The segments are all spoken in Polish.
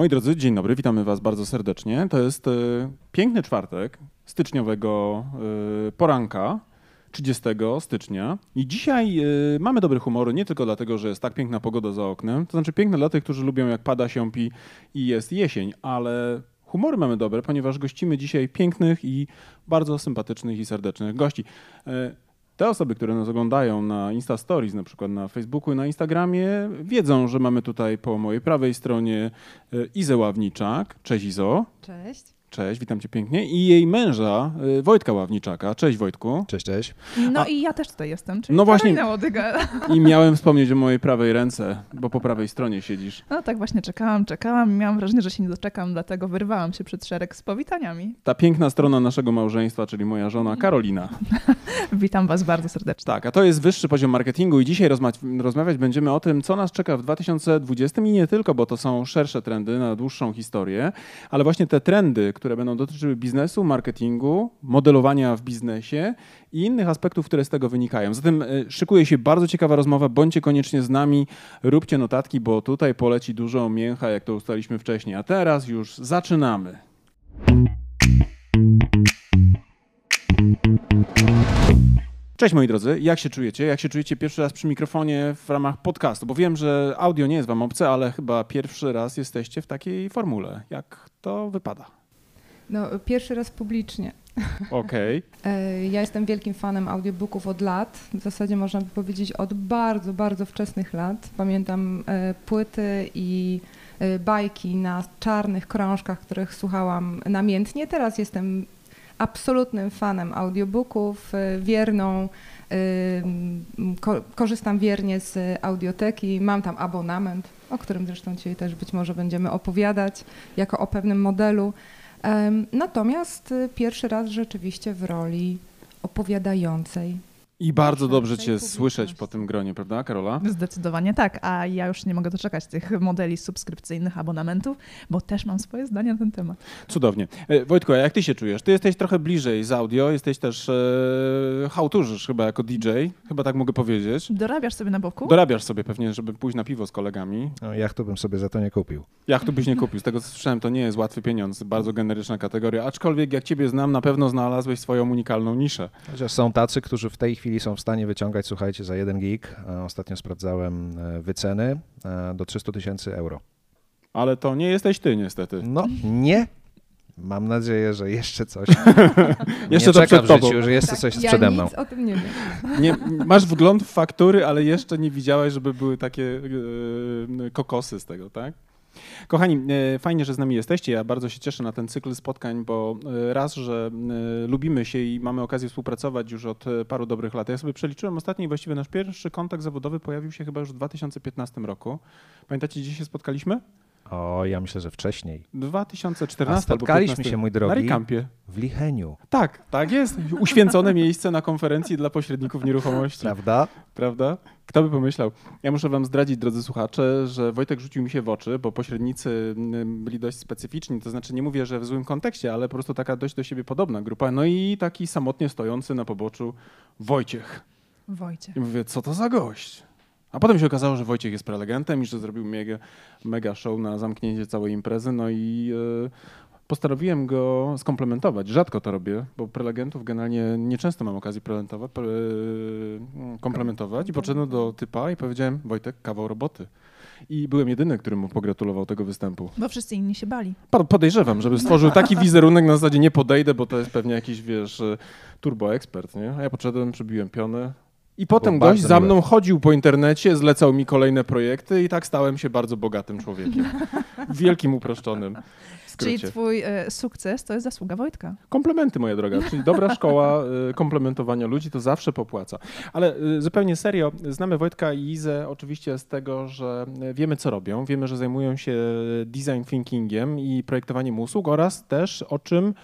Moi drodzy, dzień dobry, witamy Was bardzo serdecznie. To jest y, piękny czwartek styczniowego y, poranka. 30 stycznia. I dzisiaj y, mamy dobry humor, nie tylko dlatego, że jest tak piękna pogoda za oknem, to znaczy piękna dla tych, którzy lubią jak pada się pi i jest jesień, ale humory mamy dobre, ponieważ gościmy dzisiaj pięknych i bardzo sympatycznych i serdecznych gości. Te osoby, które nas oglądają na Insta Stories, na przykład na Facebooku i na Instagramie, wiedzą, że mamy tutaj po mojej prawej stronie y, Izę Ławniczak. Cześć Izo. Cześć. Cześć, witam cię pięknie. I jej męża, y, Wojtka Ławniczaka. Cześć Wojtku. Cześć, cześć. No A- i ja też tutaj jestem, czyli No właśnie-. I miałem wspomnieć o mojej prawej ręce, bo po prawej stronie siedzisz. No tak właśnie czekałam, czekałam i miałam wrażenie, że się nie doczekam, dlatego wyrwałam się przed szereg z powitaniami. Ta piękna strona naszego małżeństwa, czyli moja żona Karolina. Witam was bardzo serdecznie. Tak, a to jest wyższy poziom marketingu i dzisiaj rozma- rozmawiać będziemy o tym, co nas czeka w 2020 i nie tylko, bo to są szersze trendy na dłuższą historię, ale właśnie te trendy, które będą dotyczyły biznesu, marketingu, modelowania w biznesie i innych aspektów, które z tego wynikają. Zatem y, szykuje się bardzo ciekawa rozmowa, bądźcie koniecznie z nami, róbcie notatki, bo tutaj poleci dużo mięcha, jak to ustaliliśmy wcześniej. A teraz już zaczynamy. Cześć moi drodzy, jak się czujecie? Jak się czujecie pierwszy raz przy mikrofonie w ramach podcastu? Bo wiem, że audio nie jest wam obce, ale chyba pierwszy raz jesteście w takiej formule. Jak to wypada? No, pierwszy raz publicznie. Okej. E, Ja jestem wielkim fanem audiobooków od lat. W zasadzie można by powiedzieć od bardzo, bardzo wczesnych lat. Pamiętam e, płyty i e, bajki na czarnych krążkach, których słuchałam namiętnie. Teraz jestem absolutnym fanem audiobooków, wierną. korzystam wiernie z audioteki. Mam tam abonament, o którym zresztą dzisiaj też być może będziemy opowiadać, jako o pewnym modelu. Natomiast y, pierwszy raz rzeczywiście w roli opowiadającej. I bardzo dobrze cię słyszeć po tym gronie, prawda Karola? Zdecydowanie tak, a ja już nie mogę doczekać tych modeli subskrypcyjnych abonamentów, bo też mam swoje zdanie na ten temat. Cudownie. E, Wojtko, a jak ty się czujesz? Ty jesteś trochę bliżej z audio, jesteś też e, hałturzysz chyba jako DJ, chyba tak mogę powiedzieć. Dorabiasz sobie na boku? Dorabiasz sobie pewnie, żeby pójść na piwo z kolegami. No, jachtu bym sobie za to nie kupił. Jak tu byś nie kupił? Z tego co słyszałem, to nie jest łatwy pieniądz, bardzo generyczna kategoria. Aczkolwiek jak ciebie znam, na pewno znalazłeś swoją unikalną niszę. Chociaż są tacy, którzy w tej chwili są w stanie wyciągać, słuchajcie, za jeden gig, a ostatnio sprawdzałem e, wyceny, e, do 300 tysięcy euro. Ale to nie jesteś ty niestety. No, nie. Mam nadzieję, że jeszcze coś. Jeszcze nie to czeka przed w tobą. życiu, że jest coś Tak, ja przede mną. nic o tym nie wiem. Nie, masz wgląd w faktury, ale jeszcze nie widziałeś, żeby były takie e, kokosy z tego, tak? Kochani, e, fajnie, że z nami jesteście. Ja bardzo się cieszę na ten cykl spotkań, bo e, raz, że e, lubimy się i mamy okazję współpracować już od paru dobrych lat. Ja sobie przeliczyłem ostatni, właściwie nasz pierwszy kontakt zawodowy pojawił się chyba już w 2015 roku. Pamiętacie, gdzie się spotkaliśmy? O, ja myślę, że wcześniej. 2014 A spotkaliśmy albo 15. się, mój Na drogi, Rekampie. w Licheniu, Tak, tak jest. Uświęcone miejsce na konferencji dla pośredników nieruchomości. prawda? Prawda? Kto by pomyślał? Ja muszę wam zdradzić, drodzy słuchacze, że Wojtek rzucił mi się w oczy, bo pośrednicy byli dość specyficzni, to znaczy nie mówię, że w złym kontekście, ale po prostu taka dość do siebie podobna grupa. No i taki samotnie stojący na poboczu Wojciech. Wojcie. I mówię, co to za gość? A potem się okazało, że Wojciech jest prelegentem i że zrobił mega, mega show na zamknięcie całej imprezy, no i e, postanowiłem go skomplementować. Rzadko to robię, bo prelegentów generalnie nieczęsto mam okazję prelentować, pre, e, komplementować i podszedłem do typa i powiedziałem, Wojtek, kawał roboty. I byłem jedyny, który mu pogratulował tego występu. Bo wszyscy inni się bali. Po- Podejrzewam, żeby stworzył taki wizerunek na zasadzie nie podejdę, bo to jest pewnie jakiś, wiesz, e, turbo ekspert, nie? A ja podszedłem, przybiłem piony. I potem Było gość za miłe. mną chodził po internecie, zlecał mi kolejne projekty i tak stałem się bardzo bogatym człowiekiem. Wielkim uproszczonym Czyli twój e, sukces to jest zasługa Wojtka. Komplementy, moja droga, czyli dobra szkoła y, komplementowania ludzi to zawsze popłaca. Ale y, zupełnie serio, znamy Wojtka i Izę oczywiście z tego, że y, wiemy co robią, wiemy, że zajmują się design thinkingiem i projektowaniem usług oraz też o czym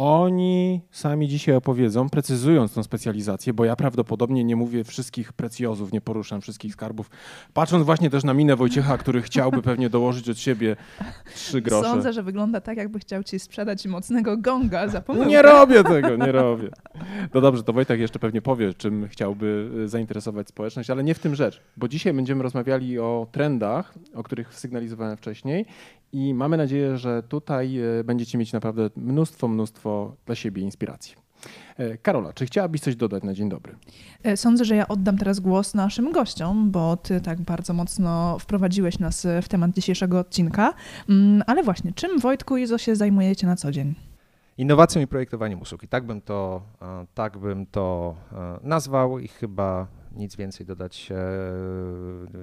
oni sami dzisiaj opowiedzą, precyzując tą specjalizację, bo ja prawdopodobnie nie mówię wszystkich precjozów, nie poruszam wszystkich skarbów. Patrząc właśnie też na minę Wojciecha, który chciałby pewnie dołożyć od siebie trzy grosze. Sądzę, że wygląda tak, jakby chciał ci sprzedać mocnego gonga za pomyłkę. Nie robię tego, nie robię. No dobrze, to Wojtek jeszcze pewnie powie, czym chciałby y, zainteresować społeczność, ale nie w tym rzecz, bo dzisiaj będziemy rozmawiali o trendach, o których sygnalizowałem wcześniej i mamy nadzieję, że tutaj e, będziecie mieć naprawdę mnóstwo, mnóstwo dla siebie inspiracji. E, Karola, czy chciałabyś coś dodać na dzień dobry? E, Sądzę, że ja oddam teraz głos naszym gościom, bo ty tak bardzo mocno wprowadziłeś nas w temat dzisiejszego odcinka. Mm, Ale właśnie, czym Wojtku i Izo się zajmujecie na co dzień? Innowacją i projektowaniem usług. I tak bym to, tak bym to nazwał i chyba nic więcej dodać e,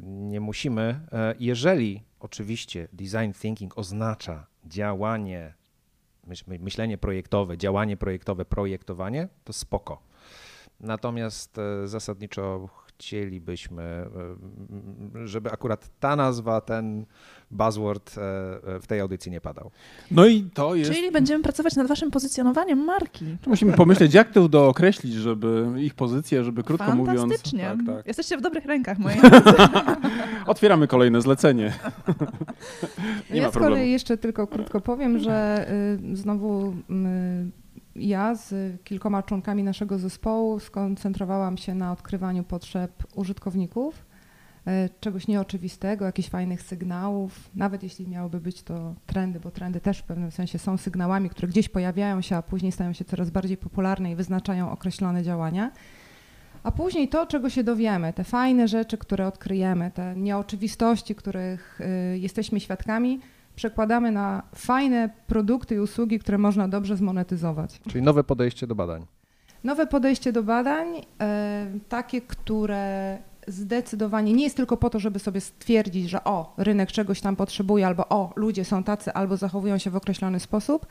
nie musimy. E, Jeżeli oczywiście design thinking oznacza działanie, myśl- myślenie projektowe, działanie projektowe, projektowanie, to spoko. Natomiast e, zasadniczo chcielibyśmy, żeby akurat ta nazwa, ten buzzword e, e, w tej audycji nie padał. No i to jest... Czyli będziemy pracować nad waszym pozycjonowaniem marki. Musimy pomyśleć, jak to dookreślić, żeby ich pozycję, żeby krótko mówiąc... Fantastycznie. Tak, tak. Jesteście w dobrych rękach, moi. Otwieramy kolejne zlecenie. Nie ja ma z kolei jeszcze tylko krótko powiem, że y, znowu y, ja z kilkoma członkami naszego zespołu skoncentrowałam się na odkrywaniu potrzeb użytkowników, czegoś nieoczywistego, jakichś fajnych sygnałów, nawet jeśli miałyby być to trendy, bo trendy też w pewnym sensie są sygnałami, które gdzieś pojawiają się, a później stają się coraz bardziej popularne i wyznaczają określone działania. A później to, czego się dowiemy, te fajne rzeczy, które odkryjemy, te nieoczywistości, których y, jesteśmy świadkami, przekładamy na fajne produkty i usługi, które można dobrze zmonetyzować. Czyli nowe podejście do badań. Nowe podejście do badań, e, takie, które zdecydowanie nie jest tylko po to, żeby sobie stwierdzić, że o, rynek czegoś tam potrzebuje, albo o, ludzie są tacy, albo zachowują się w określony sposób,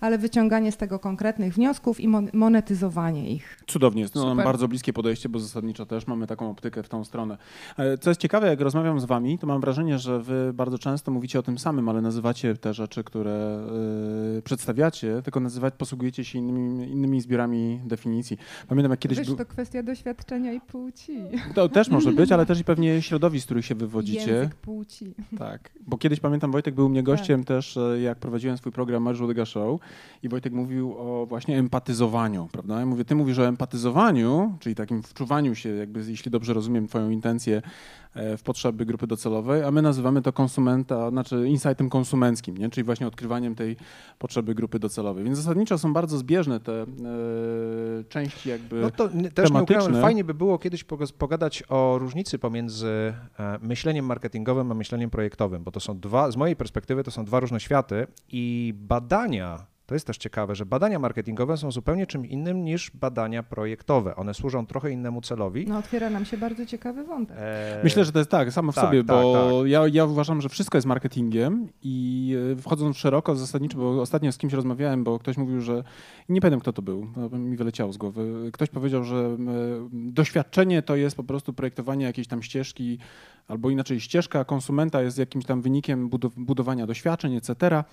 ale wyciąganie z tego konkretnych wniosków i mon- monetyzowanie ich. Cudownie, jest to nam bardzo bliskie podejście, bo zasadniczo też mamy taką optykę w tą stronę. E, Co jest ciekawe, jak rozmawiam z wami, to mam wrażenie, że wy bardzo często mówicie o tym samym, ale nazywacie te rzeczy, które y, przedstawiacie, tylko nazywać, posługujecie się innymi, innymi zbiorami definicji. Pamiętam, jak kiedyś Wiesz, był... to kwestia doświadczenia i płci. To też może być, ale też i pewnie środowisk, z których się wywodzicie. Język płci. Tak, bo kiedyś pamiętam, Wojtek był u mnie gościem też, e, jak prowadziłem swój program Łodyga Show i Wojtek mówił o właśnie empatyzowaniu, prawda? Ja mówię, ty mówisz o empatyzowaniu, czyli takim wczuwaniu się, jakby, jeśli dobrze rozumiem twoją intencję, e, w potrzeby grupy docelowej, a my nazywamy to konsumenta, znaczy insightem konsumenckim, nie? czyli właśnie odkrywaniem tej potrzeby grupy docelowej. Więc zasadniczo są bardzo zbieżne te e, części jakby No to też nie ukrywam, fajnie by było kiedyś poga- pogadać o różnicy pomiędzy e, myśleniem marketingowym a myśleniem projektowym, bo to są dwa, z mojej perspektywy to są dwa różne światy i badania, to jest też ciekawe, że badania marketingowe są zupełnie czym innym niż badania projektowe. One służą trochę innemu celowi. No otwiera nam się bardzo ciekawy wątek. E, Myślę, że to jest tak, samo w tak, sobie, tak, bo Ja, ja uważam, że wszystko jest marketingiem i e, wchodząc szeroko, zasadniczo, bo ostatnio z kimś rozmawiałem, bo ktoś mówił, że nie pamiętam kto to był, no, mi wyleciało z głowy. Ktoś powiedział, że e, doświadczenie to jest po prostu projektowanie jakiejś tam ścieżki, albo inaczej ścieżka konsumenta jest jakimś tam wynikiem budow- budowania doświadczeń, etc.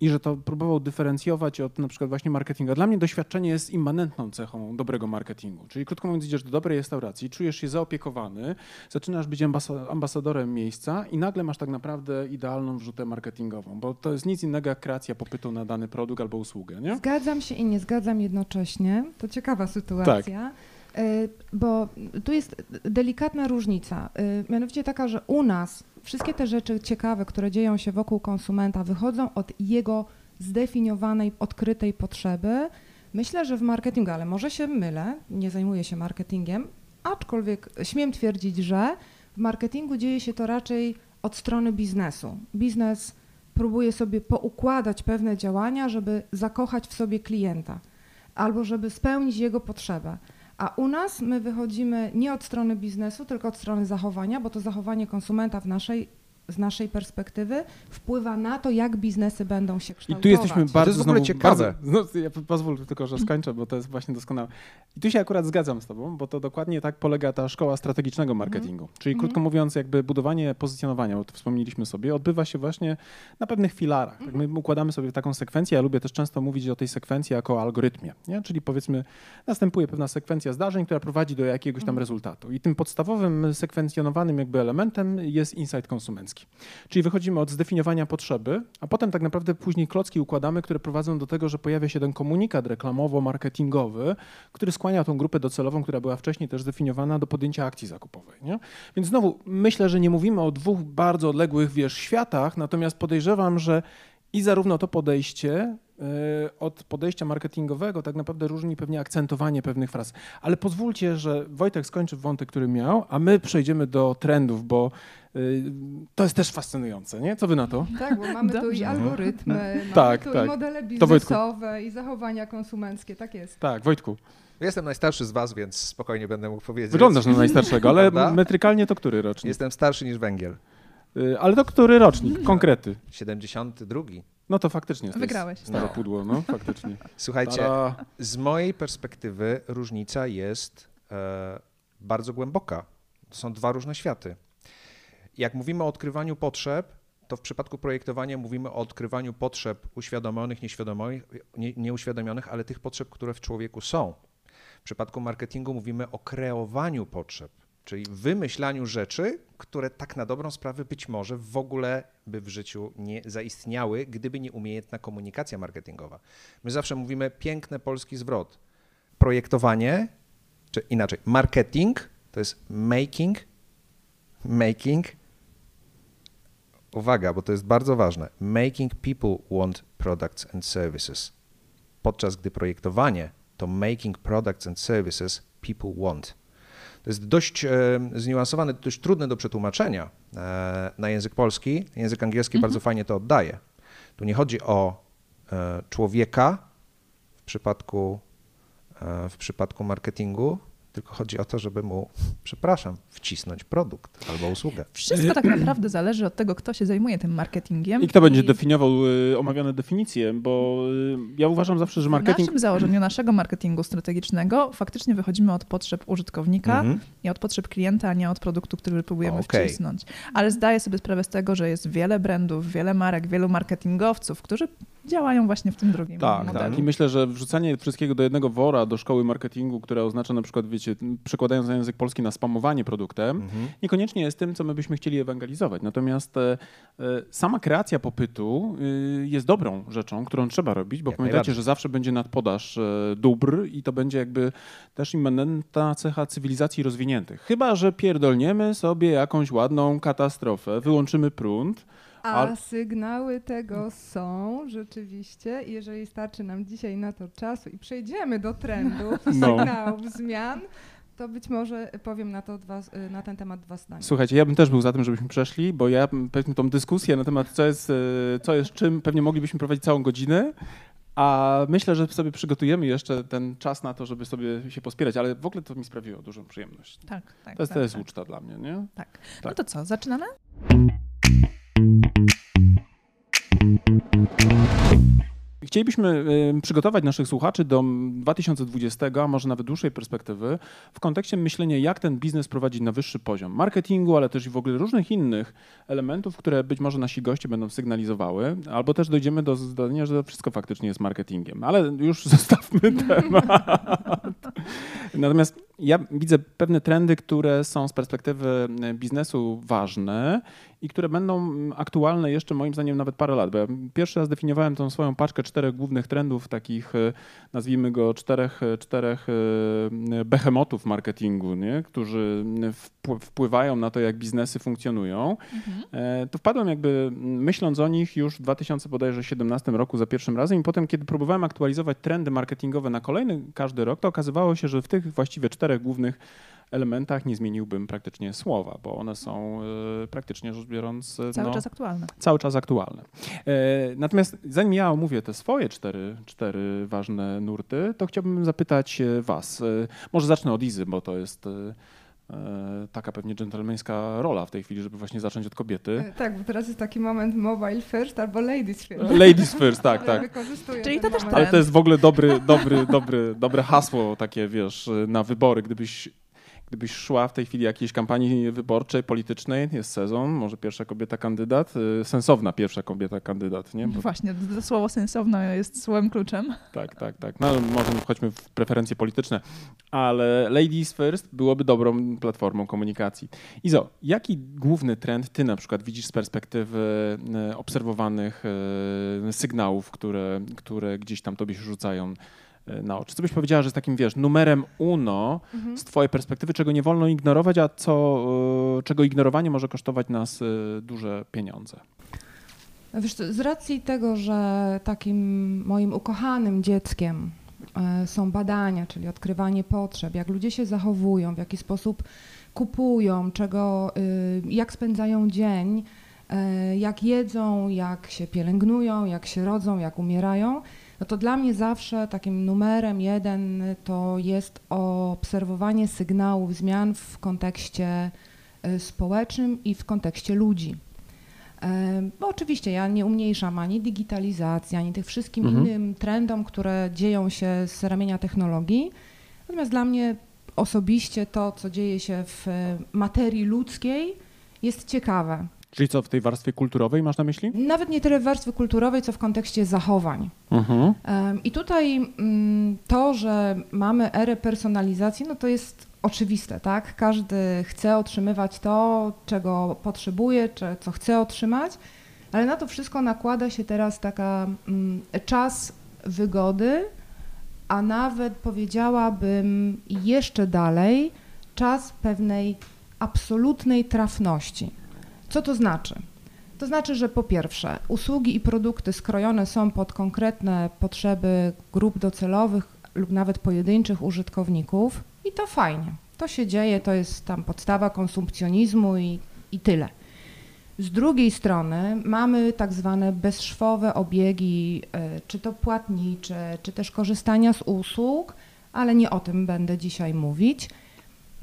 I że to próbował dyferencjować od na przykład właśnie marketingu. Dla mnie doświadczenie jest immanentną cechą dobrego marketingu. Czyli krótko mówiąc, idziesz do dobrej restauracji, czujesz się zaopiekowany, zaczynasz być ambasa- ambasadorem miejsca i nagle masz tak naprawdę idealną wrzutę marketingową, bo to jest nic innego jak kreacja popytu na dany produkt albo usługę, nie? Zgadzam się i nie zgadzam jednocześnie. To ciekawa sytuacja. Y, Bo tu jest delikatna różnica. Y, Mianowicie taka, że u nas wszystkie te rzeczy ciekawe, które dzieją się wokół konsumenta, wychodzą od jego zdefiniowanej, odkrytej potrzeby. Myślę, że w marketingu, ale może się mylę, nie zajmuję się marketingiem, aczkolwiek śmiem twierdzić, że w marketingu dzieje się to raczej od strony biznesu. Biznes próbuje sobie poukładać pewne działania, żeby zakochać w sobie klienta albo żeby spełnić jego potrzebę. A u nas my wychodzimy nie od strony biznesu, tylko od strony zachowania, bo to zachowanie konsumenta w naszej, z naszej perspektywy wpływa na to, jak biznesy będą się I kształtować. tu jesteśmy bardzo jest w ogóle znowu, ciekawe. Bardzo, no, ja po- pozwól tylko, że skończę, bo to jest właśnie doskonałe. I tu się akurat zgadzam z tobą, bo to dokładnie tak polega ta szkoła strategicznego marketingu. Czyli Mhm. krótko mówiąc, jakby budowanie pozycjonowania, bo to wspomnieliśmy sobie, odbywa się właśnie na pewnych filarach. Tak, my układamy sobie taką sekwencję, ja lubię też często mówić o tej sekwencji jako o algorytmie. Nie? Czyli powiedzmy, następuje pewna sekwencja zdarzeń, która prowadzi do jakiegoś tam Mhm. rezultatu. I tym podstawowym sekwencjonowanym jakby elementem jest insight konsumencki. Angielski. Czyli wychodzimy od zdefiniowania potrzeby, a potem tak naprawdę później klocki układamy, które prowadzą do tego, że pojawia się ten komunikat reklamowo-marketingowy, który skłania tą grupę docelową, która była wcześniej też zdefiniowana do podjęcia akcji zakupowej. Nie? Więc znowu myślę, że nie mówimy o dwóch bardzo odległych wiesz, światach, natomiast podejrzewam, że i zarówno to podejście od podejścia marketingowego tak naprawdę różni pewnie akcentowanie pewnych fraz. Ale pozwólcie, że Wojtek skończy wątek, który miał, a my przejdziemy do trendów, bo y, to jest też fascynujące, nie? Co wy na to? Tak, bo mamy tu i Dobrze. algorytmy, mamy Tak, tu tak. i modele biznesowe i zachowania konsumenckie, tak jest. Tak, Wojtku, Jestem najstarszy z was, więc spokojnie będę mógł powiedzieć. wyglądasz na najstarszego, ale Prawda? metrykalnie to który rocznik? Jestem starszy niż węgiel. Y, Ale to który rocznik? Konkrety. 72. No to faktycznie jest Wygrałeś. stare No. pudło, no faktycznie. Słuchajcie, Tada. z mojej perspektywy różnica jest e, bardzo głęboka. To są dwa różne światy. Jak mówimy o odkrywaniu potrzeb, to w przypadku projektowania mówimy o odkrywaniu potrzeb uświadomionych, nieświadomych, nie, nieuświadomionych, ale tych potrzeb, które w człowieku są. W przypadku marketingu mówimy o kreowaniu potrzeb, czyli wymyślaniu rzeczy, które tak na dobrą sprawę być może w ogóle by w życiu nie zaistniały, gdyby nie umiejętna komunikacja marketingowa. My zawsze mówimy piękny polski zwrot. Projektowanie, czy inaczej, marketing to jest making, making, uwaga, bo to jest bardzo ważne, making people want products and services. Podczas gdy projektowanie to making products and services people want. To jest dość e, zniuansowane, dość trudne do przetłumaczenia e, na język polski. Język angielski bardzo fajnie to oddaje. Tu nie chodzi o e, człowieka w przypadku, w przypadku marketingu, tylko chodzi o to, żeby mu, przepraszam, wcisnąć produkt albo usługę. Wszystko tak naprawdę zależy od tego, kto się zajmuje tym marketingiem. I kto będzie definiował y, omawiane definicje, bo y, ja uważam zawsze, że W marketing... naszym założeniu naszego marketingu strategicznego faktycznie wychodzimy od potrzeb użytkownika Mhm. i od potrzeb klienta, a nie od produktu, który próbujemy Okej. wcisnąć. Ale zdaję sobie sprawę z tego, że jest wiele brandów, wiele marek, wielu marketingowców, którzy działają właśnie w tym drugim Tak, modelu. tak. I myślę, że wrzucanie wszystkiego do jednego wora, do szkoły marketingu, która oznacza na przykład, wiecie, przekładając na język polski na spamowanie produktem, Mhm. niekoniecznie jest tym, co my byśmy chcieli ewangelizować. Natomiast e, e, sama kreacja popytu y, jest dobrą rzeczą, którą trzeba robić, bo Jak pamiętacie, najbardziej. że zawsze będzie nadpodaż e, dóbr i to będzie jakby też immanentna cecha cywilizacji rozwiniętych. Chyba, że pierdolniemy sobie jakąś ładną katastrofę, wyłączymy prąd, A Ale- sygnały tego są rzeczywiście, jeżeli starczy nam dzisiaj na to czasu i przejdziemy do trendów, No. sygnałów, zmian, to być może powiem na, to dwa, na ten temat dwa zdania. Słuchajcie, ja bym też był za tym, żebyśmy przeszli, bo ja powiedzmy tą dyskusję na temat, co jest, e, co jest czym, pewnie moglibyśmy prowadzić całą godzinę, a myślę, że sobie przygotujemy jeszcze ten czas na to, żeby sobie się pospierać, ale w ogóle to mi sprawiło dużą przyjemność. Tak, tak. To jest, tak, to jest tak. uczta dla mnie, nie? Tak. No Tak. to co, zaczynamy? Chcielibyśmy przygotować naszych słuchaczy do mm, 2020, a może nawet dłuższej perspektywy, w kontekście myślenia, jak ten biznes prowadzić na wyższy poziom marketingu, ale też i w ogóle różnych innych elementów, które być może nasi goście będą sygnalizowały, albo też dojdziemy do zdania, że wszystko faktycznie jest marketingiem. Ale już zostawmy temat. Natomiast ja widzę pewne trendy, które są z perspektywy y, biznesu ważne i które będą aktualne jeszcze moim zdaniem nawet parę lat. Bo ja pierwszy raz definiowałem tą swoją paczkę czterech głównych trendów, takich e, nazwijmy go czterech, e, czterech e, behemotów marketingu, nie? którzy wpł- wpływają na to, jak biznesy funkcjonują. E, To wpadłem jakby myśląc o nich już w 2017 roku za pierwszym razem i potem, kiedy próbowałem aktualizować trendy marketingowe na kolejny każdy rok, to okazywało się, że w tych właściwie czterech głównych elementach nie zmieniłbym praktycznie słowa, bo one są e, praktycznie rzecz biorąc e, Cały no, czas aktualne. cały czas aktualne. E, Natomiast zanim ja omówię te swoje cztery, cztery ważne nurty, to chciałbym zapytać was. Może zacznę od Izy, bo to jest taka pewnie dżentelmeńska rola w tej chwili, żeby właśnie zacząć od kobiety. E, Tak, bo teraz jest taki moment mobile first albo ladies first. Ladies first, tak, tak. Czyli to też. Ale to jest w ogóle dobry, dobry, dobry, dobre hasło takie, wiesz, na wybory, gdybyś Gdybyś szła w tej chwili jakiejś kampanii wyborczej, politycznej, jest sezon, może pierwsza kobieta kandydat, y, sensowna pierwsza kobieta kandydat, nie? Bo, Właśnie, to słowo sensowne jest słowem kluczem. tak, tak, tak. No może wchodźmy w preferencje polityczne, ale Ladies First byłoby dobrą platformą komunikacji. Izo, jaki główny trend ty na przykład widzisz z perspektywy y, obserwowanych y, sygnałów, które, które gdzieś tam tobie się rzucają na oczy? Co byś powiedziała, że jest takim, wiesz, numerem uno z twojej perspektywy, czego nie wolno ignorować, a co, y, czego ignorowanie może kosztować nas y, duże pieniądze? Wiesz, co, z racji tego, że takim moim ukochanym dzieckiem e, są badania, czyli odkrywanie potrzeb, jak ludzie się zachowują, w jaki sposób kupują, czego, y, jak spędzają dzień, e, jak jedzą, jak się pielęgnują, jak się rodzą, jak umierają, no to dla mnie zawsze takim numerem jeden to jest obserwowanie sygnałów zmian w kontekście e, społecznym i w kontekście ludzi. E, Bo oczywiście ja nie umniejszam ani digitalizacji, ani tych wszystkim Mhm. innym trendom, które dzieją się z ramienia technologii. Natomiast dla mnie osobiście to, co dzieje się w e, materii ludzkiej, jest ciekawe. Czyli co, w tej warstwie kulturowej masz na myśli? Nawet nie tyle w warstwie kulturowej, co w kontekście zachowań. Mhm. I tutaj mm, to, że mamy erę personalizacji, no to jest oczywiste, tak? Każdy chce otrzymywać to, czego potrzebuje, czy co chce otrzymać, ale na to wszystko nakłada się teraz taka mm, czas wygody, a nawet powiedziałabym jeszcze dalej, czas pewnej absolutnej trafności. Co to znaczy? To znaczy, że po pierwsze, usługi i produkty skrojone są pod konkretne potrzeby grup docelowych lub nawet pojedynczych użytkowników i to fajnie. To się dzieje, to jest tam podstawa konsumpcjonizmu i, i tyle. Z drugiej strony mamy tak zwane bezszwowe obiegi, e, czy to płatnicze, czy też korzystania z usług, ale nie o tym będę dzisiaj mówić.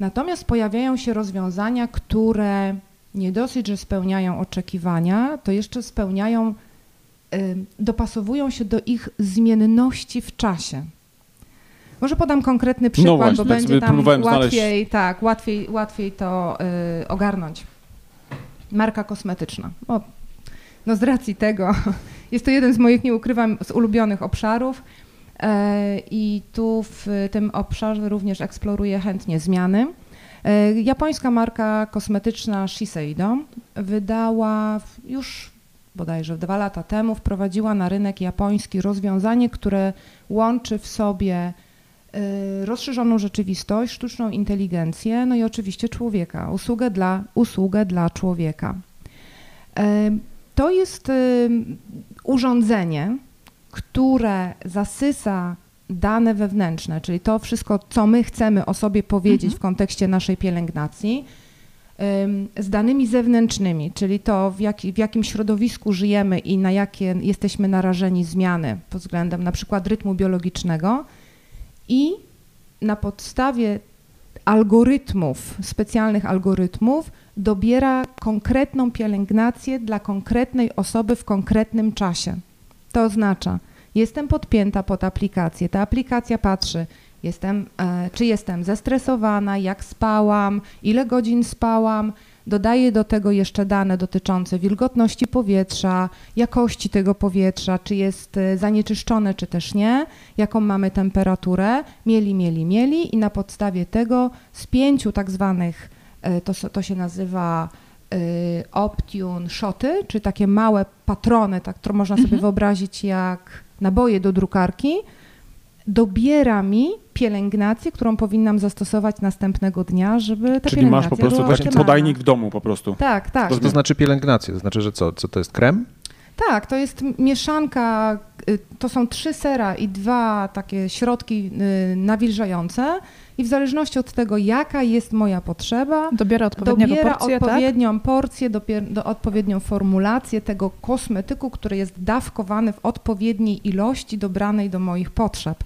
Natomiast pojawiają się rozwiązania, które nie dosyć, że spełniają oczekiwania, to jeszcze spełniają, y, dopasowują się do ich zmienności w czasie. Może podam konkretny przykład, właśnie, bo tak będzie tam łatwiej, tak, łatwiej, łatwiej to y, ogarnąć. Marka kosmetyczna. O, no z racji tego, jest to jeden z moich, nie ukrywam, z ulubionych obszarów e, i tu w tym obszarze również eksploruję chętnie zmiany. E, Japońska marka kosmetyczna Shiseido wydała już bodajże dwa lata temu, wprowadziła na rynek japoński rozwiązanie, które łączy w sobie e, rozszerzoną rzeczywistość, sztuczną inteligencję, no i oczywiście człowieka, usługę dla, usługę dla człowieka. E, To jest urządzenie, które zasysa dane wewnętrzne, czyli to wszystko, co my chcemy o sobie powiedzieć Mhm. w kontekście naszej pielęgnacji, z danymi zewnętrznymi, czyli to, w, w jakim środowisku żyjemy i na jakie jesteśmy narażeni zmiany pod względem na przykład rytmu biologicznego i na podstawie algorytmów, specjalnych algorytmów, dobiera konkretną pielęgnację dla konkretnej osoby w konkretnym czasie. To oznacza, jestem podpięta pod aplikację, ta aplikacja patrzy, jestem, e, czy jestem zestresowana, jak spałam, ile godzin spałam, dodaję do tego jeszcze dane dotyczące wilgotności powietrza, jakości tego powietrza, czy jest e, zanieczyszczone, czy też nie, jaką mamy temperaturę, mieli, mieli, mieli i na podstawie tego z pięciu tak zwanych, e, to, to się nazywa Optune shoty, czy takie małe patrony, tak, które można sobie Mhm. wyobrazić jak naboje do drukarki, dobiera mi pielęgnację, którą powinnam zastosować następnego dnia, żeby ta Czyli masz po prostu taki optymalna. podajnik w domu po prostu. Tak, tak. To, to znaczy pielęgnację, to znaczy, że co? Co to jest krem? Tak, to jest mieszanka, y, to są trzy sera i dwa takie środki y, nawilżające i w zależności od tego, jaka jest moja potrzeba, Dobiera dobiera porcję, tak? odpowiednią porcję, dopier- do, odpowiednią formulację tego kosmetyku, który jest dawkowany w odpowiedniej ilości dobranej do moich potrzeb.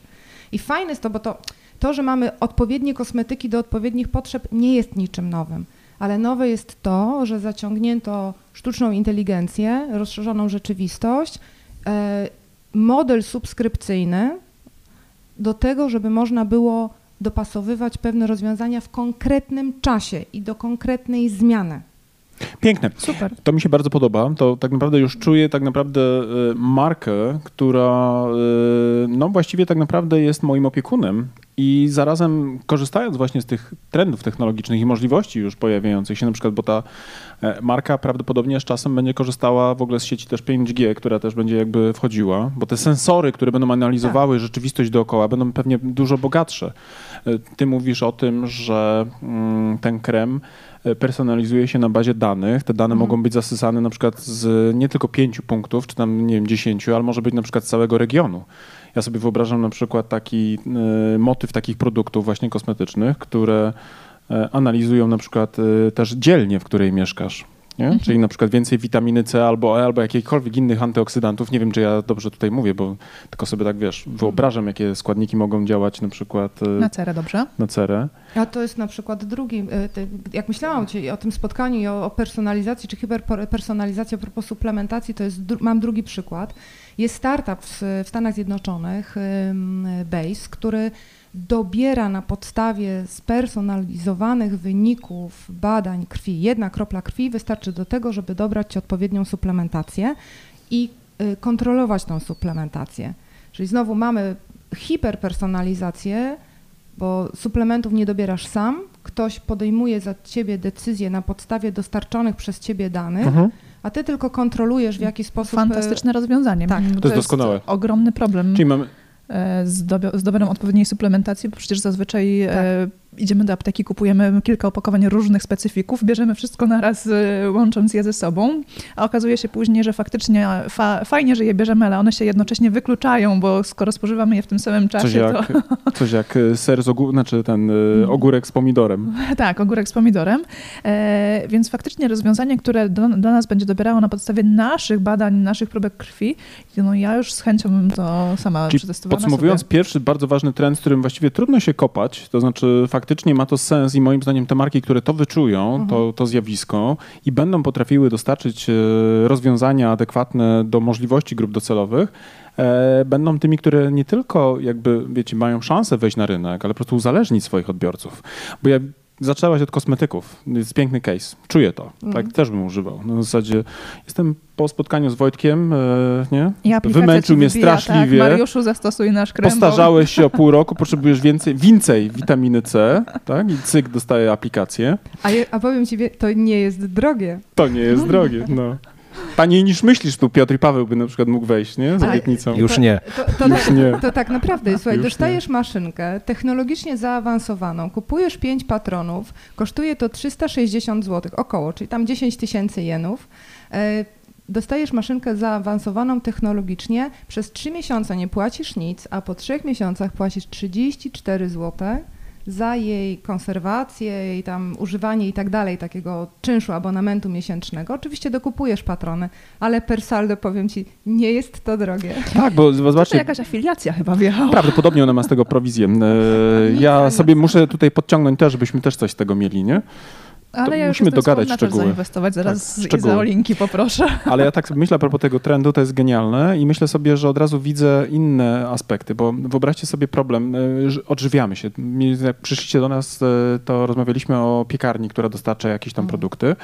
I fajne jest to, bo to, to, że mamy odpowiednie kosmetyki do odpowiednich potrzeb, nie jest niczym nowym. Ale nowe jest to, że zaciągnięto sztuczną inteligencję, rozszerzoną rzeczywistość, e, model subskrypcyjny do tego, żeby można było dopasowywać pewne rozwiązania w konkretnym czasie i do konkretnej zmiany. Piękne. Super. To mi się bardzo podoba. To tak naprawdę już czuję tak naprawdę e, markę, która e, no właściwie tak naprawdę jest moim opiekunem i zarazem korzystając właśnie z tych trendów technologicznych i możliwości już pojawiających się, na przykład, bo ta e, marka prawdopodobnie z czasem będzie korzystała w ogóle z sieci też 5G, która też będzie jakby wchodziła, bo te sensory, które będą analizowały rzeczywistość dookoła, będą pewnie dużo bogatsze. Ty mówisz o tym, że mm, ten krem e, personalizuje się na bazie danych. Te dane mogą być zasysane na przykład z nie tylko pięciu punktów, czy tam nie wiem, dziesięciu, ale może być na przykład z całego regionu. Ja sobie wyobrażam na przykład taki y, motyw takich produktów właśnie kosmetycznych, które e, analizują na przykład też dzielnię, w której mieszkasz. Nie? Czyli na przykład więcej witaminy C albo E, albo jakichkolwiek innych antyoksydantów. Nie wiem, czy ja dobrze tutaj mówię, bo tylko sobie tak wiesz, wyobrażam, jakie składniki mogą działać na przykład y, Na cerę, dobrze? na cerę. A to jest na przykład drugi, y, jak myślałam ci o tym spotkaniu i o, o personalizacji czy hiperpersonalizacji a propos suplementacji, to jest, mam drugi przykład. Jest startup w, w Stanach Zjednoczonych, Base, który dobiera na podstawie spersonalizowanych wyników badań krwi. Jedna kropla krwi wystarczy do tego, żeby dobrać ci odpowiednią suplementację i y, kontrolować tą suplementację. Czyli znowu mamy hiperpersonalizację, bo suplementów nie dobierasz sam, ktoś podejmuje za ciebie decyzję na podstawie dostarczonych przez ciebie danych, Mhm. a ty tylko kontrolujesz w jaki sposób. e, Fantastyczne rozwiązanie. tak. Bo To jest doskonałe. ogromny problem Czyli mamy, e, z, dobio- z dobrem odpowiedniej suplementacji, bo przecież zazwyczaj e, idziemy do apteki, kupujemy kilka opakowań różnych specyfików, bierzemy wszystko naraz, e, łącząc je ze sobą, a okazuje się później, że faktycznie fa- fajnie, że je bierzemy, ale one się jednocześnie wykluczają, bo skoro spożywamy je w tym samym czasie, coś jak, coś jak y, ser z ogórek, znaczy ten y, ogórek z pomidorem. to tak, ogórek z pomidorem. E, więc faktycznie rozwiązanie, które do, do nas będzie dobierało na podstawie naszych badań, naszych próbek krwi, no ja już z chęcią bym to sama Czyli przetestowała Podsumowując, sobie. pierwszy bardzo ważny trend, z którym właściwie trudno się kopać, to znaczy faktycznie ma to sens i moim zdaniem te marki, które to wyczują, to, to zjawisko i będą potrafiły dostarczyć e, rozwiązania adekwatne do możliwości grup docelowych, e, będą tymi, które nie tylko jakby, wiecie, mają szansę wejść na rynek, ale po prostu uzależnić swoich odbiorców. Bo ja Zaczęłaś od kosmetyków. Jest piękny case. Czuję to. Tak też bym używał. No, w zasadzie jestem po spotkaniu z Wojtkiem, e, nie? Wymęczył mnie wybija, straszliwie. Tak, Mariuszu, zastosuj nasz krem. Postarzałeś się o pół roku, potrzebujesz więcej, więcej witaminy C, tak? I cyk dostaje aplikację. A, je, a powiem ci, to nie jest drogie. To nie jest drogie, no. Taniej niż myślisz, tu Piotr i Paweł by na przykład mógł wejść, nie? Z Tak. obietnicą. Już nie. To, to, Już nie. to tak naprawdę jest. Słuchaj, Już dostajesz maszynkę technologicznie zaawansowaną, kupujesz 5 patronów, kosztuje to 360 zł, około, czyli tam 10 tysięcy jenów. E, Dostajesz maszynkę zaawansowaną technologicznie, przez 3 miesiące nie płacisz nic, a po 3 miesiącach płacisz 34 zł za jej konserwację, jej tam używanie i tak dalej, takiego czynszu abonamentu miesięcznego. Oczywiście dokupujesz patrony, ale per saldo powiem ci, nie jest to drogie. Tak, bo To zobaczcie, jakaś afiliacja chyba wjechała. prawdopodobnie ona ma z tego prowizję. E, Ja sobie muszę tutaj podciągnąć też, żebyśmy też coś z tego mieli, nie? Ale ja już musimy dogadać szczegóły. zainwestować. Zaraz Tak, z szczegóły. Iza o linki poproszę. Ale ja tak sobie myślę a propos tego trendu, to jest genialne i myślę sobie, że od razu widzę inne aspekty, bo wyobraźcie sobie problem, że odżywiamy się. Jak przyszliście do nas, y, to rozmawialiśmy o piekarni, która dostarcza jakieś tam produkty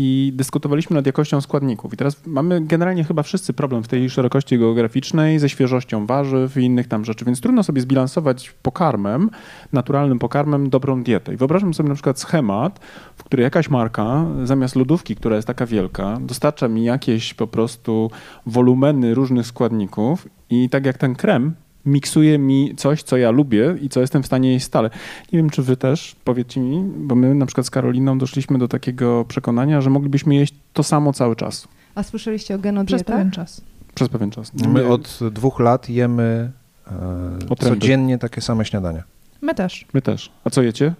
i dyskutowaliśmy nad jakością składników. I teraz mamy generalnie chyba wszyscy problem w tej szerokości geograficznej ze świeżością warzyw i innych tam rzeczy, więc trudno sobie zbilansować pokarmem, naturalnym pokarmem, dobrą dietę. I wyobrażam sobie na przykład schemat, w którym jakaś marka zamiast lodówki, która jest taka wielka, dostarcza mi jakieś po prostu wolumeny różnych składników i tak jak ten krem, miksuje mi coś, co ja lubię i co jestem w stanie jeść stale. Nie wiem, czy wy też, powiedzcie mi, bo my na przykład z Karoliną doszliśmy do takiego przekonania, że moglibyśmy jeść to samo cały czas, A słyszeliście o Przez genodietach? pewien czas. przez pewien czas. My od dwóch lat jemy e, Od codziennie takie same śniadania. My też. My też. A co jecie?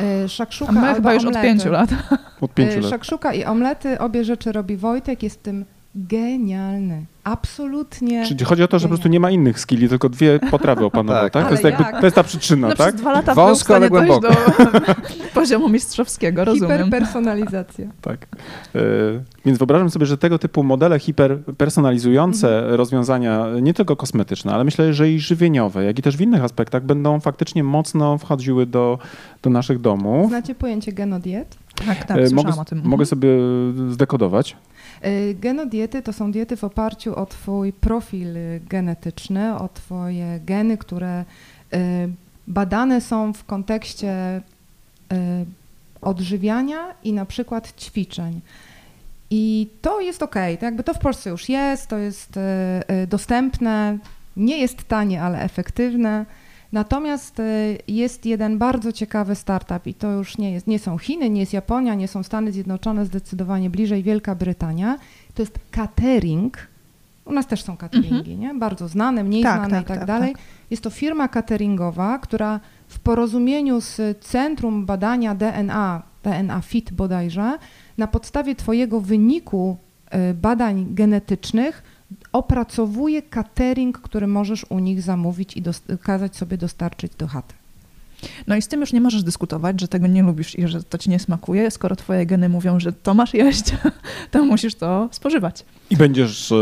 E, A Szakszuka my albo chyba już od omlety. pięciu lat. Od pięciu E, lat. Szakszuka i omlety, obie rzeczy robi Wojtek, jest w tym genialny. Absolutnie. Czyli chodzi o to, że po prostu nie ma innych skilli, tylko dwie potrawy opanował, Tak. tak? To, jest jakby, jak? to jest ta przyczyna, No, tak? przez dwa lata Wąsko, ale dojść do poziomu mistrzowskiego, rozumiem. Hiperpersonalizacja. Tak. E, Więc wyobrażam sobie, że tego typu modele hiperpersonalizujące Mhm. rozwiązania, nie tylko kosmetyczne, ale myślę, że i żywieniowe, jak i też w innych aspektach będą faktycznie mocno wchodziły do, do naszych domów. Znacie pojęcie genodiet? Tak, tak, E, słyszałam mogę, o tym. Mhm. mogę sobie zdekodować. Y, Genodiety to są diety w oparciu o Twój profil y, genetyczny, o Twoje geny, które y, badane są w kontekście odżywiania i na przykład ćwiczeń. I to jest ok, to jakby to w Polsce już jest, to jest dostępne, nie jest tanie, ale efektywne. Natomiast y, jest jeden bardzo ciekawy startup i to już nie, jest, nie są Chiny, nie jest Japonia, nie są Stany Zjednoczone, zdecydowanie bliżej Wielka Brytania. To jest catering. U nas też są cateringi, nie? bardzo znane, mniej Tak, znane tak, i tak, tak, dalej. tak. Jest to firma cateringowa, która w porozumieniu z Centrum Badania DNA, DNA FIT bodajże, na podstawie Twojego wyniku y, badań genetycznych opracowuje catering, który możesz u nich zamówić i kazać sobie dostarczyć do chaty. No i z tym już nie możesz dyskutować, że tego nie lubisz i że to ci nie smakuje. Skoro twoje geny mówią, że to masz jeść, to musisz to spożywać. I będziesz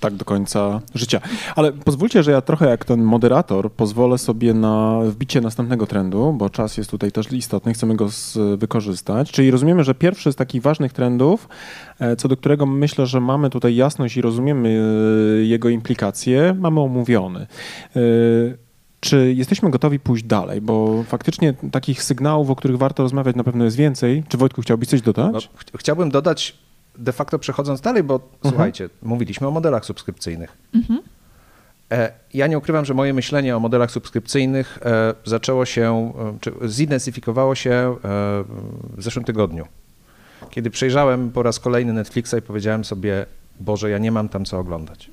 tak do końca życia. Ale pozwólcie, że ja trochę jak ten moderator pozwolę sobie na wbicie następnego trendu, bo czas jest tutaj też istotny, chcemy go wykorzystać. Czyli rozumiemy, że pierwszy z takich ważnych trendów, e, co do którego myślę, że mamy tutaj jasność i rozumiemy e, jego implikacje, mamy omówiony. E, Czy jesteśmy gotowi pójść dalej? Bo faktycznie takich sygnałów, o których warto rozmawiać, na pewno jest więcej. Czy Wojtku chciałbyś coś dodać? No, ch- chciałbym dodać, de facto przechodząc dalej, bo słuchajcie, mówiliśmy o modelach subskrypcyjnych. Mhm. E, Ja nie ukrywam, że moje myślenie o modelach subskrypcyjnych e, zaczęło się, e, czy zintensyfikowało się w zeszłym tygodniu. Kiedy przejrzałem po raz kolejny Netflixa i powiedziałem sobie, Boże, ja nie mam tam co oglądać.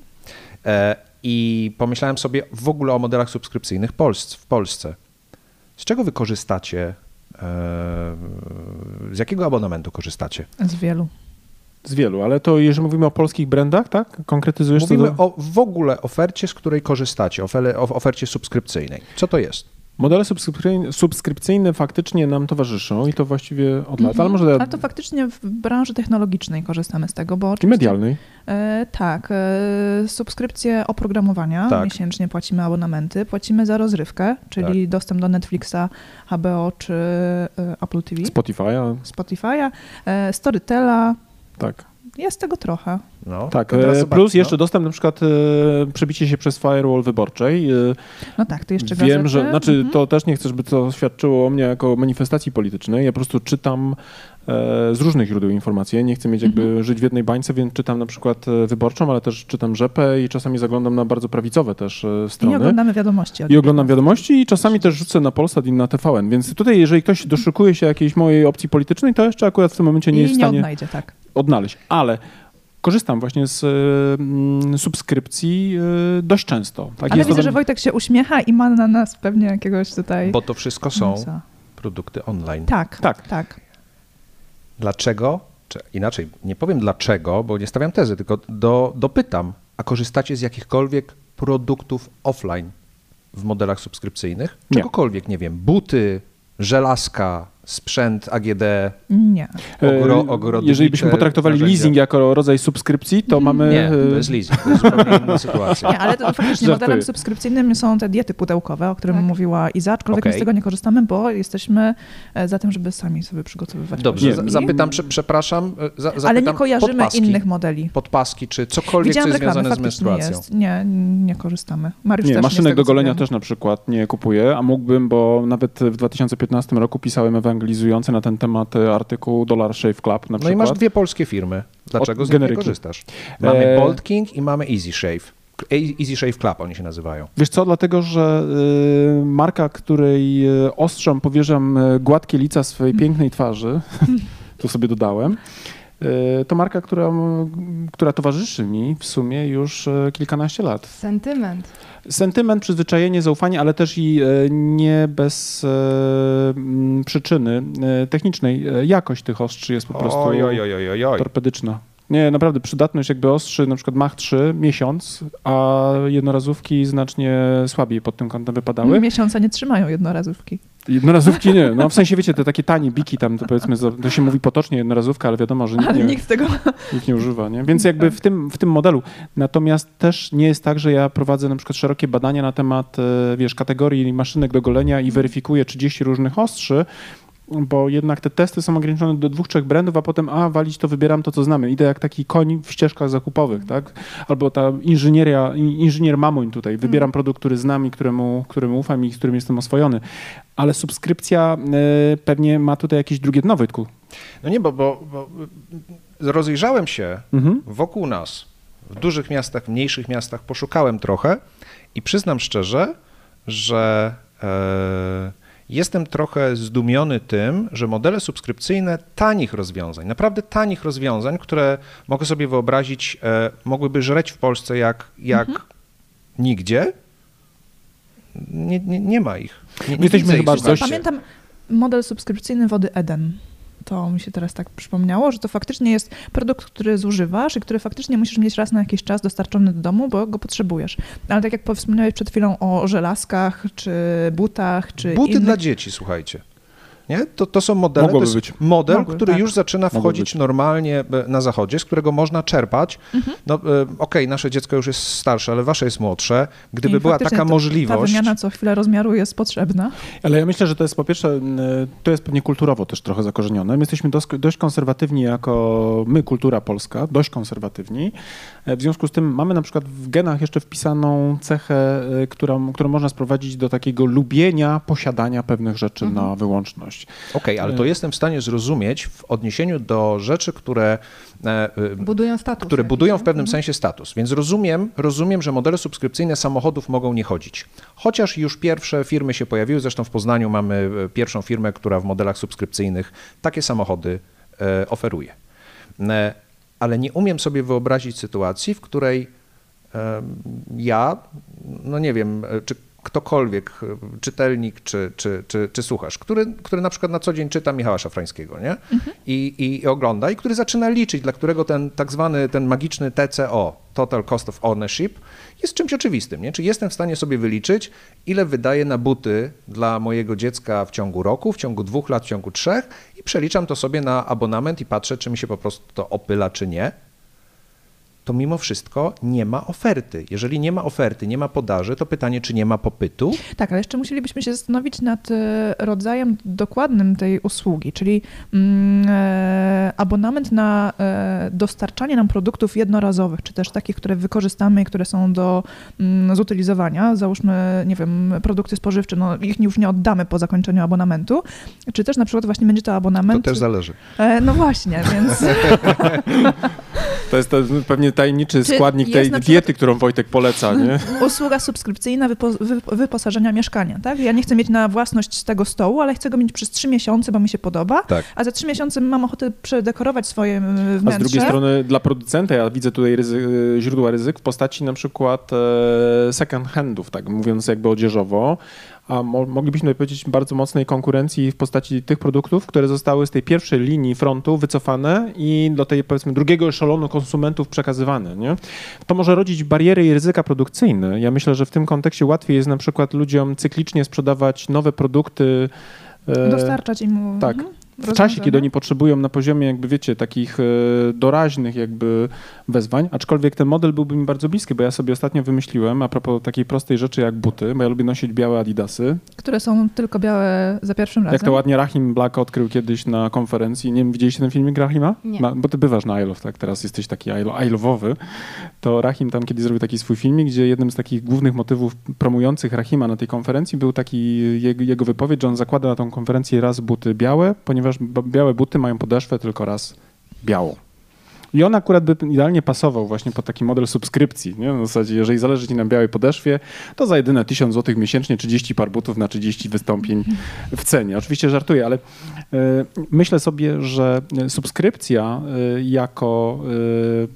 I pomyślałem sobie w ogóle o modelach subskrypcyjnych w Polsce. Z czego wy korzystacie? Z jakiego abonamentu korzystacie? Z wielu. Z wielu, ale to jeżeli mówimy o polskich brandach, tak? Konkretyzujesz Mówimy to do... o w ogóle ofercie, z której korzystacie, ofele- o ofercie subskrypcyjnej. Co to jest? Modele subskrypcyjne, subskrypcyjne faktycznie nam towarzyszą i to właściwie od lat, Mhm. ale może Ale to faktycznie w branży technologicznej korzystamy z tego, bo i medialnej. E, tak, e, subskrypcje oprogramowania, Tak. miesięcznie płacimy abonamenty, płacimy za rozrywkę, czyli Tak. dostęp do Netflixa, HBO czy e, Apple TV, Spotify'a, Spotify'a, e, Storytela, tak. jest tego trochę. No, Tak, e, zobacz, plus no. jeszcze dostęp na przykład e, przebicie się przez firewall wyborczej. E, No tak, to jeszcze Wiem, gazety. że, znaczy Mhm. to też nie chcę, żeby to świadczyło o mnie jako manifestacji politycznej. Ja po prostu czytam z różnych źródeł informacje. Nie chcę mieć jakby Mhm. żyć w jednej bańce, więc czytam na przykład e, wyborczą, ale też czytam rzepę i czasami zaglądam na bardzo prawicowe też e, I nie strony. oglądamy wiadomości. I oglądam wiadomości i czasami też rzucę na Polsat i na TVN. Więc tutaj, jeżeli ktoś doszukuje się jakiejś mojej opcji politycznej, to jeszcze akurat w tym momencie nie I jest w nie stanie odnajdzie, tak. odnaleźć. Ale korzystam właśnie z e, mm, subskrypcji e, dość często. Tak Ale jest widzę, że Wojtek się uśmiecha i ma na nas pewnie jakiegoś tutaj... Bo to wszystko są produkty online. Tak. tak, tak. Dlaczego? Czy inaczej, nie powiem dlaczego, bo nie stawiam tezy, tylko do, dopytam, a korzystacie z jakichkolwiek produktów offline w modelach subskrypcyjnych? Nie. Czegokolwiek, nie wiem, buty, żelazka, sprzęt AGD, Nie. ogro, E, ogrodnicze Jeżeli byśmy potraktowali narzędzia. leasing jako rodzaj subskrypcji, to mamy. Nie, to e, jest leasing, to jest zupełnie inna sytuacja. Nie, ale to faktycznie Żartuję. modelem subskrypcyjnym są te diety pudełkowe, o którym Tak. mówiła Iza, aczkolwiek my Okej. z tego nie korzystamy, bo jesteśmy e, za tym, żeby sami sobie przygotowywać. Dobrze, Nie. za- zapytam, prze, przepraszam, za, Ale nie zapytam kojarzymy podpaski, innych modeli. Podpaski, czy cokolwiek, co Widziałam jest reklamy, związane z menstruacją. jest. Nie, nie korzystamy. Mariusz Nie, też maszynek tego, do co golenia wiem. też na przykład nie kupuję, a mógłbym, bo nawet w 2015 roku pisałem ewangelizujący na ten temat e, artykuł Dollar Shave Club na No przykład. i masz dwie polskie firmy. Dlaczego z nich nie korzystasz? Mamy E, Bolt King i mamy Easy Shave. E- Easy Shave Club oni się nazywają. Wiesz co, dlatego, że marka, której ostrzom powierzam gładkie lica swojej pięknej twarzy, tu sobie dodałem, to marka, która, która towarzyszy mi w sumie już y, kilkanaście lat. Sentyment. Sentyment, przyzwyczajenie, zaufanie, ale też i e, nie bez e, przyczyny e, technicznej. E, Jakość tych ostrzy jest po prostu oj, oj, oj, oj. torpedyczna. Nie, naprawdę przydatność jakby ostrzy, na przykład Mach 3 miesiąc, a jednorazówki znacznie słabiej pod tym kątem wypadały. Miesiąca nie trzymają jednorazówki. Jednorazówki nie, no w sensie wiecie, te takie tanie biki tam, to powiedzmy, to się mówi potocznie jednorazówka, ale wiadomo, że nikt nie, nikt tego... nikt nie używa, nie? Więc jakby w tym, w tym modelu. Natomiast też nie jest tak, że ja prowadzę na przykład szerokie badania na temat, e, wiesz, kategorii maszynek do golenia i weryfikuję 30 różnych ostrzy, bo jednak te testy są ograniczone do dwóch, trzech brandów, a potem a, walić to wybieram to, co znamy. Idę jak taki koń w ścieżkach zakupowych, tak? Albo ta inżynieria, in- inżynier mamoń tutaj. Wybieram produkt, który znam i któremu, któremu ufam i z którym jestem oswojony. Ale subskrypcja e, pewnie ma tutaj jakieś drugie dno, Wojtku. No nie, bo, bo, bo rozejrzałem się Mhm. wokół nas, w dużych miastach, w mniejszych miastach, poszukałem trochę i przyznam szczerze, że e, jestem trochę zdumiony tym, że modele subskrypcyjne tanich rozwiązań, naprawdę tanich rozwiązań, które mogę sobie wyobrazić, e, mogłyby żreć w Polsce jak, jak nigdzie, nie, nie, nie ma ich. Nie, nie Jesteśmy ich, chyba Pamiętam model subskrypcyjny wody Eden. To mi się teraz tak przypomniało, że to faktycznie jest produkt, który zużywasz i który faktycznie musisz mieć raz na jakiś czas dostarczony do domu, bo go potrzebujesz. Ale tak jak wspomniałeś przed chwilą o żelazkach, czy butach, czy Buty innych... dla dzieci, słuchajcie. Nie? To, to są modele, Mogłoby to jest być. model, Mogły, który tak. już zaczyna wchodzić normalnie e, na zachodzie, z którego można czerpać. Mhm. No e, okej, nasze dziecko już jest starsze, ale wasze jest młodsze. Gdyby I była taka to- Ta możliwość, wymiana co chwilę rozmiaru jest potrzebna. Ale ja myślę, że to jest po pierwsze, to jest pewnie kulturowo też trochę zakorzenione. My jesteśmy dosk- dość konserwatywni jako my, kultura polska, dość konserwatywni. E, W związku z tym mamy na przykład w genach jeszcze wpisaną cechę, którą, którą można sprowadzić do takiego lubienia posiadania pewnych rzeczy Mhm. na wyłączność. Okej, ale to jestem w stanie zrozumieć w odniesieniu do rzeczy, które, e, e, Budują status. które budują w pewnym Mhm. sensie status. Więc rozumiem, rozumiem, że modele subskrypcyjne samochodów mogą nie chodzić. Chociaż już pierwsze firmy się pojawiły, zresztą w Poznaniu mamy e, pierwszą firmę, która w modelach subskrypcyjnych takie samochody e, oferuje. Ale nie umiem sobie wyobrazić sytuacji, w której ja, no nie wiem, czy ktokolwiek, e, czytelnik czy, czy, czy, czy słuchacz, który, który na przykład na co dzień czyta Michała Szafrańskiego nie? I, i, i ogląda i który zaczyna liczyć, dla którego ten tak zwany, ten magiczny TCO, Total Cost of Ownership, jest czymś oczywistym. Nie? Czy jestem w stanie sobie wyliczyć, ile wydaję na buty dla mojego dziecka w ciągu roku, w ciągu dwóch lat, w ciągu trzech i przeliczam to sobie na abonament i patrzę, czy mi się po prostu to opyla, czy nie to mimo wszystko nie ma oferty. Jeżeli nie ma oferty, nie ma podaży, to pytanie, czy nie ma popytu? Tak, ale jeszcze musielibyśmy się zastanowić nad e, rodzajem dokładnym tej usługi, czyli mm, e, abonament na e, dostarczanie nam produktów jednorazowych, czy też takich, które wykorzystamy i które są do mm, zutylizowania. Załóżmy, nie wiem, produkty spożywcze, no ich już nie oddamy po zakończeniu abonamentu, czy też na przykład właśnie będzie to To abonament... też zależy. E, no właśnie, więc... To jest to pewnie tajemniczy Czy składnik tej przykład- diety, którą Wojtek poleca, nie? usługa subskrypcyjna wypo, wy, wyposażenia mieszkania, tak? Ja nie chcę mieć na własność tego stołu, ale chcę go mieć przez trzy miesiące, bo mi się podoba, Tak. a za trzy miesiące mam ochotę przedekorować swoje wnętrze. A z drugiej strony dla producenta ja widzę tutaj ryzy, źródła ryzyk w postaci na przykład e, second handów, tak mówiąc jakby odzieżowo, a mo, moglibyśmy powiedzieć bardzo mocnej konkurencji w postaci tych produktów, które zostały z tej pierwszej linii frontu wycofane i do tej powiedzmy drugiego eszelonu konsumentów przekazywane. Nie? To może rodzić bariery i ryzyka produkcyjne. Ja myślę, że w tym kontekście łatwiej jest na przykład ludziom cyklicznie sprzedawać nowe produkty. e, Dostarczać im tak. mhm, w czasie, kiedy oni potrzebują na poziomie jakby wiecie, takich e, doraźnych jakby wezwań, aczkolwiek ten model byłby mi bardzo bliski, bo ja sobie ostatnio wymyśliłem a propos takiej prostej rzeczy jak buty, bo ja lubię nosić białe adidasy. Które są tylko białe za pierwszym razem. Jak to ładnie Rahim Black odkrył kiedyś na konferencji, nie wiem, widzieliście ten filmik Rahima? Nie. Ma, bo ty bywasz na I Love, tak? Teraz jesteś taki I Love'owy. To Rahim tam kiedyś zrobił taki swój filmik, gdzie jednym z takich głównych motywów promujących Rahima na tej konferencji był taki jego, jego wypowiedź, że on zakłada na tą konferencję raz buty białe, ponieważ b- białe buty mają podeszwę tylko raz białą. I on akurat by idealnie pasował właśnie pod taki model subskrypcji. Nie? W zasadzie, jeżeli zależy ci na białej podeszwie, to za jedyne 1000 zł miesięcznie 30 par butów na 30 wystąpień w cenie. Oczywiście żartuję, ale e, myślę sobie, że subskrypcja e, jako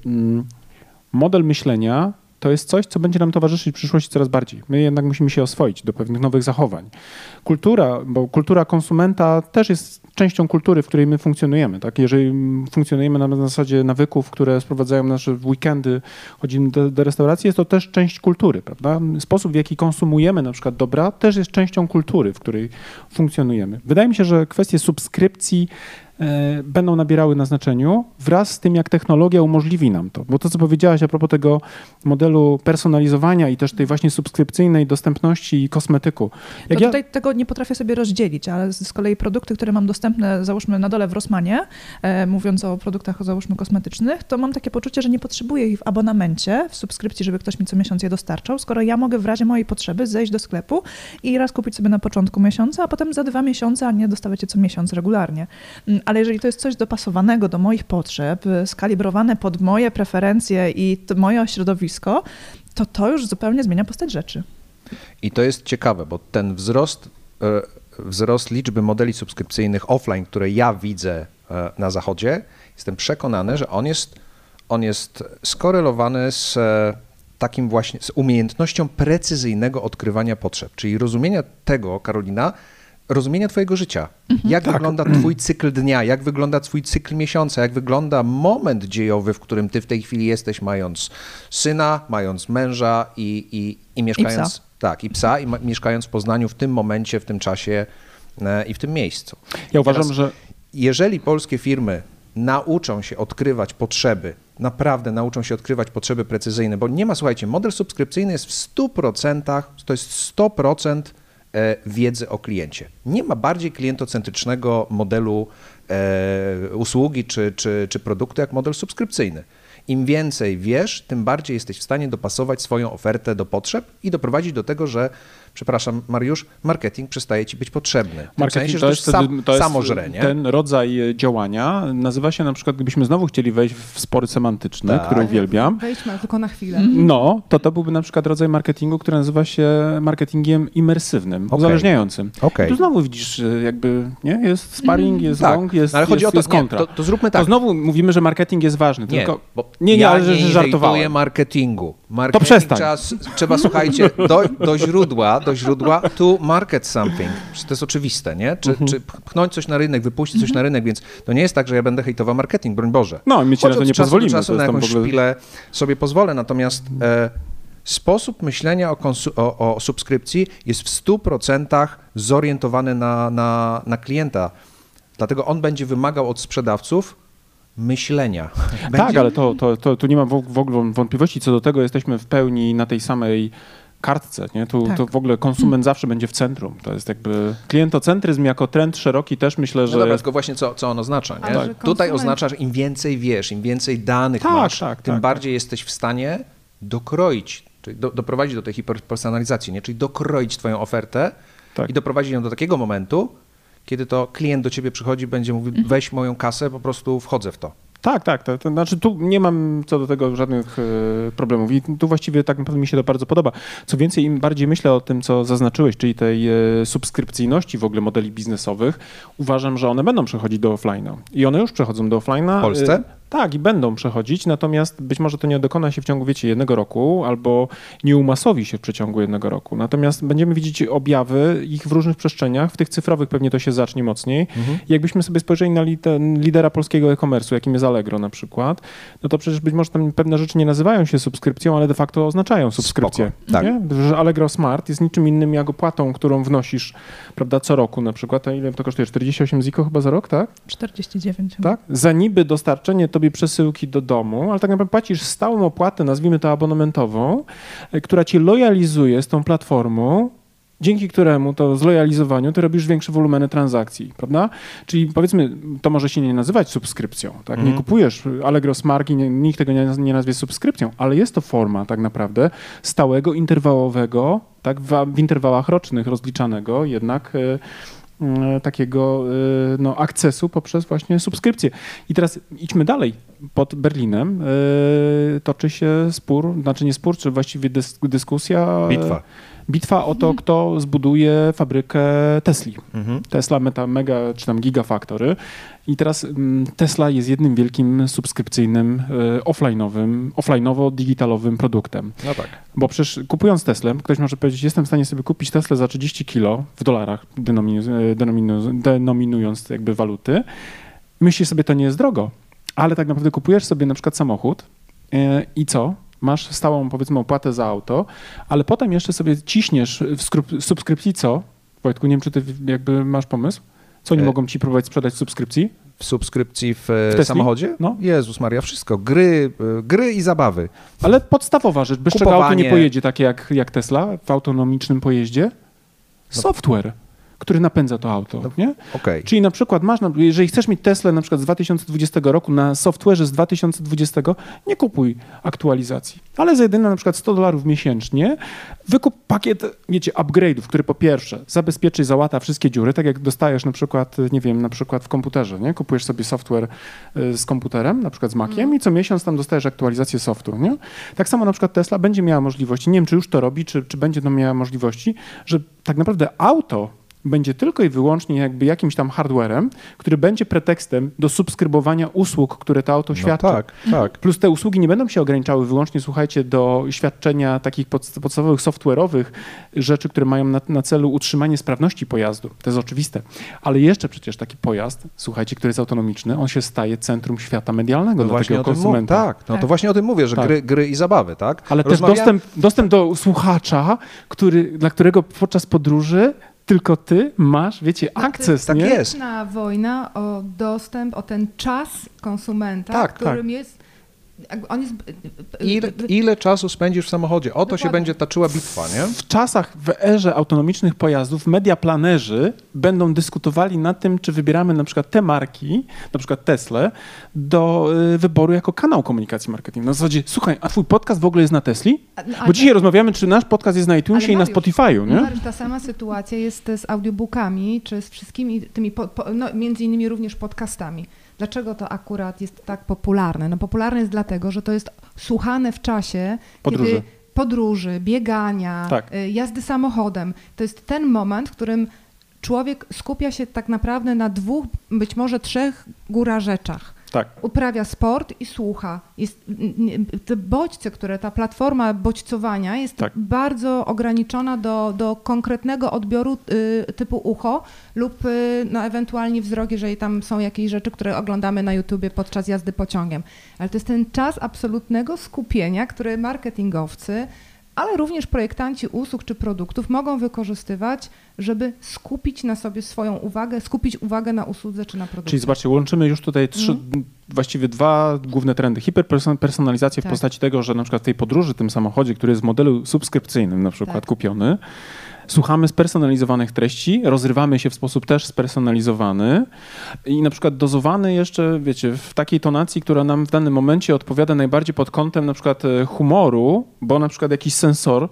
mm, model myślenia to jest coś, co będzie nam towarzyszyć w przyszłości coraz bardziej. My jednak musimy się oswoić do pewnych nowych zachowań. Kultura, bo kultura konsumenta też jest częścią kultury, w której my funkcjonujemy. Tak? Jeżeli funkcjonujemy na zasadzie nawyków, które sprowadzają nasze weekendy, chodzimy do, do restauracji, jest to też część kultury. Prawda? Sposób, w jaki konsumujemy na przykład dobra, też jest częścią kultury, w której funkcjonujemy. Wydaje mi się, że kwestie subskrypcji będą nabierały na znaczeniu wraz z tym, jak technologia umożliwi nam to. Bo to, co powiedziałaś a propos tego modelu personalizowania i też tej właśnie subskrypcyjnej dostępności i kosmetyku. Jak to tutaj ja... tego nie potrafię sobie rozdzielić, ale z kolei produkty, które mam dostępne, załóżmy na dole w Rosmanie, e, mówiąc o produktach, załóżmy kosmetycznych, to mam takie poczucie, że nie potrzebuję ich w abonamencie, w subskrypcji, żeby ktoś mi co miesiąc je dostarczał, skoro ja mogę w razie mojej potrzeby zejść do sklepu i raz kupić sobie na początku miesiąca, a potem za dwa miesiące, a nie dostawać je co miesiąc regularnie. Ale jeżeli to jest coś dopasowanego do moich potrzeb, skalibrowane pod moje preferencje i moje środowisko, to to już zupełnie zmienia postać rzeczy. I to jest ciekawe, bo ten wzrost, e, wzrost liczby modeli subskrypcyjnych offline, które ja widzę e, na zachodzie, jestem przekonany, że on jest, on jest skorelowany z e, takim właśnie, z umiejętnością precyzyjnego odkrywania potrzeb, czyli rozumienia tego, Karolina, rozumienia Twojego życia. Mhm. Jak tak. wygląda Twój cykl dnia, jak wygląda Twój cykl miesiąca, jak wygląda moment dziejowy, w którym Ty w tej chwili jesteś, mając syna, mając męża i, i, i mieszkając. I psa. Tak, i psa, i mieszkając w Poznaniu w tym momencie, w tym czasie e, i w tym miejscu. Ja uważam, Teraz, że. Jeżeli polskie firmy nauczą się odkrywać potrzeby, naprawdę nauczą się odkrywać potrzeby precyzyjne, bo nie ma, słuchajcie, model subskrypcyjny jest w 100%, to jest 100% E, wiedzy o kliencie. Nie ma bardziej klientocentrycznego modelu e, usługi czy, czy, czy produktu jak model subskrypcyjny. Im więcej wiesz, tym bardziej jesteś w stanie dopasować swoją ofertę do potrzeb i doprowadzić do tego, że przepraszam Mariusz, marketing przestaje ci być potrzebny. W marketing sensie, to, jest, sam, to jest samożrenie. ten rodzaj działania nazywa się na przykład, gdybyśmy znowu chcieli wejść w spory semantyczne, tak. które uwielbiam. Wejdźmy tylko na chwilę. No, to to byłby na przykład rodzaj marketingu, który nazywa się marketingiem imersywnym, okay. uzależniającym. Okay. Tu znowu widzisz, jakby, nie? Jest sparring, jest tak. long, jest, ale chodzi jest, o to, jest kontra. Nie, to, to, zróbmy tak. To znowu mówimy, że marketing jest ważny, nie, tylko... Bo nie, nie, ja ale nie żartowałem. marketingu. Marketing to przestań. Czas, trzeba, słuchajcie, do, do źródła, do źródła to market something. To jest oczywiste, nie? Czy, mhm. czy pchnąć coś na rynek, wypuścić coś na rynek, więc to nie jest tak, że ja będę hejtował marketing, broń Boże. No, my ci na to nie czasu pozwolimy. czasu na jakąś ogóle... szpilę sobie pozwolę, natomiast e, sposób myślenia o, o, o, subskrypcji jest w 100% zorientowany na, na, na klienta. Dlatego on będzie wymagał od sprzedawców myślenia. Będzie... Tak, ale to, to, to, tu nie mam w ogóle wątpliwości co do tego. Jesteśmy w pełni na tej samej kartce. Nie? Tu, tak. To w ogóle konsument hmm. zawsze będzie w centrum. To jest jakby klientocentryzm jako trend szeroki też myślę, no że... No dobra, tylko właśnie co, co on oznacza. Nie? Tak. Konsument... Tutaj oznacza, że im więcej wiesz, im więcej danych tak, masz, tak, tym tak. bardziej jesteś w stanie dokroić, czyli do, doprowadzić do tej hiperpersonalizacji, nie? czyli dokroić twoją ofertę tak. i doprowadzić ją do takiego momentu, kiedy to klient do ciebie przychodzi, będzie mówił, mhm. weź moją kasę, po prostu wchodzę w to. Tak, tak. To, to, znaczy tu nie mam co do tego żadnych e, problemów i tu właściwie tak naprawdę mi się to bardzo podoba. Co więcej, im bardziej myślę o tym, co zaznaczyłeś, czyli tej e, subskrypcyjności w ogóle modeli biznesowych, uważam, że one będą przechodzić do offline'a. I one już przechodzą do offline'a. W Polsce? E, tak, i będą przechodzić, natomiast być może to nie dokona się w ciągu, wiecie, jednego roku albo nie umasowi się w przeciągu jednego roku. Natomiast będziemy widzieć objawy ich w różnych przestrzeniach, w tych cyfrowych pewnie to się zacznie mocniej. Mhm. jakbyśmy sobie spojrzeli na lidera polskiego e-commerce'u, jakim jest Allegro na przykład, no to przecież być może tam pewne rzeczy nie nazywają się subskrypcją, ale de facto oznaczają subskrypcję. Spoko, tak. Że Allegro Smart jest niczym innym jak opłatą, którą wnosisz, prawda, co roku na przykład. A ile to kosztuje? 48 ziko chyba za rok, tak? 49. Tak? Za niby dostarczenie tobie przesyłki do domu, ale tak naprawdę płacisz stałą opłatę, nazwijmy to abonamentową, e, która cię lojalizuje z tą platformą, dzięki któremu to zlojalizowaniu ty robisz większe wolumeny transakcji, prawda? Czyli powiedzmy, to może się nie nazywać subskrypcją, tak? Mm. Nie mhm. kupujesz Allegro Smart i nikt tego nie, nie nazwie subskrypcją, ale jest to forma tak naprawdę stałego, interwałowego, tak, w, w interwałach rocznych rozliczanego jednak E, takiego e, no, akcesu poprzez właśnie subskrypcję. I teraz idźmy dalej. pod Berlinem y, toczy się spór, znaczy nie spór, czy właściwie dys, dyskusja. Bitwa. Bitwa o to, kto zbuduje fabrykę Tesli. Mhm. Tesla Meta Mega czy tam Gigafactory. I teraz mm, Tesla jest jednym wielkim subskrypcyjnym, y, offline'owym, offline'owo-digitalowym produktem. No tak. Bo przecież kupując Teslę, ktoś może powiedzieć, jestem w stanie sobie kupić Teslę za 30 kilo w dolarach, denominu, denominu, denominując jakby waluty. Myślisz sobie, to nie jest drogo, ale tak naprawdę kupujesz sobie na przykład samochód e, i co? Masz stałą, powiedzmy, opłatę za auto, ale potem jeszcze sobie ciśniesz w subskrypcji co? Wojtku, nie wiem, czy ty jakby masz pomysł? Co oni E, mogą ci próbować sprzedać w subskrypcji? W subskrypcji w, W Tesli? samochodzie? No. Jezus Maria, wszystko. Gry, y, gry i zabawy. Ale podstawowa rzecz, bez czego auto nie Kupowanie. pojedzie tak jak, jak Tesla w autonomicznym pojeździe? Software, który napędza to auto, No. nie? Okej. Czyli na przykład masz, jeżeli chcesz mieć Tesla na przykład z 2020 roku na software'ze z 2020, nie kupuj aktualizacji. Ale za jedyne na przykład 100 dolarów miesięcznie wykup pakiet, wiecie, upgrade'ów, który po pierwsze zabezpieczy i załata wszystkie dziury, tak jak dostajesz na przykład, nie wiem, na przykład w komputerze, nie? Kupujesz sobie software y, z komputerem, na przykład z Maciem i co miesiąc tam dostajesz aktualizację softu, nie? Tak samo na przykład Tesla będzie miała możliwości, nie wiem, czy już to robi, czy, czy będzie to miała możliwości, że tak naprawdę auto będzie tylko i wyłącznie jakby jakimś tam hardwarem, który będzie pretekstem do subskrybowania usług, które to auto No świadczy. tak, tak. Plus te usługi nie będą się ograniczały wyłącznie, słuchajcie, do świadczenia takich podst- podstawowych software'owych rzeczy, które mają na, na celu utrzymanie sprawności pojazdu. To jest oczywiste. Ale jeszcze przecież taki pojazd, słuchajcie, który jest autonomiczny, on się staje centrum świata medialnego No dla takiego konsumenta. Tak, no to Tak. właśnie o tym mówię, że Tak. gry, gry i zabawy, tak? Ale też dostęp, dostęp do słuchacza, który, dla którego podczas podróży tylko ty masz, wiecie, to akces, tak nie? jest. Wojna o dostęp, o ten czas konsumenta, Tak, którym jest. Jakby On jest Ile, ile czasu spędzisz w samochodzie? O to się Dokładnie. będzie toczyła bitwa, nie? W czasach, w erze autonomicznych pojazdów, mediaplanerzy będą dyskutowali nad tym, czy wybieramy na przykład te marki, na przykład Tesla, do y, wyboru jako kanał komunikacji marketingu. Na zasadzie, słuchaj, a twój podcast w ogóle jest na Tesli? A- Bo dzisiaj rozmawiamy, czy nasz podcast jest na iTunesie i na Spotify'u, nie? Mariusz, ta sama sytuacja jest z audiobookami, czy z wszystkimi tymi, po, po, no, między innymi również podcastami. Dlaczego to akurat jest tak popularne? No popularne jest dlatego, że to jest słuchane w czasie, Podróży. kiedy podróży, biegania, Tak. y, jazdy samochodem. To jest ten moment, w którym człowiek skupia się tak naprawdę na dwóch, być może trzech góra rzeczach. Tak. uprawia sport i słucha. Jest, te bodźce, które ta platforma bodźcowania jest Tak. bardzo ograniczona do, do konkretnego odbioru y, typu ucho lub y, no, ewentualnie wzrok, jeżeli tam są jakieś rzeczy, które oglądamy na YouTubie podczas jazdy pociągiem. Ale to jest ten czas absolutnego skupienia, który marketingowcy, ale również projektanci usług czy produktów mogą wykorzystywać, żeby skupić na sobie swoją uwagę, skupić uwagę na usłudze czy na produkcie. Czyli zobaczcie, łączymy już tutaj trzy, Mhm. właściwie dwa główne trendy. Hiperpersonalizację w Tak. postaci tego, że na przykład w tej podróży, tym samochodzie, który jest w modelu subskrypcyjnym na przykład Tak. kupiony, słuchamy spersonalizowanych treści, rozrywamy się w sposób też spersonalizowany i na przykład dozowany jeszcze, wiecie, w takiej tonacji, która nam w danym momencie odpowiada najbardziej pod kątem na przykład e, humoru, bo na przykład jakiś sensor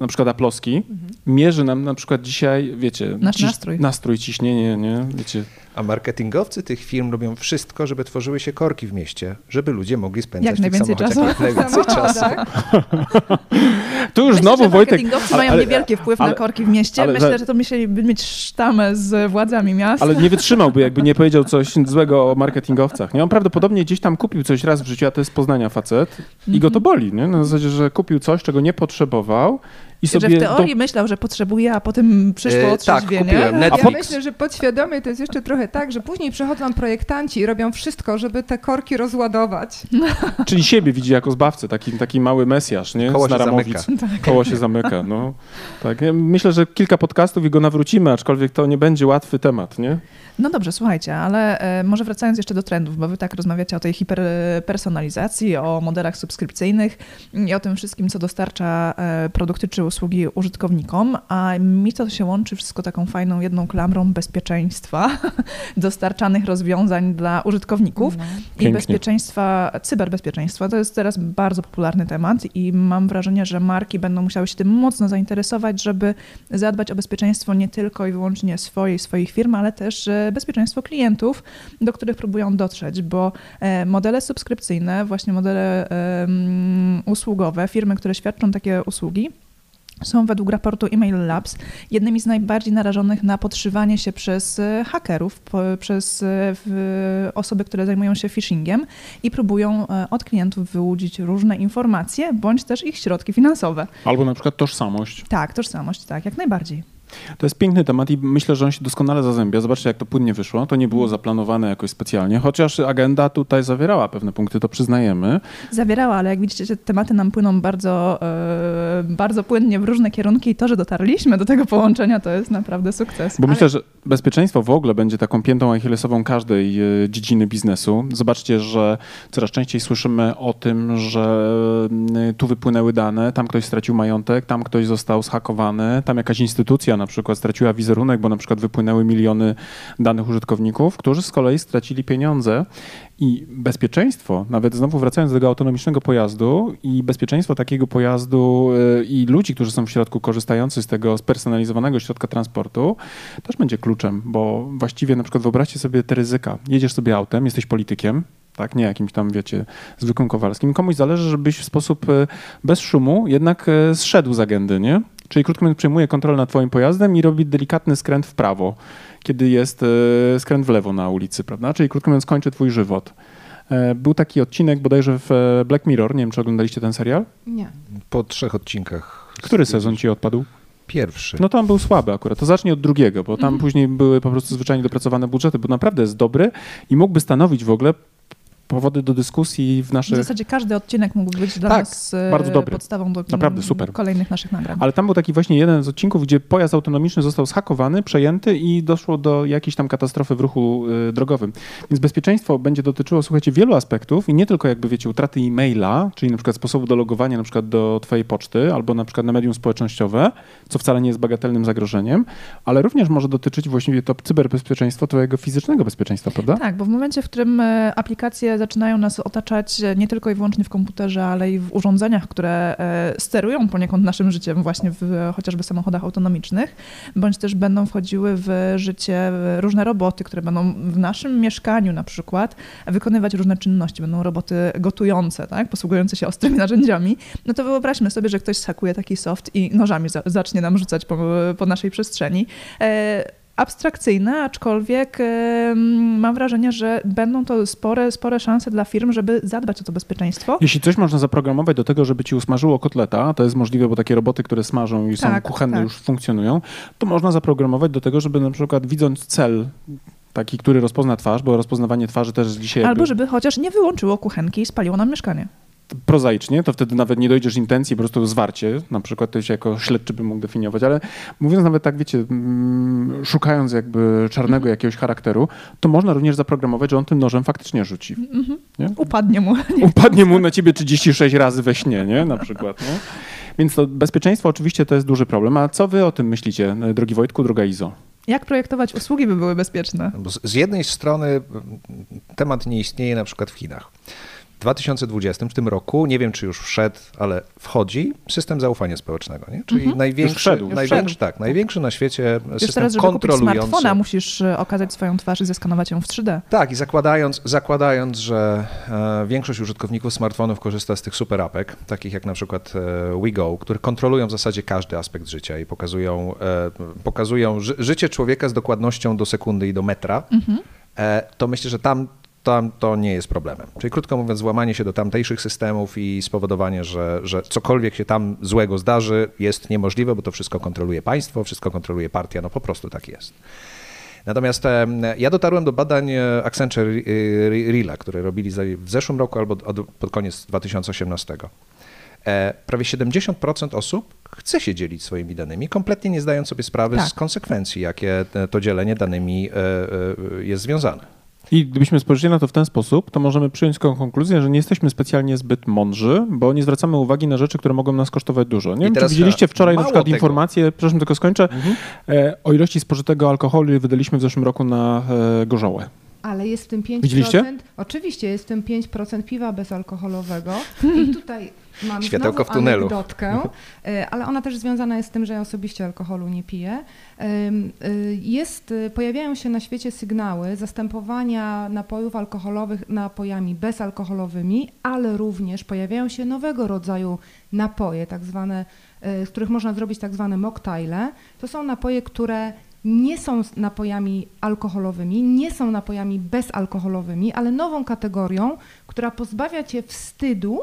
na przykład aplowski, mierzy nam na przykład dzisiaj, wiecie, Nasz nastrój. nastrój, ciśnienie, nie, wiecie, A marketingowcy tych firm robią wszystko, żeby tworzyły się korki w mieście, żeby ludzie mogli spędzać Jak najwięcej czasu. jak najwięcej czasu. Samochodach. Tu już Myślę, znowu Wojtek. marketingowcy mają niewielki wpływ ale- na korki w mieście. ale Myślę, że to musieliby mieć sztamę z władzami miast. Ale nie wytrzymałby, jakby nie powiedział coś złego o marketingowcach. Nie? On prawdopodobnie gdzieś tam kupił coś raz w życiu, a to jest z Poznania facet i go to boli. Nie? Na zasadzie, że kupił coś, czego nie potrzebował i że sobie... w teorii myślał, że potrzebuje, a potem przyszło E, tak, otrzeźwienie. kupiłem. Net- A Ja pod- myślę, że podświadomie to jest jeszcze trochę tak, że później przychodzą projektanci i robią wszystko, żeby te korki rozładować. do, czyli siebie widzi jako zbawcę, taki, taki mały mesjasz, nie? Koło z się Naramowic. zamyka. Koło się zamyka, no. Tak. Ja myślę, że kilka podcastów i go nawrócimy, aczkolwiek to nie będzie łatwy temat, nie? No dobrze, słuchajcie, ale e, może wracając jeszcze do trendów, bo wy tak rozmawiacie o tej hiperpersonalizacji, o modelach subskrypcyjnych i o tym wszystkim, co dostarcza e, produkty czy usługi użytkownikom, a mi to się łączy wszystko taką fajną jedną klamrą bezpieczeństwa dostarczanych rozwiązań dla użytkowników No. i Pięknie. bezpieczeństwa, cyberbezpieczeństwa. To jest teraz bardzo popularny temat i mam wrażenie, że marki będą musiały się tym mocno zainteresować, żeby zadbać o bezpieczeństwo nie tylko i wyłącznie swojej, swoich firm, ale też e, bezpieczeństwo klientów, do których próbują dotrzeć, bo e, modele subskrypcyjne, właśnie modele usługowe, firmy, które świadczą takie usługi, są według raportu Email Labs jednymi z najbardziej narażonych na podszywanie się przez e, hakerów, przez e, osoby, które zajmują się phishingiem i próbują e, od klientów wyłudzić różne informacje bądź też ich środki finansowe. Albo na przykład tożsamość. Tak, tożsamość, tak, jak najbardziej. To jest piękny temat i myślę, że on się doskonale zazębia. Zobaczcie, jak to płynnie wyszło. To nie było zaplanowane jakoś specjalnie, chociaż agenda tutaj zawierała pewne punkty, to przyznajemy. Zawierała, ale jak widzicie, te tematy nam płyną bardzo, e, bardzo płynnie w różne kierunki i to, że dotarliśmy do tego połączenia, to jest naprawdę sukces. Bo Ale- myślę, że bezpieczeństwo w ogóle będzie taką piętą achillesową każdej e, dziedziny biznesu. Zobaczcie, że coraz częściej słyszymy o tym, że mm, tu wypłynęły dane, tam ktoś stracił majątek, tam ktoś został zhakowany, tam jakaś instytucja na przykład straciła wizerunek, bo na przykład wypłynęły miliony danych użytkowników, którzy z kolei stracili pieniądze. I bezpieczeństwo, nawet znowu wracając do tego autonomicznego pojazdu i bezpieczeństwo takiego pojazdu e, i ludzi, którzy są w środku korzystający z tego spersonalizowanego środka transportu, też będzie kluczem, bo właściwie na przykład wyobraźcie sobie te ryzyka. Jedziesz sobie autem, jesteś politykiem, tak, nie jakimś tam, wiecie, zwykłym Kowalskim. Komuś zależy, żebyś w sposób e, bez szumu jednak e, zszedł z agendy, nie? Czyli krótko mówiąc, przejmuje kontrolę nad twoim pojazdem i robi delikatny skręt w prawo, kiedy jest e, skręt w lewo na ulicy, prawda? Czyli krótko mówiąc, kończy twój żywot. E, Był taki odcinek bodajże w e, Black Mirror, nie wiem, czy oglądaliście ten serial? Nie. Po trzech odcinkach. Który sezon ci odpadł? Pierwszy. No tam był słaby akurat. To zacznij od drugiego, bo tam Mhm. później były po prostu zwyczajnie dopracowane budżety, bo naprawdę jest dobry i mógłby stanowić w ogóle powody do dyskusji w W naszych... zasadzie każdy odcinek mógł być dla Tak, nas e, bardzo dobry. podstawą do Naprawdę super. kolejnych naszych nagrań. Ale tam był taki właśnie jeden z odcinków, gdzie pojazd autonomiczny został zhakowany, przejęty i doszło do jakiejś tam katastrofy w ruchu y, drogowym. Więc bezpieczeństwo będzie dotyczyło, słuchajcie, wielu aspektów i nie tylko jakby, wiecie, utraty e-maila, czyli na przykład sposobu do logowania na przykład do twojej poczty albo na przykład na medium społecznościowe, co wcale nie jest bagatelnym zagrożeniem, ale również może dotyczyć właściwie to cyberbezpieczeństwo twojego fizycznego bezpieczeństwa, prawda? Tak, bo w momencie, w którym e, aplikacje zaczynają nas otaczać e, nie tylko i wyłącznie w komputerze, ale i w urządzeniach, które e, sterują poniekąd naszym życiem, właśnie w e, chociażby samochodach autonomicznych, bądź też będą wchodziły w życie różne roboty, które będą w naszym mieszkaniu na przykład wykonywać różne czynności. Będą roboty gotujące, tak, posługujące się ostrymi narzędziami. No to wyobraźmy sobie, że ktoś skakuje taki soft i nożami za, zacznie nam rzucać po, po naszej przestrzeni. Abstrakcyjne, aczkolwiek mam wrażenie, że będą to spore, spore szanse dla firm, żeby zadbać o to bezpieczeństwo. Jeśli coś można zaprogramować do tego, żeby ci usmażyło kotleta, to jest możliwe, bo takie roboty, które smażą i są Tak, kuchenne tak. już funkcjonują, to można zaprogramować do tego, żeby na przykład widząc cel, taki, który rozpozna twarz, bo rozpoznawanie twarzy też dzisiaj Albo jakby żeby chociaż nie wyłączyło kuchenki i spaliło nam mieszkanie. Prozaicznie, to wtedy nawet nie dojdziesz intencji, po prostu zwarcie, na przykład to się jako śledczy by mógł definiować, ale mówiąc nawet tak, wiecie, mm, szukając jakby czarnego jakiegoś charakteru, to można również zaprogramować, że on tym nożem faktycznie rzuci. Mhm. Upadnie mu. Upadnie mu na ciebie 36 razy we śnie, nie? Na przykład. Nie? Więc to bezpieczeństwo oczywiście to jest duży problem. A co wy o tym myślicie, drogi Wojtku, droga Izo? Jak projektować usługi, by były bezpieczne? Z jednej strony mm, temat nie istnieje na przykład w Chinach. W 2020, w tym roku, nie wiem czy już wszedł, ale wchodzi system zaufania społecznego, nie? czyli Mhm. największy, wszedł. Największy, tak, największy na świecie Już system teraz, żeby kupić kontrolujący. smartfona, musisz e, okazać swoją twarz i zeskanować ją w 3D. Tak, i zakładając, zakładając że e, większość użytkowników smartfonów korzysta z tych super apek, takich jak na przykład e, WeGo, które kontrolują w zasadzie każdy aspekt życia i pokazują, e, pokazują ży, życie człowieka z dokładnością do sekundy i do metra, e, to myślę, że tam, tam to nie jest problemem. Czyli krótko mówiąc, włamanie się do tamtejszych systemów i spowodowanie, że, że cokolwiek się tam złego zdarzy, jest niemożliwe, bo to wszystko kontroluje państwo, wszystko kontroluje partia, no po prostu tak jest. Natomiast ja dotarłem do badań e, Accenture e, Rila, które robili w zeszłym roku albo od, pod koniec 2018. E, Prawie 70% osób chce się dzielić swoimi danymi, kompletnie nie zdając sobie sprawy Tak. z konsekwencji, jakie to dzielenie danymi jest związane. I gdybyśmy spojrzeli na to w ten sposób, to możemy przyjąć taką konkluzję, że nie jesteśmy specjalnie zbyt mądrzy, bo nie zwracamy uwagi na rzeczy, które mogą nas kosztować dużo. Nie I wiem, czy widzieliście wczoraj na przykład tego. informację, przepraszam, tylko skończę, Mhm. e, o ilości spożytego alkoholu, wydaliśmy w zeszłym roku na e, gorzołę. Ale jest w tym 5%. Widzieliście? Oczywiście, jest w tym 5% piwa bezalkoholowego. I tutaj mam Światełko znowu w tunelu. anegdotkę, y, ale ona też związana jest z tym, że ja osobiście alkoholu nie piję. Ym, y, Jest, pojawiają się na świecie sygnały zastępowania napojów alkoholowych napojami bezalkoholowymi, ale również pojawiają się nowego rodzaju napoje, tak zwane, z których można zrobić tak zwane mocktaile. To są napoje, które nie są napojami alkoholowymi, nie są napojami bezalkoholowymi, ale nową kategorią, która pozbawia cię wstydu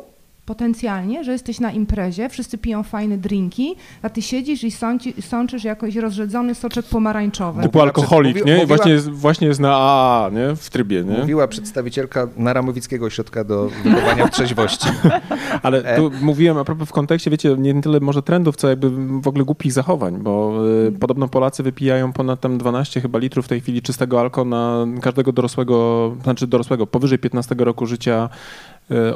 potencjalnie, że jesteś na imprezie, wszyscy piją fajne drinki, a ty siedzisz i sąci, sączysz jakoś rozrzedzony soczek pomarańczowy. Typu Mówiła alkoholik, nie? mówiła- właśnie, jest, właśnie jest na AA, nie? W trybie, nie? Mówiła przedstawicielka Naramowickiego Ośrodka do wychowania w trzeźwości. Ale E. tu mówiłem a propos w kontekście, wiecie, nie tyle może trendów, co jakby w ogóle głupich zachowań, bo y, podobno Polacy wypijają ponad tam 12 chyba litrów w tej chwili czystego alko na każdego dorosłego, znaczy dorosłego, powyżej 15 roku życia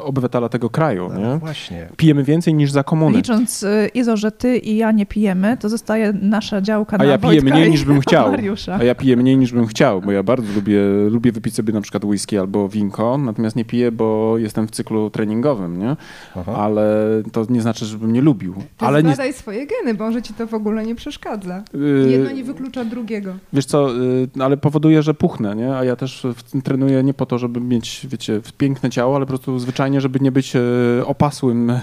obywatela tego kraju, No nie? właśnie. Pijemy więcej niż za komuny. Licząc y, Izo, że ty i ja nie pijemy, to zostaje nasza działka A na ja piję Wojtka mniej niż bym chciał. Mariusza. A ja piję mniej niż bym chciał, bo ja bardzo lubię, lubię wypić sobie na przykład whisky albo winko, natomiast nie piję, bo jestem w cyklu treningowym, nie? Aha. Ale to nie znaczy, żebym nie lubił. Ty Ale nie, zbadaj swoje geny, bo może ci to w ogóle nie przeszkadza. y, Jedno nie wyklucza drugiego. Wiesz co, y, ale powoduje, że puchnę, nie? A ja też trenuję nie po to, żeby mieć, wiecie, piękne ciało, ale po prostu zwyczajnie, żeby nie być e, opasłym e,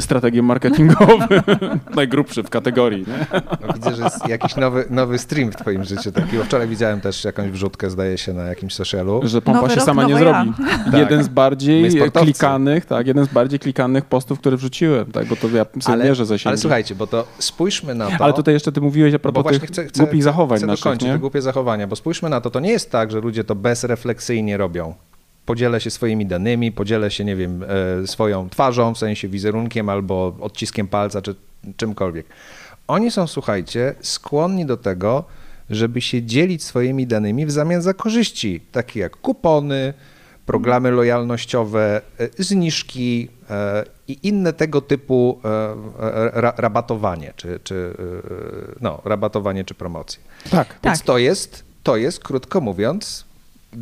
strategiem marketingowym. Najgrubszy w kategorii, nie? No, widzę, że jest jakiś nowy, nowy stream w twoim życiu. Taki. Bo Wczoraj widziałem też jakąś wrzutkę, zdaje się, na jakimś socialu. Że pompa Nowy się rok, sama nie ja. zrobi. Tak. Jeden z bardziej klikanych, tak, jeden z bardziej klikanych postów, które wrzuciłem, tak, bo to ja sobie Ale, mierzę zasięgi. ale słuchajcie, bo to spójrzmy na to. Ale tutaj jeszcze ty mówiłeś a No propos tych chcę, chcę, głupich zachowań chcę naszych, dokończyć nie? te głupie zachowania, bo spójrzmy na to, to nie jest tak, że ludzie to bezrefleksyjnie robią. Podzielę się swoimi danymi, podzielę się, nie wiem, e, swoją twarzą, w sensie wizerunkiem albo odciskiem palca, czy czymkolwiek. Oni są, słuchajcie, skłonni do tego, żeby się dzielić swoimi danymi w zamian za korzyści, takie jak kupony, programy lojalnościowe, e, zniżki e, i inne tego typu ra, rabatowanie, czy, czy no, rabatowanie czy promocje. Tak. Tak. Więc to jest, to jest, krótko mówiąc,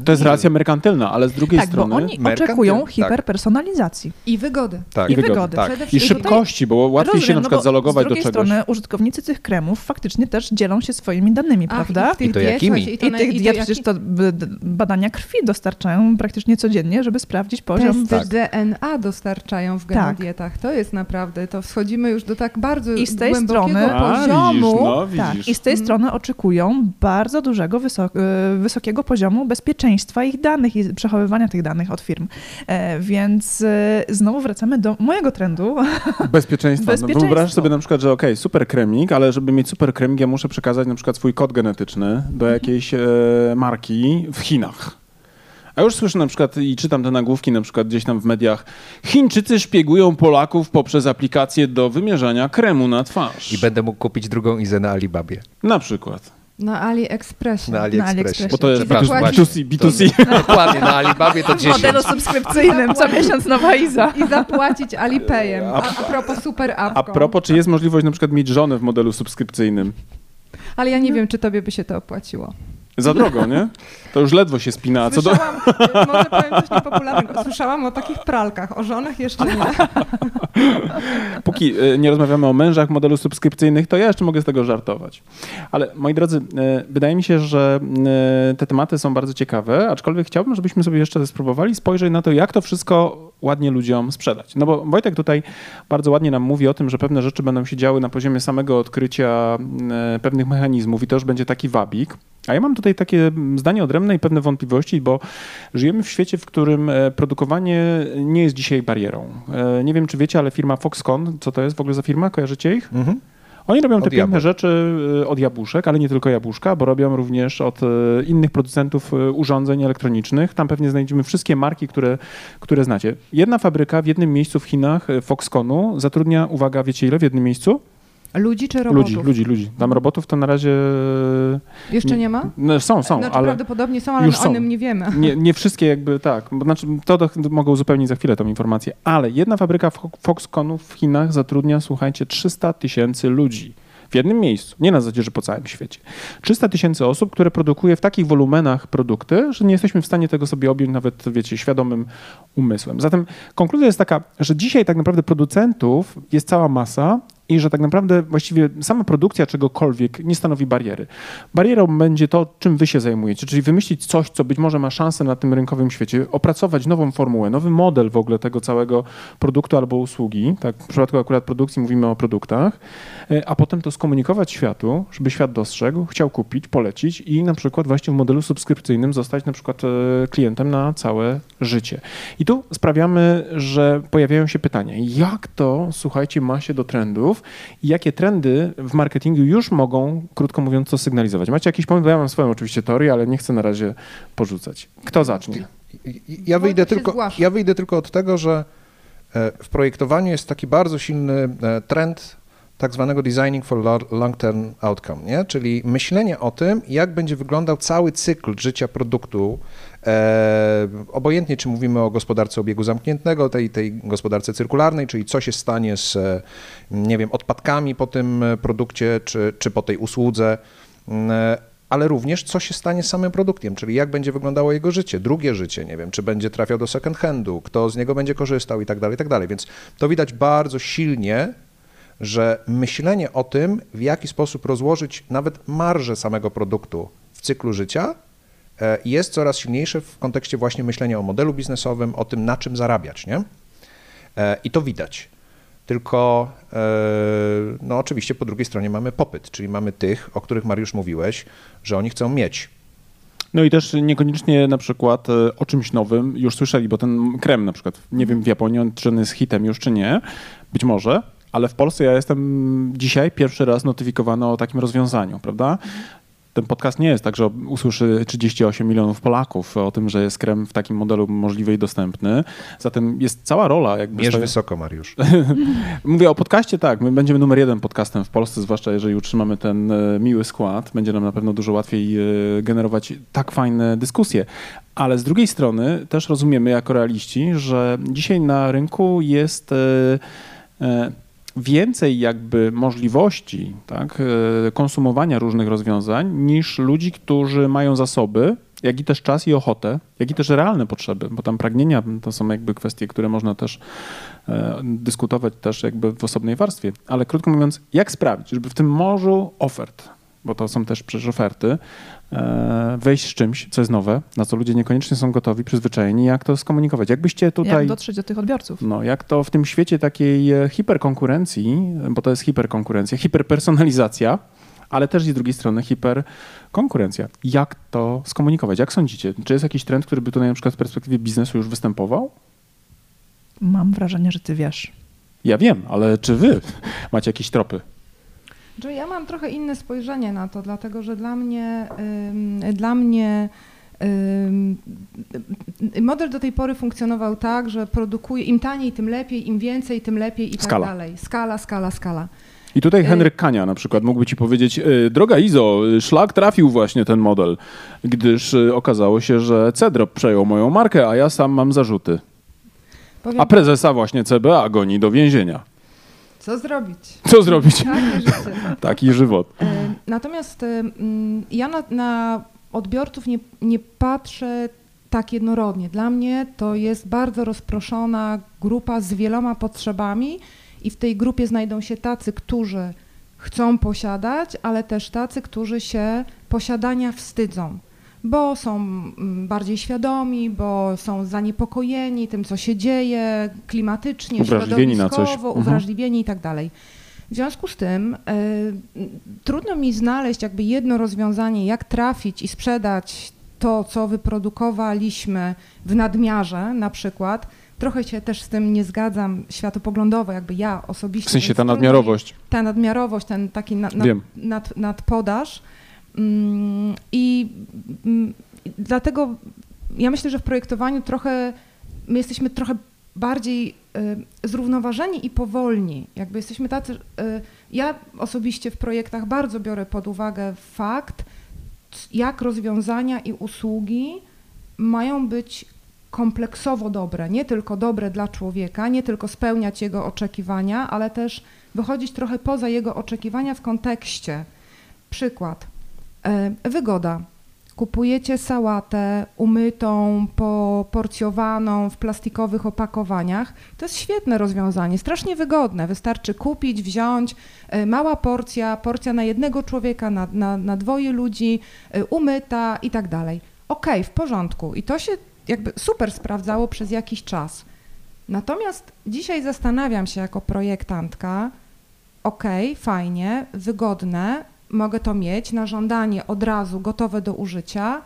To jest deal. racja merkantylna, ale z drugiej Tak, bo strony... oni merkantyl- oczekują tak. hiperpersonalizacji. I wygody. Tak. I I wygody, tak. I szybkości, bo łatwiej się Rozumiem, na no przykład bo zalogować z do drugiej czegoś. strony użytkownicy tych kremów faktycznie też dzielą się swoimi danymi, Ach, prawda? I, tych I to diet, jakimi? I to na- tych i to diet jaki- przecież to badania krwi dostarczają praktycznie codziennie, żeby sprawdzić poziom. Testy DNA dostarczają w Tak. genodietach. To jest naprawdę, to wchodzimy już do tak bardzo I z tej głębokiego strony- A, poziomu. widzisz, no, Tak, widzisz. i z tej strony oczekują bardzo dużego, wysok- y, wysokiego poziomu bezpieczeństwa ich danych i przechowywania tych danych od firm. E, Więc y, znowu wracamy do mojego trendu. Bezpieczeństwa. No, Bezpieczeństwo. wyobraź sobie na przykład, że okej, super kremik, ale żeby mieć super kremik, ja muszę przekazać na przykład swój kod genetyczny do jakiejś e, marki w Chinach. A już słyszę na przykład i czytam te nagłówki na przykład gdzieś tam w mediach. Chińczycy szpiegują Polaków poprzez aplikację do wymierzania kremu na twarz. I będę mógł kupić drugą Izę na Alibabie, Na przykład. Na AliExpressie. na AliExpressie. AliExpressie. Bo to jest Przepraszam, właśnie. B2C. B2C. Dokładnie, na Alibabie to W 10. modelu subskrypcyjnym, co miesiąc nowa Iza. I zapłacić Alipayem. A, a propos super A apką. propos, czy jest możliwość na przykład mieć żonę w modelu subskrypcyjnym? Ale ja nie wiem, czy tobie by się to opłaciło. Za drogo, nie? To już ledwo się spina. A co do... Słyszałam, może powiem coś niepopularnego, słyszałam o takich pralkach, o żonach jeszcze nie. Póki e, nie rozmawiamy o mężach modelu subskrypcyjnych, to ja jeszcze mogę z tego żartować. Ale moi drodzy, e, wydaje mi się, że te tematy są bardzo ciekawe, aczkolwiek chciałbym, żebyśmy sobie jeszcze spróbowali spojrzeć na to, jak to wszystko ładnie ludziom sprzedać. No bo Wojtek tutaj bardzo ładnie nam mówi o tym, że pewne rzeczy będą się działy na poziomie samego odkrycia e, pewnych mechanizmów i to już będzie taki wabik. A ja mam tutaj takie zdanie odrębne i pewne wątpliwości, bo żyjemy w świecie, w którym e, produkowanie nie jest dzisiaj barierą. E, Nie wiem, czy wiecie, ale firma Foxconn, co to jest w ogóle za firma? Kojarzycie ich? Mhm. Oni robią te piękne rzeczy e, od jabłuszek, ale nie tylko jabłuszka, bo robią również od e, innych producentów e, urządzeń elektronicznych. Tam pewnie znajdziemy wszystkie marki, które, które znacie. Jedna fabryka w jednym miejscu w Chinach, Foxconnu, zatrudnia, uwaga, wiecie ile w jednym miejscu? Ludzi czy robotów? Ludzi, ludzi, ludzi. Tam robotów to na razie... Jeszcze nie ma? No, są, są, znaczy, ale prawdopodobnie są, ale już o tym nie wiemy. nie, nie wszystkie jakby tak. Znaczy, to do, mogę uzupełnić za chwilę tą informację, ale jedna fabryka Fo- Foxconnów w Chinach zatrudnia, słuchajcie, 300 tysięcy ludzi. W jednym miejscu, nie na zasadzie, po całym świecie. 300 tysięcy osób, które produkuje w takich wolumenach produkty, że nie jesteśmy w stanie tego sobie objąć nawet, wiecie, świadomym umysłem. Zatem konkluzja jest taka, że dzisiaj tak naprawdę producentów jest cała masa i że tak naprawdę właściwie sama produkcja czegokolwiek nie stanowi bariery. Barierą będzie to, czym wy się zajmujecie, czyli wymyślić coś, co być może ma szansę na tym rynkowym świecie, opracować nową formułę, nowy model w ogóle tego całego produktu albo usługi. Tak, w przypadku akurat produkcji mówimy o produktach, e, a potem to skomunikować światu, żeby świat dostrzegł, chciał kupić, polecić i na przykład właśnie w modelu subskrypcyjnym zostać na przykład e, klientem na całe życie. I tu sprawiamy, że pojawiają się pytania, jak to, słuchajcie, ma się do trendów i jakie trendy w marketingu już mogą, krótko mówiąc, to sygnalizować. Macie jakiś pomysł? Ja mam swoją oczywiście teorię, ale nie chcę na razie porzucać. Kto zacznie? Ja wyjdę, tylko, zgłasza. ja wyjdę tylko od tego, że e, w projektowaniu jest taki bardzo silny e, trend tak zwanego designing for lo- long-term outcome, nie? czyli myślenie o tym, jak będzie wyglądał cały cykl życia produktu, e, obojętnie czy mówimy o gospodarce obiegu zamkniętego, tej, tej gospodarce cyrkularnej, czyli co się stanie z, e, nie wiem, odpadkami po tym e, produkcie, czy, czy po tej usłudze, m, e, ale również co się stanie z samym produktem, czyli jak będzie wyglądało jego życie, drugie życie, nie wiem, czy będzie trafiał do second handu, kto z niego będzie korzystał i tak dalej, i tak dalej. Więc to widać bardzo silnie, że myślenie o tym, w jaki sposób rozłożyć nawet marżę samego produktu w cyklu życia, jest coraz silniejsze w kontekście właśnie myślenia o modelu biznesowym, o tym, na czym zarabiać, nie? E, I to widać. Tylko, e, no oczywiście po drugiej stronie mamy popyt, czyli mamy tych, o których Mariusz mówiłeś, że oni chcą mieć. No i też niekoniecznie na przykład e, o czymś nowym już słyszeli, bo ten krem na przykład, nie wiem w Japonii, on, czy on jest hitem już, czy nie, być może, ale w Polsce ja jestem dzisiaj pierwszy raz notyfikowany o takim rozwiązaniu, prawda? Ten podcast nie jest tak, że usłyszy 38 milionów Polaków o tym, że jest krem w takim modelu możliwy i dostępny. Zatem jest cała rola jakby... Mierz stoi- wysoko, Mariusz. Mówię o podcaście, tak. My będziemy numer jeden podcastem w Polsce, zwłaszcza jeżeli utrzymamy ten e, miły skład. Będzie nam na pewno dużo łatwiej e, generować tak fajne dyskusje. Ale z drugiej strony też rozumiemy jako realiści, że dzisiaj na rynku jest e, e, więcej jakby możliwości tak, e, konsumowania różnych rozwiązań niż ludzi, którzy mają zasoby, jak i też czas i ochotę, jak i też realne potrzeby, bo tam pragnienia to są jakby kwestie, które można też e, dyskutować też jakby w osobnej warstwie. Ale krótko mówiąc, jak sprawić, żeby w tym morzu ofert, bo to są też przecież oferty, wejść z czymś, co jest nowe, na co ludzie niekoniecznie są gotowi, przyzwyczajeni, jak to skomunikować. Jakbyście tutaj... Jak dotrzeć do tych odbiorców? No, jak to w tym świecie takiej e, hiperkonkurencji, bo to jest hiperkonkurencja, hiperpersonalizacja, ale też z drugiej strony hiperkonkurencja. Jak to skomunikować? Jak sądzicie? Czy jest jakiś trend, który by tutaj na przykład w perspektywie biznesu już występował? Mam wrażenie, że ty wiesz. Ja wiem, ale czy wy macie jakieś tropy? Że ja mam trochę inne spojrzenie na to, dlatego że dla mnie, dla mnie model do tej pory funkcjonował tak, że produkuje im taniej, tym lepiej, im więcej, tym lepiej i Skala. tak dalej. Skala, skala, skala. I tutaj Y- Henryk Kania na przykład mógłby ci powiedzieć, y, droga Izo, y, szlak trafił właśnie ten model, gdyż okazało się, że Cedrop przejął moją markę, a ja sam mam zarzuty. Powiem, A prezesa właśnie CBA goni do więzienia. Co zrobić? Co zrobić? Takie życie. Taki żywot. Y, Natomiast y, mm, ja na, na odbiorców nie, nie patrzę tak jednorodnie. Dla mnie to jest bardzo rozproszona grupa z wieloma potrzebami i w tej grupie znajdą się tacy, którzy chcą posiadać, ale też tacy, którzy się posiadania wstydzą, bo są mm, bardziej świadomi, bo są zaniepokojeni tym, co się dzieje klimatycznie, Uwrażliwieni na coś. środowiskowo, Mhm. uwrażliwieni i tak dalej. W związku z tym y, trudno mi znaleźć jakby jedno rozwiązanie, jak trafić i sprzedać to, co wyprodukowaliśmy w nadmiarze na przykład. Trochę się też z tym nie zgadzam światopoglądowo, jakby ja osobiście. W sensie ta nadmiarowość. Ta nadmiarowość, ten taki na, na, nad, nadpodaż. I mm, dlatego ja myślę, że w projektowaniu trochę my jesteśmy trochę bardziej y, zrównoważeni i powolni. Jakby jesteśmy tacy, y, Ja osobiście w projektach bardzo biorę pod uwagę fakt, jak rozwiązania i usługi mają być kompleksowo dobre, nie tylko dobre dla człowieka, nie tylko spełniać jego oczekiwania, ale też wychodzić trochę poza jego oczekiwania w kontekście. Przykład. E, wygoda. Kupujecie sałatę umytą, poporcjowaną w plastikowych opakowaniach. To jest świetne rozwiązanie, strasznie wygodne. Wystarczy kupić, wziąć, e, mała porcja, porcja na jednego człowieka, na, na, na dwoje ludzi, e, umyta i tak dalej. Okej, okay, w porządku. I to się jakby super sprawdzało przez jakiś czas. Natomiast dzisiaj zastanawiam się jako projektantka, okay, fajnie, wygodne, mogę to mieć na żądanie od razu gotowe do użycia,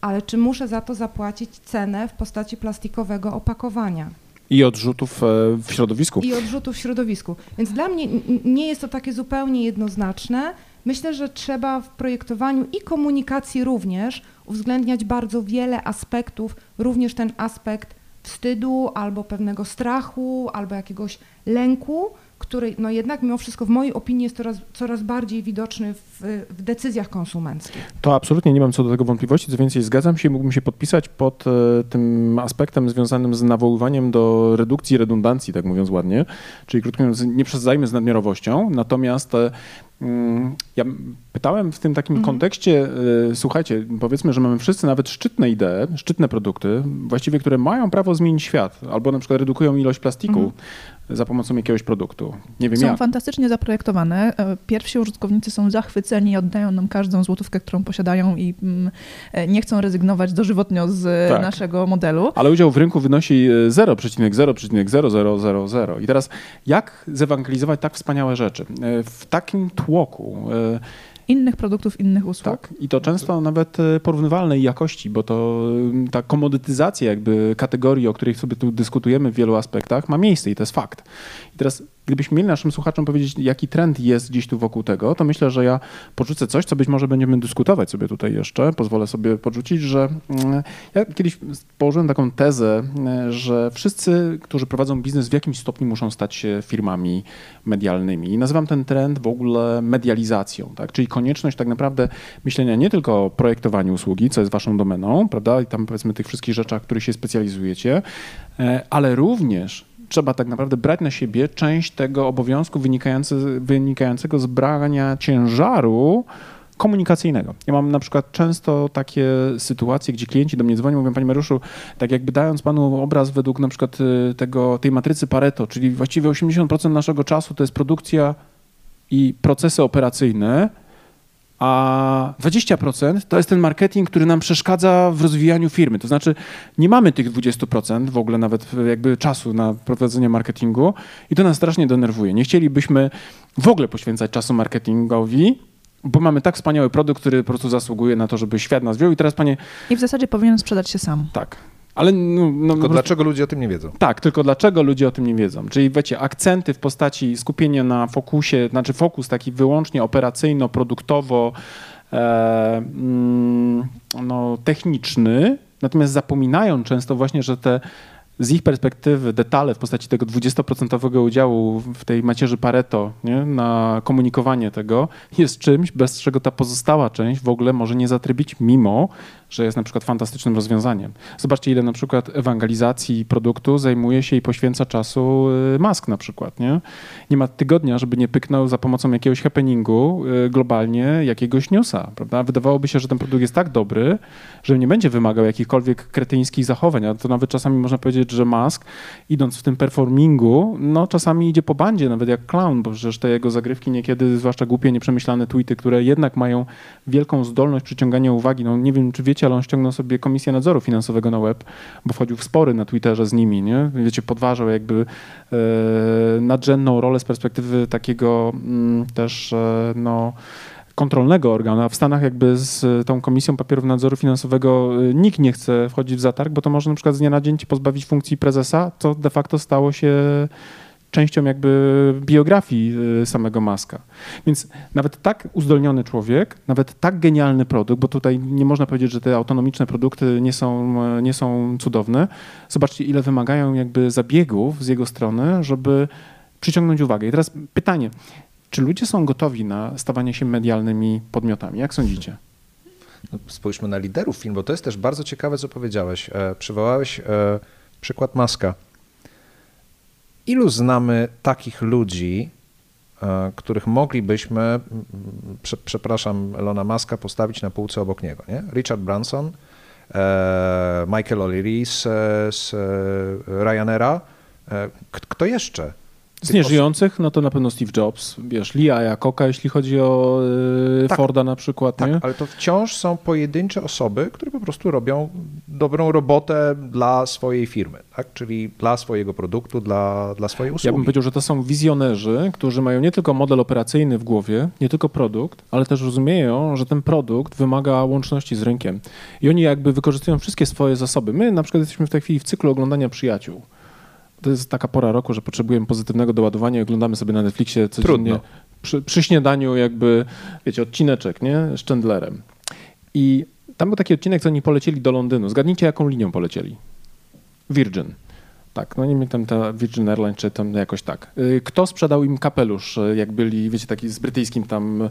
ale czy muszę za to zapłacić cenę w postaci plastikowego opakowania? I odrzutów e, w środowisku. I odrzutów w środowisku. Więc dla mnie nie jest to takie zupełnie jednoznaczne. Myślę, że trzeba w projektowaniu i komunikacji również uwzględniać bardzo wiele aspektów, również ten aspekt wstydu albo pewnego strachu, albo jakiegoś lęku, który no jednak mimo wszystko w mojej opinii jest coraz, coraz bardziej widoczny w, w, decyzjach konsumenckich. To absolutnie nie mam co do tego wątpliwości, co więcej zgadzam się i mógłbym się podpisać pod e, tym aspektem związanym z nawoływaniem do redukcji redundancji, tak mówiąc ładnie, czyli krótko mówiąc nie przesadzajmy z nadmiarowością, natomiast e, mm, ja pytałem w tym takim mhm. kontekście, e, słuchajcie, powiedzmy, że mamy wszyscy nawet szczytne idee, szczytne produkty, właściwie, które mają prawo zmienić świat, albo na przykład redukują ilość plastiku, mhm za pomocą jakiegoś produktu. Nie wiem są jak. fantastycznie zaprojektowane. E, pierwsi użytkownicy są zachwyceni oddają nam każdą złotówkę, którą posiadają i mm, e, nie chcą rezygnować dożywotnio z tak. naszego modelu. Ale udział w rynku wynosi 0,0,0000. I teraz jak zewangelizować tak wspaniałe rzeczy? E, w takim tłoku innych produktów, innych usług. Tak, i to często nawet e, porównywalnej jakości, bo to mm, ta komodytyzacja jakby kategorii, o której sobie tu dyskutujemy w wielu aspektach, ma miejsce i to jest fakt. I teraz gdybyśmy mieli naszym słuchaczom powiedzieć, jaki trend jest gdzieś tu wokół tego, to myślę, że ja porzucę coś, co być może będziemy dyskutować sobie tutaj jeszcze. Pozwolę sobie porzucić, że mm, ja kiedyś położyłem taką tezę, mm, że wszyscy, którzy prowadzą biznes w jakimś stopniu muszą stać się firmami medialnymi. I nazywam ten trend w ogóle medializacją, tak? czyli konieczność tak naprawdę myślenia nie tylko o projektowaniu usługi, co jest waszą domeną, prawda, i tam powiedzmy tych wszystkich rzeczach, w których się specjalizujecie, e, ale również trzeba tak naprawdę brać na siebie część tego obowiązku wynikającego z brania ciężaru komunikacyjnego. Ja mam na przykład często takie sytuacje, gdzie klienci do mnie dzwonią, mówią, panie Mariuszu, tak jakby dając panu obraz według na przykład y, tego, tej matrycy Pareto, czyli właściwie 80% naszego czasu to jest produkcja i procesy operacyjne, a 20% to jest ten marketing, który nam przeszkadza w rozwijaniu firmy. To znaczy nie mamy tych 20% w ogóle nawet jakby czasu na prowadzenie marketingu i to nas strasznie denerwuje. Nie chcielibyśmy w ogóle poświęcać czasu marketingowi, bo mamy tak wspaniały produkt, który po prostu zasługuje na to, żeby świat nas wziął i teraz panie... I w zasadzie powinien sprzedać się sam. Tak. Ale no, no, tylko dlaczego ludzie o tym nie wiedzą? Tak, tylko dlaczego ludzie o tym nie wiedzą. Czyli wiecie, akcenty w postaci skupienia na fokusie, znaczy fokus taki wyłącznie operacyjno-produktowo e, mm, no, techniczny, natomiast zapominają często właśnie, że te z ich perspektywy detale w postaci tego 20% udziału w tej macierzy Pareto nie, na komunikowanie tego jest czymś, bez czego ta pozostała część w ogóle może nie zatrybić, mimo że jest na przykład fantastycznym rozwiązaniem. Zobaczcie, ile na przykład ewangelizacji produktu zajmuje się i poświęca czasu y, Mask na przykład. Nie, nie ma tygodnia, żeby nie pyknął za pomocą jakiegoś happeningu y, globalnie jakiegoś newsa. Prawda? Wydawałoby się, że ten produkt jest tak dobry, że nie będzie wymagał jakichkolwiek kretyńskich zachowań, a to nawet czasami można powiedzieć, że Mask idąc w tym performingu, no czasami idzie po bandzie, nawet jak clown, bo przecież te jego zagrywki niekiedy, zwłaszcza głupie, nieprzemyślane tweety, które jednak mają wielką zdolność przyciągania uwagi. No nie wiem, czy wiecie, wiecie, ale on ściągnął sobie Komisję Nadzoru Finansowego na web, bo wchodził w spory na Twitterze z nimi, nie? Wiecie, podważał jakby e, nadrzędną rolę z perspektywy takiego mm, też e, no kontrolnego organu, a w Stanach jakby z tą Komisją Papierów Nadzoru Finansowego e, nikt nie chce wchodzić w zatarg, bo to może na przykład z dnia na dzień pozbawić funkcji prezesa, co de facto stało się częścią jakby biografii y, samego Maska. Więc nawet tak uzdolniony człowiek, nawet tak genialny produkt, bo tutaj nie można powiedzieć, że te autonomiczne produkty nie są, nie są cudowne. Zobaczcie, ile wymagają jakby zabiegów z jego strony, żeby przyciągnąć uwagę. I teraz pytanie, Czy ludzie są gotowi na stawanie się medialnymi podmiotami? Jak sądzicie? No, spójrzmy na liderów filmu, bo to jest też bardzo ciekawe, co powiedziałeś. E, przywołałeś e, przykład Maska. Ilu znamy takich ludzi, e, których moglibyśmy, prze, przepraszam, Elona Maska, postawić na półce obok niego? Nie? Richard Branson, e, Michael O'Leary z, z Ryanaira. E, Kto jeszcze? Z nieżyjących, no to na pewno Steve Jobs, wiesz, Lee Iacocca, jeśli chodzi o y, Tak. Forda na przykład, Tak, nie? ale to wciąż są pojedyncze osoby, które po prostu robią dobrą robotę dla swojej firmy, tak? czyli dla swojego produktu, dla, dla swojej usługi. Ja bym powiedział, że to są wizjonerzy, którzy mają nie tylko model operacyjny w głowie, nie tylko produkt, ale też rozumieją, że ten produkt wymaga łączności z rynkiem. I oni jakby wykorzystują wszystkie swoje zasoby. My na przykład jesteśmy w tej chwili w cyklu oglądania przyjaciół. To jest taka pora roku, że potrzebujemy pozytywnego doładowania i oglądamy sobie na Netflixie codziennie Trudno. przy, przy śniadaniu jakby, wiecie, odcineczek, nie? Z Chandlerem. I tam był taki odcinek, co oni polecieli do Londynu. Zgadnijcie, jaką linią polecieli. Virgin. Tak, no nie wiem, tam ta Virgin Airlines, czy tam jakoś tak. Y, Kto sprzedał im kapelusz, y, jak byli, wiecie, taki z brytyjskim tam,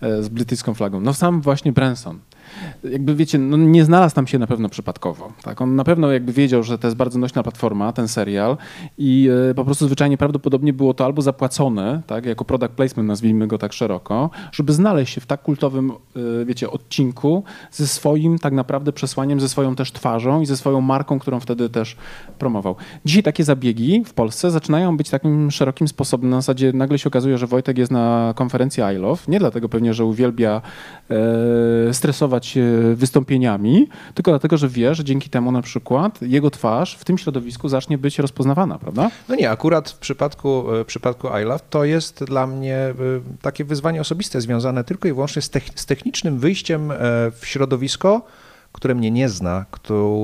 e, z brytyjską flagą? No sam właśnie Branson. Jakby wiecie, no nie znalazł tam się na pewno przypadkowo. Tak? On na pewno jakby wiedział, że to jest bardzo nośna platforma, ten serial i e, po prostu zwyczajnie prawdopodobnie było to albo zapłacone, tak, jako product placement, nazwijmy go tak szeroko, żeby znaleźć się w tak kultowym, e, wiecie, odcinku ze swoim tak naprawdę przesłaniem, ze swoją też twarzą i ze swoją marką, którą wtedy też promował. Dzisiaj takie zabiegi w Polsce zaczynają być takim szerokim sposobem. Na zasadzie nagle się okazuje, że Wojtek jest na konferencji I Love, nie dlatego pewnie, że uwielbia e, stresować się wystąpieniami, tylko dlatego, że wie, że dzięki temu na przykład jego twarz w tym środowisku zacznie być rozpoznawana, prawda? No nie, akurat w przypadku, e, w przypadku I Love to jest dla mnie e, takie wyzwanie osobiste związane tylko i wyłącznie z, tech, z technicznym wyjściem e, w środowisko, które mnie nie zna,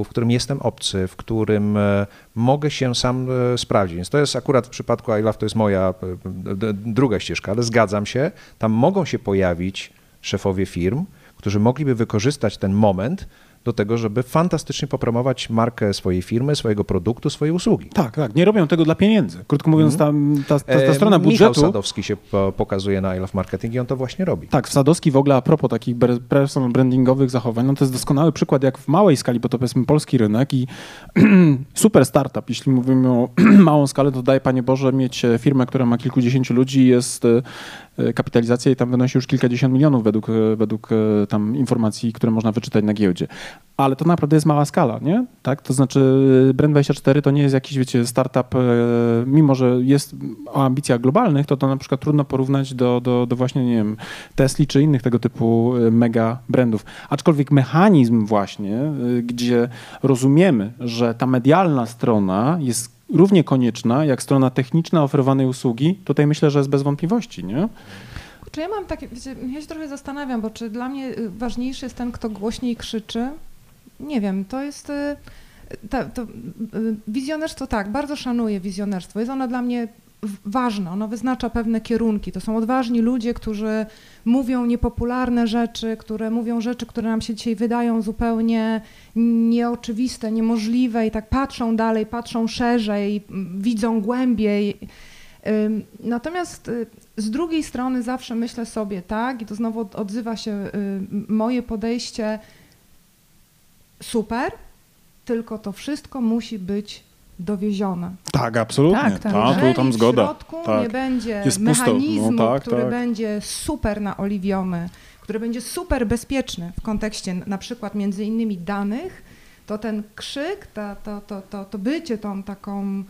w którym jestem obcy, w którym e, mogę się sam e, sprawdzić. Więc to jest akurat w przypadku I Love, to jest moja e, druga ścieżka, ale zgadzam się, tam mogą się pojawić szefowie firm, którzy mogliby wykorzystać ten moment do tego, żeby fantastycznie popromować markę swojej firmy, swojego produktu, swojej usługi. Tak, tak. Nie robią tego dla pieniędzy. Krótko mówiąc, ta, ta, ta, ta E, strona Michał budżetu... Sadowski się po- pokazuje na I Love Marketing i on to właśnie robi. Tak, Sadowski w ogóle a propos takich personal brandingowych zachowań, no to jest doskonały przykład, jak w małej skali, bo to powiedzmy polski rynek i super startup, jeśli mówimy o małą skalę, to daje Panie Boże mieć e, firmę, która ma kilkudziesięciu ludzi i jest e, e, kapitalizacja i tam wynosi już kilkadziesiąt milionów według, e, według e, tam informacji, które można wyczytać na giełdzie. Ale to naprawdę jest mała skala, nie? Tak? To znaczy Brand24 to nie jest jakiś, wiecie, startup, e, mimo że jest o ambicjach globalnych, to to na przykład trudno porównać do, do, do właśnie, nie wiem, Tesli czy innych tego typu e, mega brandów. Aczkolwiek mechanizm właśnie, e, gdzie rozumiemy, że ta medialna strona jest równie konieczna jak strona techniczna oferowanej usługi, tutaj myślę, że jest bez wątpliwości, nie? Czy ja mam takie, wiecie, ja się trochę zastanawiam, bo czy dla mnie y, ważniejszy jest ten, kto głośniej krzyczy? Nie wiem, to jest... y, Ta, to, y, wizjonerstwo tak, bardzo szanuję wizjonerstwo. Jest ono dla mnie ważne, ono wyznacza pewne kierunki. To są odważni ludzie, którzy mówią niepopularne rzeczy, które mówią rzeczy, które nam się dzisiaj wydają zupełnie nieoczywiste, niemożliwe i tak patrzą dalej, patrzą szerzej, widzą głębiej. Natomiast y, z drugiej strony zawsze myślę sobie, tak, i to znowu od- odzywa się y, moje podejście, super, tylko to wszystko musi być dowiezione. Tak, absolutnie. Tak, tak. tu Jeżeli tam w zgoda. środku Tak. nie będzie Jest. No mechanizmu, tak, który tak. będzie super naoliwiony, który będzie super bezpieczny w kontekście na przykład między innymi danych, to ten krzyk, ta, to, to, to, to bycie tą taką,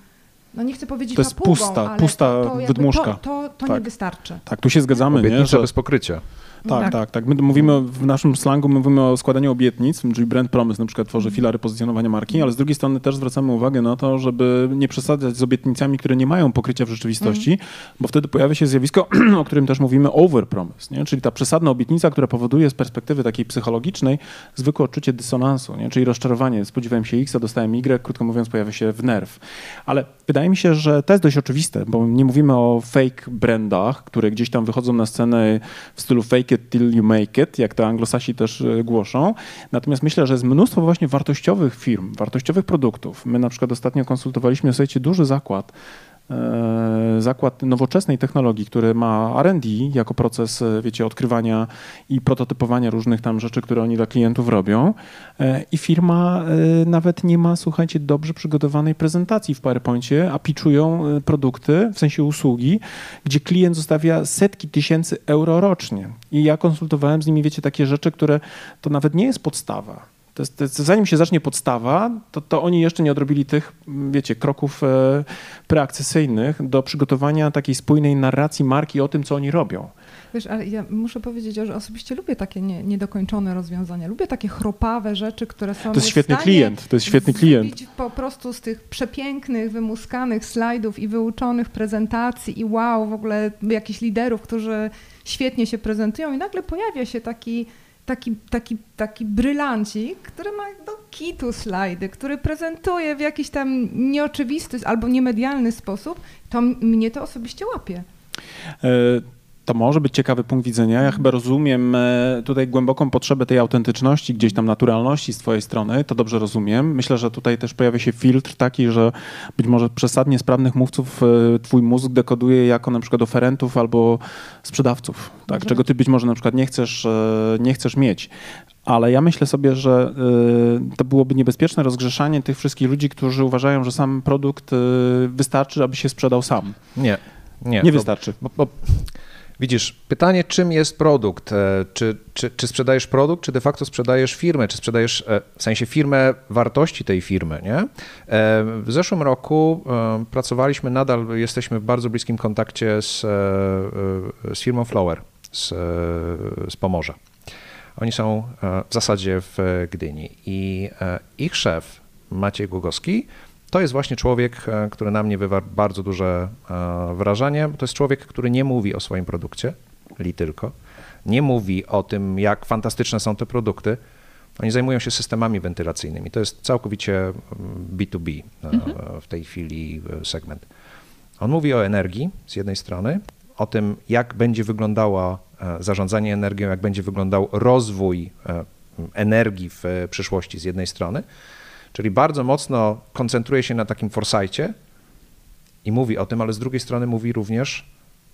no nie chcę powiedzieć To jest papugą, pusta- ale pusta to, to wydmuszka. To, to, to Tak. nie wystarczy. Tak, tu się zgadzamy, nie? Że, bez pokrycia. Tak, Tak. tak, tak. My mówimy w naszym slangu, my mówimy o składaniu obietnic, czyli brand promise na przykład tworzy filary pozycjonowania marki, ale z drugiej strony też zwracamy uwagę na to, żeby nie przesadzać z obietnicami, które nie mają pokrycia w rzeczywistości, bo wtedy pojawia się zjawisko, o którym też mówimy, over promise, nie? czyli ta przesadna obietnica, która powoduje z perspektywy takiej psychologicznej zwykłe odczucie dysonansu, nie? czyli rozczarowanie. Spodziewałem się X, a dostałem Y, krótko mówiąc pojawia się w nerw. Ale wydaje mi się, że to jest dość oczywiste, bo nie mówimy o fake brandach, które gdzieś tam wychodzą na scenę w stylu fake it till you make it, jak to anglosasi też e, głoszą. Natomiast myślę, że jest mnóstwo właśnie wartościowych firm, wartościowych produktów. My na przykład ostatnio konsultowaliśmy, słuchajcie, duży zakład zakład nowoczesnej technologii, który ma R&D jako proces, e, wiecie, odkrywania i prototypowania różnych tam rzeczy, które oni dla klientów robią. E, I firma nawet nie ma, słuchajcie, dobrze przygotowanej prezentacji w PowerPoincie, a pitchują produkty, w sensie usługi, gdzie klient zostawia setki tysięcy euro rocznie. I ja konsultowałem z nimi, wiecie, takie rzeczy, które to nawet nie jest podstawa to jest, to jest, zanim się zacznie podstawa, to, to oni jeszcze nie odrobili tych, wiecie, kroków e, preakcesyjnych do przygotowania takiej spójnej narracji marki o tym, co oni robią. Wiesz, ale ja muszę powiedzieć, że osobiście lubię takie nie, niedokończone rozwiązania. Lubię takie chropawe rzeczy, które są. To jest świetny klient. To jest świetny klient. po prostu z tych przepięknych, wymuskanych slajdów i wyuczonych prezentacji i wow, w ogóle jakichś liderów, którzy świetnie się prezentują, i nagle pojawia się taki taki, taki, taki brylancik, który ma do kitu slajdy, który prezentuje w jakiś tam nieoczywisty albo niemedialny sposób, to mnie to osobiście łapie. E, to może być ciekawy punkt widzenia. Ja chyba rozumiem e, tutaj głęboką potrzebę tej autentyczności, gdzieś tam naturalności z twojej strony. To dobrze rozumiem. Myślę, że tutaj też pojawia się filtr taki, że być może przesadnie sprawnych mówców e, twój mózg dekoduje jako na przykład oferentów albo sprzedawców, tak? czego ty być może na przykład nie chcesz, e, nie chcesz mieć. Ale ja myślę sobie, że to byłoby niebezpieczne rozgrzeszanie tych wszystkich ludzi, którzy uważają, że sam produkt wystarczy, aby się sprzedał sam. Nie. Nie, nie wystarczy. Bo, bo Widzisz, pytanie, czym jest produkt? E, czy, czy, czy sprzedajesz produkt, czy de facto sprzedajesz firmę? Czy sprzedajesz e, w sensie firmę wartości tej firmy? Nie? E, w zeszłym roku pracowaliśmy, nadal jesteśmy w bardzo bliskim kontakcie z, z firmą Flower z, z Pomorza. Oni są w zasadzie w Gdyni i ich szef Maciej Głogowski to jest właśnie człowiek, e, który na mnie wywarł bardzo duże e, wrażenie. To jest człowiek, który nie mówi o swoim produkcie, li tylko. Nie mówi o tym, jak fantastyczne są te produkty. Oni zajmują się systemami wentylacyjnymi. To jest całkowicie B2B mm, e, mhm. w tej chwili segment. On mówi o energii z jednej strony, o tym, jak będzie wyglądało zarządzanie energią, jak będzie wyglądał rozwój energii w przyszłości z jednej strony, Czyli bardzo mocno koncentruje się na takim foresightie i mówi o tym, ale z drugiej strony mówi również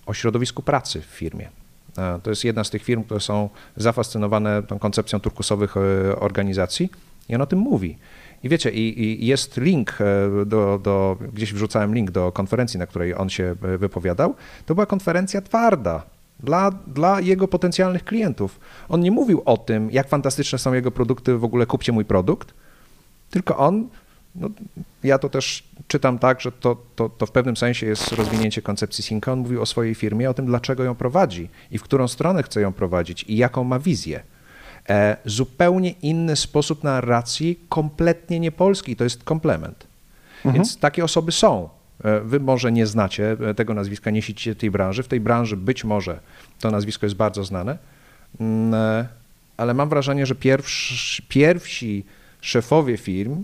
o środowisku pracy w firmie. E, to jest jedna z tych firm, które są zafascynowane tą koncepcją turkusowych e, organizacji i on o tym mówi. I wiecie, i, i jest link e, do, do, gdzieś wrzucałem link do konferencji, na której on się wypowiadał. To była konferencja twarda, dla, dla jego potencjalnych klientów. On nie mówił o tym, jak fantastyczne są jego produkty, w ogóle kupcie mój produkt, tylko on, no, ja to też czytam tak, że to, to, to w pewnym sensie jest rozwinięcie koncepcji Sinka. On mówił o swojej firmie, o tym, dlaczego ją prowadzi i w którą stronę chce ją prowadzić i jaką ma wizję. E, zupełnie inny sposób narracji, kompletnie niepolski, to jest komplement. Mhm. Więc takie osoby są. E, wy może nie znacie e, tego nazwiska, nie siedzicie tej branży. W tej branży być może to nazwisko jest bardzo znane, mm, e, ale mam wrażenie, że pierwsi, pierwsi szefowie firm,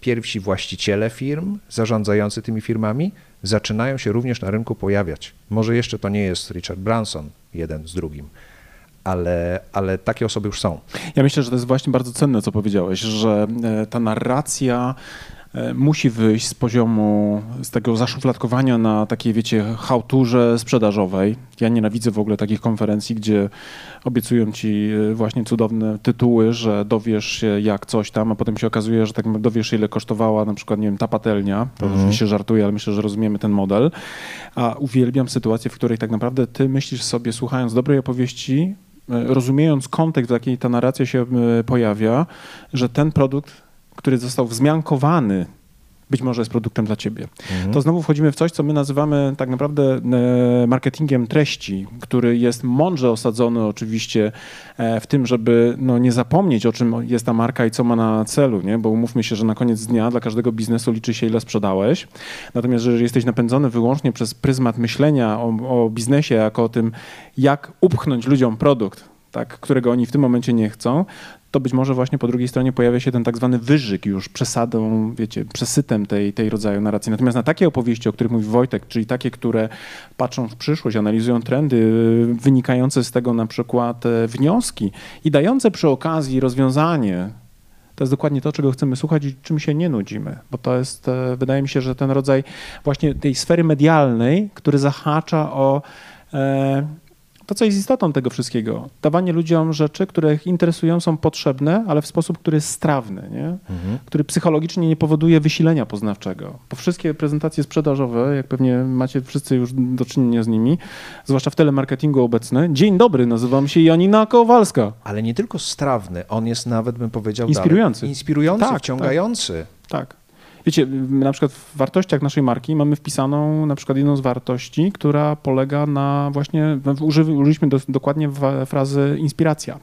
pierwsi właściciele firm, zarządzający tymi firmami, zaczynają się również na rynku pojawiać. Może jeszcze to nie jest Richard Branson jeden z drugim, ale, ale takie osoby już są. Ja myślę, że to jest właśnie bardzo cenne, co powiedziałeś, że e, ta narracja musi wyjść z poziomu, z tego zaszufladkowania na takiej, wiecie, hałturze sprzedażowej. Ja nienawidzę w ogóle takich konferencji, gdzie obiecują ci e, właśnie cudowne tytuły, że dowiesz się jak coś tam, a potem się okazuje, że tak dowiesz się ile kosztowała na przykład, nie wiem, ta patelnia. To mhm. oczywiście żartuję, ale myślę, że rozumiemy ten model. A uwielbiam sytuację, w której tak naprawdę ty myślisz sobie, słuchając dobrej opowieści, e, rozumiejąc kontekst, w jakiej ta narracja się pojawia, że ten produkt który został wzmiankowany, być może jest produktem dla ciebie. Mhm. To znowu wchodzimy w coś, co my nazywamy tak naprawdę e, marketingiem treści, który jest mądrze osadzony oczywiście e, w tym, żeby no, nie zapomnieć, o czym jest ta marka i co ma na celu, nie? bo umówmy się, że na koniec dnia dla każdego biznesu liczy się, ile sprzedałeś. Natomiast jeżeli jesteś napędzony wyłącznie przez pryzmat myślenia o, o biznesie, jako o tym, jak upchnąć ludziom produkt, tak, którego oni w tym momencie nie chcą, to być może właśnie po drugiej stronie pojawia się ten tak zwany wyżyk już przesadą, wiecie, przesytem tej, tej rodzaju narracji. Natomiast na takie opowieści, o których mówi Wojtek, czyli takie, które patrzą w przyszłość, analizują trendy, wynikające z tego na przykład e, wnioski i dające przy okazji rozwiązanie To jest dokładnie to, czego chcemy słuchać i czym się nie nudzimy, bo to jest, e, wydaje mi się, że ten rodzaj właśnie tej sfery medialnej, który zahacza o e, to, co jest istotą tego wszystkiego. Dawanie ludziom rzeczy, które ich interesują, są potrzebne, ale w sposób, który jest strawny, nie? Mhm. który psychologicznie nie powoduje wysilenia poznawczego. Bo wszystkie prezentacje sprzedażowe, jak pewnie macie wszyscy już do czynienia z nimi, zwłaszcza w telemarketingu obecny. Dzień dobry, nazywam się Janina Kowalska. Ale nie tylko strawny, on jest nawet, bym powiedział, Inspirujący. Dalej, inspirujący, Tak, wciągający. Tak. Wiecie, na przykład w wartościach naszej marki mamy wpisaną na przykład jedną z wartości, która polega na właśnie, uży, użyliśmy do, dokładnie frazy inspiracja.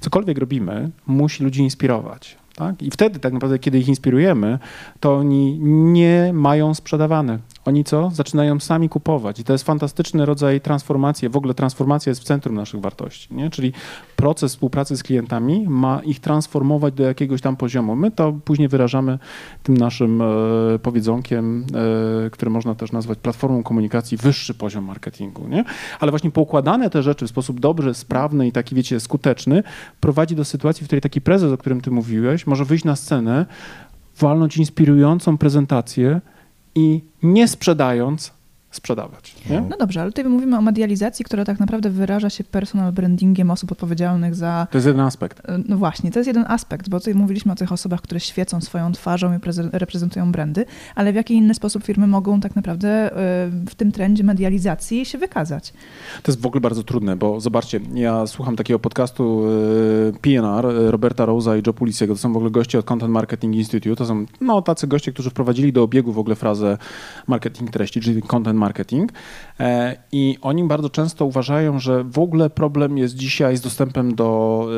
Cokolwiek robimy, musi ludzi inspirować. Tak? I wtedy tak naprawdę, kiedy ich inspirujemy, to oni nie mają sprzedawane. Oni co? Zaczynają sami kupować. I to jest fantastyczny rodzaj transformacji. W ogóle transformacja jest w centrum naszych wartości. Nie? Czyli proces współpracy z klientami ma ich transformować do jakiegoś tam poziomu. My to później wyrażamy tym naszym e, powiedzonkiem, e, które można też nazwać platformą komunikacji, wyższy poziom marketingu. Nie? Ale właśnie poukładane te rzeczy w sposób dobry, sprawny i taki, wiecie, skuteczny prowadzi do sytuacji, w której taki prezes, o którym ty mówiłeś, może wyjść na scenę, walnąć inspirującą prezentację i nie sprzedając, sprzedawać. Nie? No dobrze, ale tutaj mówimy o medializacji, która tak naprawdę wyraża się personal brandingiem osób odpowiedzialnych za. To jest jeden aspekt. e, No właśnie, to jest jeden aspekt, bo tutaj mówiliśmy o tych osobach, które świecą swoją twarzą i preze- reprezentują brandy, ale w jaki inny sposób firmy mogą tak naprawdę e, w tym trendzie medializacji się wykazać? To jest w ogóle bardzo trudne, bo zobaczcie, ja słucham takiego podcastu e, PNR Roberta Rosa i Joe Pulisiego. To są w ogóle goście od Content Marketing Institute. To są no, tacy goście, którzy wprowadzili do obiegu w ogóle frazę marketing treści, czyli content marketing. E, I oni bardzo często uważają, że w ogóle problem jest dzisiaj z dostępem do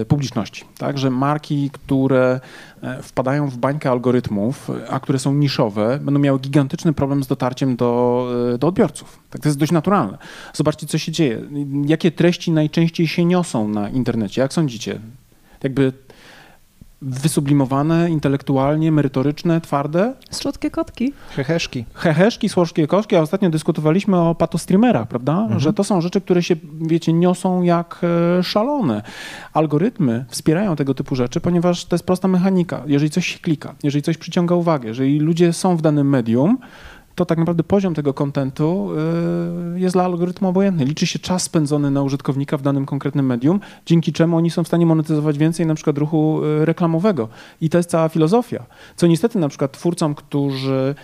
e, publiczności. Tak? Że marki, które e, wpadają w bańkę algorytmów, a które są niszowe, będą miały gigantyczny problem z dotarciem do, do odbiorców. Tak, to jest dość naturalne. Zobaczcie, co się dzieje. Jakie treści najczęściej się niosą na internecie? Jak sądzicie? Jakby wysublimowane, intelektualnie, merytoryczne, twarde? Słodkie kotki. Heheszki. heheszki, słożkie koszki, a ostatnio dyskutowaliśmy o patostreamerach, prawda? Że to są rzeczy, które się, wiecie, niosą jak e, szalone. Algorytmy wspierają tego typu rzeczy, ponieważ to jest prosta mechanika. Jeżeli coś się klika, jeżeli coś przyciąga uwagę, jeżeli ludzie są w danym medium, to tak naprawdę poziom tego kontentu y, jest dla algorytmu obojętny. Liczy się czas spędzony na użytkownika w danym konkretnym medium, dzięki czemu oni są w stanie monetyzować więcej na przykład ruchu y, reklamowego. I to jest cała filozofia. Co niestety na przykład twórcom, którzy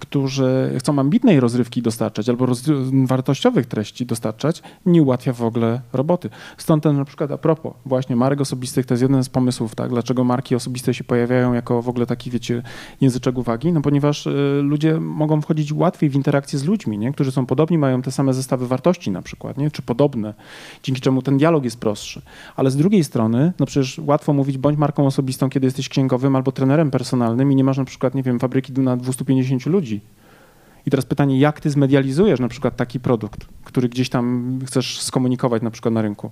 którzy chcą ambitnej rozrywki dostarczać albo roz, wartościowych treści dostarczać, nie ułatwia w ogóle roboty. Stąd ten na przykład a propos właśnie marek osobistych, to jest jeden z pomysłów, tak, dlaczego marki osobiste się pojawiają jako w ogóle taki, wiecie, języczek uwagi, no ponieważ y, ludzie mogą wchodzić łatwiej w interakcję z ludźmi, nie? którzy są podobni, mają te same zestawy wartości na przykład, nie? czy podobne, dzięki czemu ten dialog jest prostszy. Ale z drugiej strony, no przecież łatwo mówić bądź marką osobistą, kiedy jesteś księgowym albo trenerem personalnym i nie masz na przykład, nie wiem, fabryki na 250 ludzi. I teraz pytanie, jak ty zmedializujesz na przykład taki produkt, który gdzieś tam chcesz skomunikować na przykład na rynku.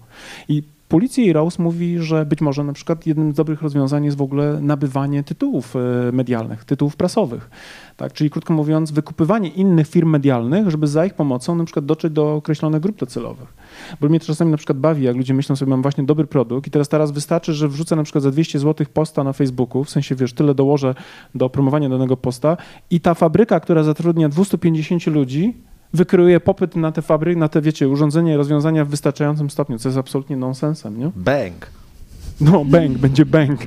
I Policja i Rose mówi, że być może na przykład jednym z dobrych rozwiązań jest w ogóle nabywanie tytułów e, medialnych, tytułów prasowych. Tak? Czyli krótko mówiąc, wykupywanie innych firm medialnych, żeby za ich pomocą na przykład dotrzeć do określonych grup docelowych. Bo mnie to czasami na przykład bawi, jak ludzie myślą sobie, mam właśnie dobry produkt i teraz teraz wystarczy, że wrzucę na przykład za 200 zł posta na Facebooku, w sensie wiesz, tyle dołożę do promowania danego posta i ta fabryka, która zatrudnia 250 ludzi, wykreuje popyt na te fabryki, na te, wiecie, urządzenia i rozwiązania w wystarczającym stopniu, co jest absolutnie nonsensem, nie? Bang. No, bang, będzie bang.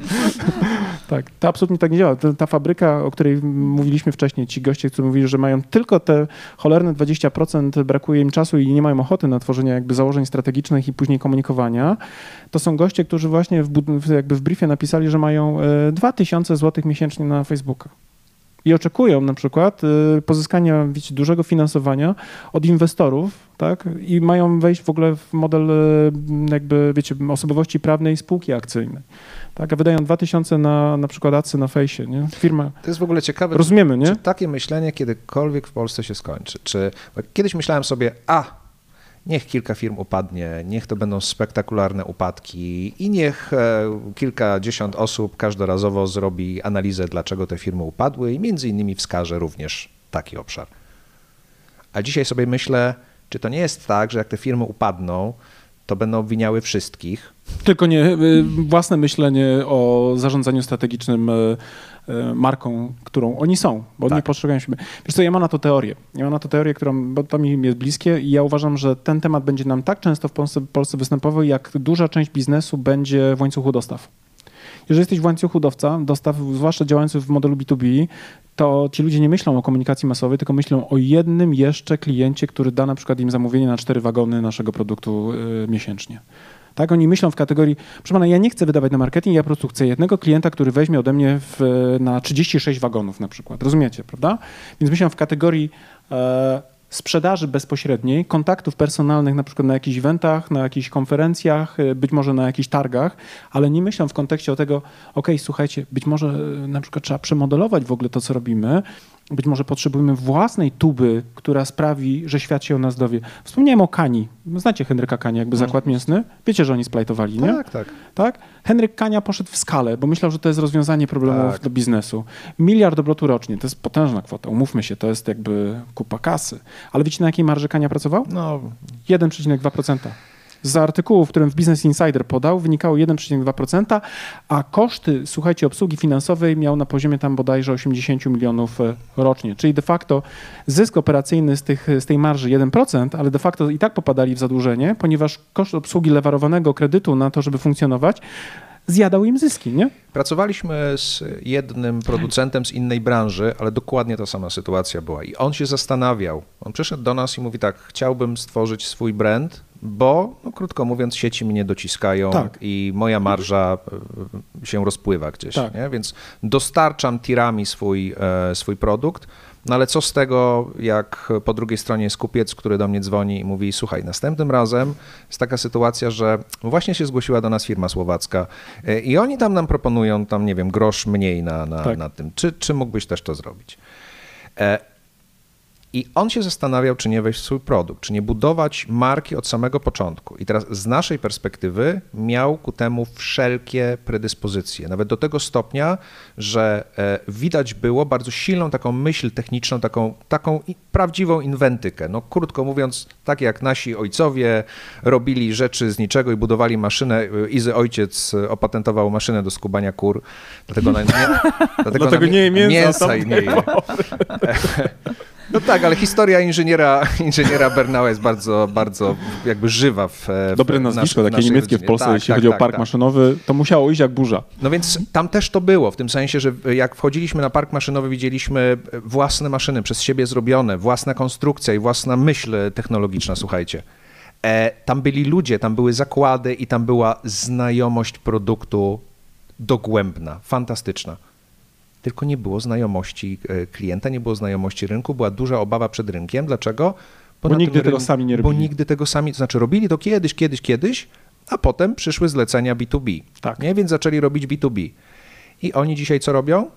tak, to absolutnie tak nie działa. Ta, ta fabryka, o której mówiliśmy wcześniej, ci goście, którzy mówili, że mają tylko te cholerne 20%, brakuje im czasu i nie mają ochoty na tworzenie jakby założeń strategicznych i później komunikowania, to są goście, którzy właśnie w, jakby w briefie napisali, że mają e, 2000 zł miesięcznie na Facebooka. I oczekują na przykład y, pozyskania wiecie, dużego finansowania od inwestorów, tak? I mają wejść w ogóle w model y, jakby, wiecie, osobowości prawnej spółki akcyjnej. Tak? A wydają 2000 na na przykład acy na fejsie, nie? Firma. To jest w ogóle ciekawe. Rozumiemy, nie? Czy takie myślenie kiedykolwiek w Polsce się skończy? Czy kiedyś myślałem sobie, a niech kilka firm upadnie, niech to będą spektakularne upadki i niech e, kilkadziesiąt osób każdorazowo zrobi analizę, dlaczego te firmy upadły i między innymi wskaże również taki obszar. A dzisiaj sobie myślę, czy to nie jest tak, że jak te firmy upadną, to będą obwiniały wszystkich, Tylko nie y, własne myślenie o zarządzaniu strategicznym y, y, marką, którą oni są, bo Tak. nie postrzegają siebie. Wiesz co, ja mam na to teorię. Ja mam na to teorię, którą, bo to mi jest bliskie i ja uważam, że ten temat będzie nam tak często w Polsce, w Polsce występował, jak duża część biznesu będzie w łańcuchu dostaw. Jeżeli jesteś w łańcuchu dowca, dostaw, zwłaszcza działający w modelu B2B, to ci ludzie nie myślą o komunikacji masowej, tylko myślą o jednym jeszcze kliencie, który da na przykład im zamówienie na cztery wagony naszego produktu y, miesięcznie. Tak, oni myślą w kategorii, proszę pana, ja nie chcę wydawać na marketing, ja po prostu chcę jednego klienta, który weźmie ode mnie w, na 36 wagonów na przykład. Rozumiecie, prawda? Więc myślą w kategorii e, sprzedaży bezpośredniej, kontaktów personalnych na przykład na jakichś eventach, na jakichś konferencjach, e, być może na jakichś targach, ale nie myślą w kontekście o tego, okej, słuchajcie, być może e, na przykład trzeba przemodelować w ogóle to, co robimy, być może potrzebujemy własnej tuby, która sprawi, że świat się o nas dowie. Wspomniałem o Kani. Znacie Henryka Kani, jakby zakład mięsny? Wiecie, że oni splajtowali, nie? Tak, tak. tak? Henryk Kania poszedł w skalę, bo myślał, że to jest rozwiązanie problemów Tak. do biznesu. Miliard obrotu rocznie, to jest potężna kwota, umówmy się, to jest jakby kupa kasy. Ale wiecie, na jakiej marży Kania pracował? No, 1,2%. Z artykułu, w którym w Business Insider podał, wynikało 1,2%, a koszty, słuchajcie, obsługi finansowej miał na poziomie tam bodajże 80 milionów e, rocznie. Czyli de facto zysk operacyjny z, tych, z tej marży 1%, ale de facto i tak popadali w zadłużenie, ponieważ koszt obsługi lewarowanego kredytu na to, żeby funkcjonować, zjadał im zyski, nie? Pracowaliśmy z jednym producentem z innej branży, ale dokładnie ta sama sytuacja była. I on się zastanawiał. On przyszedł do nas i mówi tak: Chciałbym stworzyć swój brand, bo, no, krótko mówiąc, sieci mnie dociskają Tak. i moja marża y, się rozpływa gdzieś. Tak. Nie? Więc dostarczam tirami swój, e, swój produkt. No ale co z tego, jak po drugiej stronie jest kupiec, który do mnie dzwoni i mówi: Słuchaj, następnym razem jest taka sytuacja, że właśnie się zgłosiła do nas firma słowacka e, i oni tam nam proponują, tam nie wiem, grosz mniej na, na, Tak. na tym. Czy, czy mógłbyś też to zrobić? I on się zastanawiał, czy nie wejść w swój produkt, czy nie budować marki od samego początku. I teraz z naszej perspektywy miał ku temu wszelkie predyspozycje. Nawet do tego stopnia, że e, widać było bardzo silną taką myśl techniczną, taką, taką prawdziwą inwentykę. No krótko mówiąc, tak jak nasi ojcowie robili rzeczy z niczego i budowali maszynę. e, Izy ojciec opatentował maszynę do skubania kur, dlatego na, nie, dlatego Dlatego na, nie mięsa, mięsa tam i nie je. No tak, ale historia inżyniera, inżyniera Bernała jest bardzo, bardzo jakby żywa w w Dobre nazwisko, takie niemieckie w rodzinie. Polsce, Tak, jeśli tak, chodzi o tak, park tak. maszynowy, to musiało iść jak burza. No więc tam też to było, w tym sensie, że jak wchodziliśmy na park maszynowy, widzieliśmy własne maszyny, przez siebie zrobione, własna konstrukcja i własna myśl technologiczna, słuchajcie. E, tam byli ludzie, tam były zakłady i tam była znajomość produktu dogłębna, fantastyczna. Tylko nie było znajomości e, klienta, nie było znajomości rynku, była duża obawa przed rynkiem. Dlaczego? Bo na nigdy tego sami nie Bo robili. nigdy tego sami, to znaczy robili to kiedyś, kiedyś, kiedyś, a potem przyszły zlecenia B2B. Tak. Nie? Więc zaczęli robić B2B. I oni dzisiaj co robią?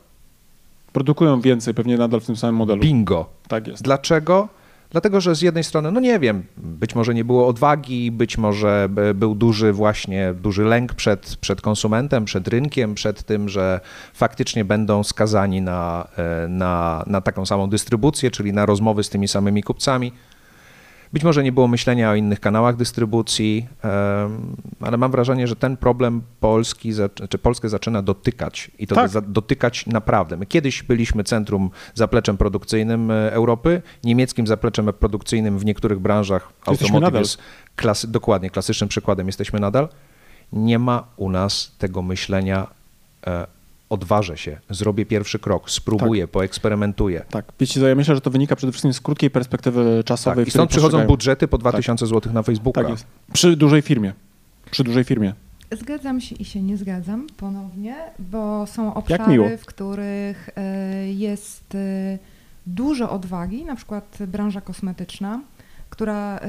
Produkują więcej, pewnie nadal w tym samym modelu. Bingo. Tak jest. Dlaczego? Dlatego, że z jednej strony, no nie wiem, być może nie było odwagi, być może był duży właśnie, duży lęk przed, przed konsumentem, przed rynkiem, przed tym, że faktycznie będą skazani na, e, na, na taką samą dystrybucję, czyli na rozmowy z tymi samymi kupcami. Być może nie było myślenia o innych kanałach dystrybucji, ale mam wrażenie, że ten problem Polski, czy Polskę zaczyna dotykać i to Tak. dotykać naprawdę. My kiedyś byliśmy centrum, zapleczem produkcyjnym e, Europy, niemieckim zapleczem produkcyjnym w niektórych branżach. Automotive jest klasy, dokładnie klasycznym przykładem jesteśmy nadal. Nie ma u nas tego myślenia, e, odważę się, zrobię pierwszy krok, spróbuję, poeksperymentuję. Tak, wiecie co, ja myślę, że to wynika przede wszystkim z krótkiej perspektywy czasowej. Tak, I stąd przychodzą budżety po 2000 zł na Facebooka. Tak jest. Przy dużej firmie. Przy dużej firmie. Zgadzam się i się nie zgadzam ponownie, bo są obszary, w których e, jest e, dużo odwagi, na przykład branża kosmetyczna, która e,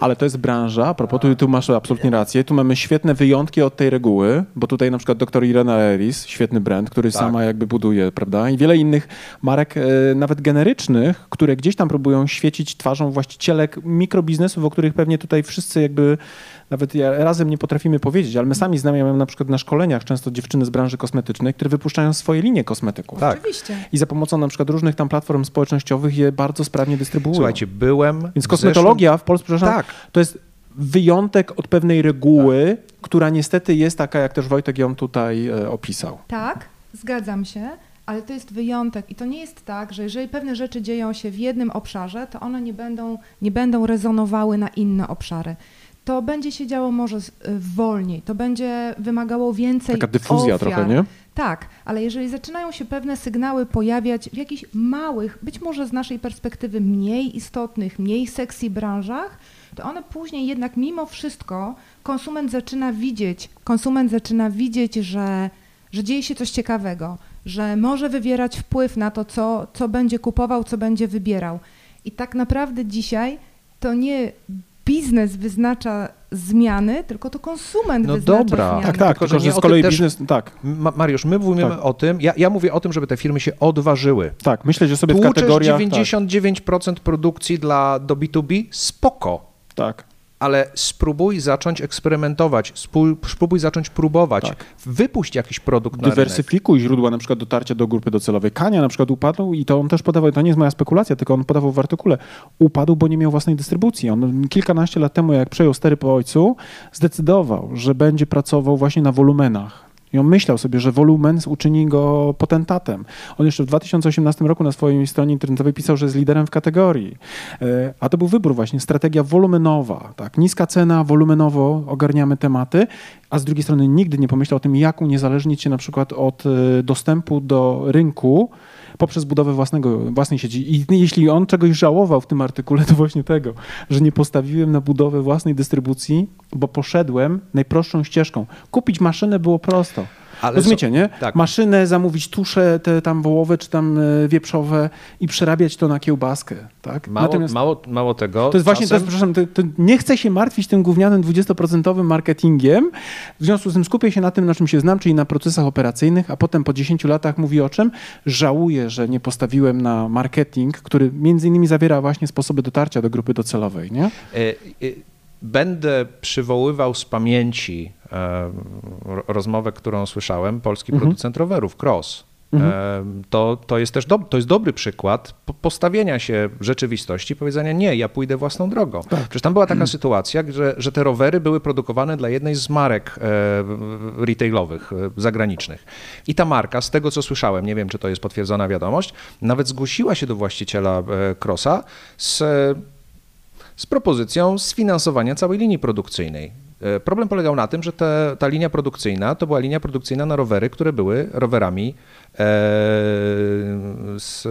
Ale to jest branża, a propos, tu, tu masz absolutnie rację, tu mamy świetne wyjątki od tej reguły, bo tutaj na przykład dr Irena Eris, świetny brand, który Tak. sama jakby buduje, prawda? I wiele innych marek, e, nawet generycznych, które gdzieś tam próbują świecić twarzą właścicielek mikrobiznesów, o których pewnie tutaj wszyscy jakby nawet razem nie potrafimy powiedzieć, ale my sami znamy, ja mam na przykład na szkoleniach często dziewczyny z branży kosmetycznej, które wypuszczają swoje linie kosmetyków. Tak. oczywiście I za pomocą na przykład różnych tam platform społecznościowych je bardzo sprawnie dystrybuują. Słuchajcie, byłem. Więc w kosmetologia w Polsce, przepraszam, Tak. to jest wyjątek od pewnej reguły, która niestety jest taka, jak też Wojtek ją tutaj e, opisał. Tak, zgadzam się, ale to jest wyjątek i to nie jest tak, że jeżeli pewne rzeczy dzieją się w jednym obszarze, to one nie będą, nie będą rezonowały na inne obszary. To będzie się działo może y, wolniej, to będzie wymagało więcej Taka dyfuzja ofiar. trochę, nie? Tak, ale jeżeli zaczynają się pewne sygnały pojawiać w jakichś małych, być może z naszej perspektywy mniej istotnych, mniej sexy branżach, to one później jednak mimo wszystko konsument zaczyna widzieć, konsument zaczyna widzieć, że, że dzieje się coś ciekawego, że może wywierać wpływ na to, co, co będzie kupował, co będzie wybierał. I tak naprawdę dzisiaj to nie biznes wyznacza zmiany, tylko to konsument No wyznacza dobra. zmiany. Tak, tak, Tylko, że z o kolei tym też- biznes, tak, Ma- Mariusz, my mówimy Tak. o tym, ja, ja mówię o tym, żeby te firmy się odważyły. tak, myślę, że sobie w Tłuczesz kategoriach... 99% produkcji dla, do B2B, spoko, Tak, tak. Ale spróbuj zacząć eksperymentować, spróbuj zacząć próbować, Tak. wypuść jakiś produkt rynek. Dywersyfikuj źródła na przykład dotarcia do grupy docelowej. Kania na przykład upadł i to on też podawał, to nie jest moja spekulacja, tylko on podawał w artykule, upadł, bo nie miał własnej dystrybucji. On kilkanaście lat temu, jak przejął stery po ojcu, zdecydował, że będzie pracował właśnie na wolumenach. I on myślał sobie, że wolumen uczyni go potentatem. On jeszcze w 2018 roku na swojej stronie internetowej pisał, że jest liderem w kategorii. E, A to był wybór właśnie, strategia wolumenowa. Tak? Niska cena, wolumenowo ogarniamy tematy, a z drugiej strony nigdy nie pomyślał o tym, jak uniezależnić się na przykład od e, dostępu do rynku poprzez budowę własnego, własnej sieci. I jeśli on czegoś żałował w tym artykule, to właśnie tego, że nie postawiłem na budowę własnej dystrybucji, bo poszedłem najprostszą ścieżką. Kupić maszynę było prosto. Ale Rozumiecie, nie? tak. Maszynę, zamówić tusze te tam wołowe czy tam e, wieprzowe i przerabiać to na kiełbaskę, tak? Mało, mało, mało tego. To jest właśnie, czasem- przepraszam, to, to nie chcę się martwić tym gównianym 20% marketingiem, w związku z tym skupię się na tym, na czym się znam, czyli na procesach operacyjnych, a potem po 10 latach mówi o czym? Żałuję, że nie postawiłem na marketing, który między innymi zawiera właśnie sposoby dotarcia do grupy docelowej, nie? E, e, Będę przywoływał z pamięci rozmowę, którą słyszałem, polski Mhm. producent rowerów, Cross. Mhm. E, To, to, jest też do, to jest dobry przykład po- postawienia się rzeczywistości, powiedzenia nie, ja pójdę własną drogą. Tak. Przecież tam była taka sytuacja, że, że te rowery były produkowane dla jednej z marek e, retailowych, e, zagranicznych. I ta marka, z tego co słyszałem, nie wiem czy to jest potwierdzona wiadomość, nawet zgłosiła się do właściciela e, Crossa z z propozycją sfinansowania całej linii produkcyjnej. E, Problem polegał na tym, że te, ta linia produkcyjna to była linia produkcyjna na rowery, które były rowerami e, z,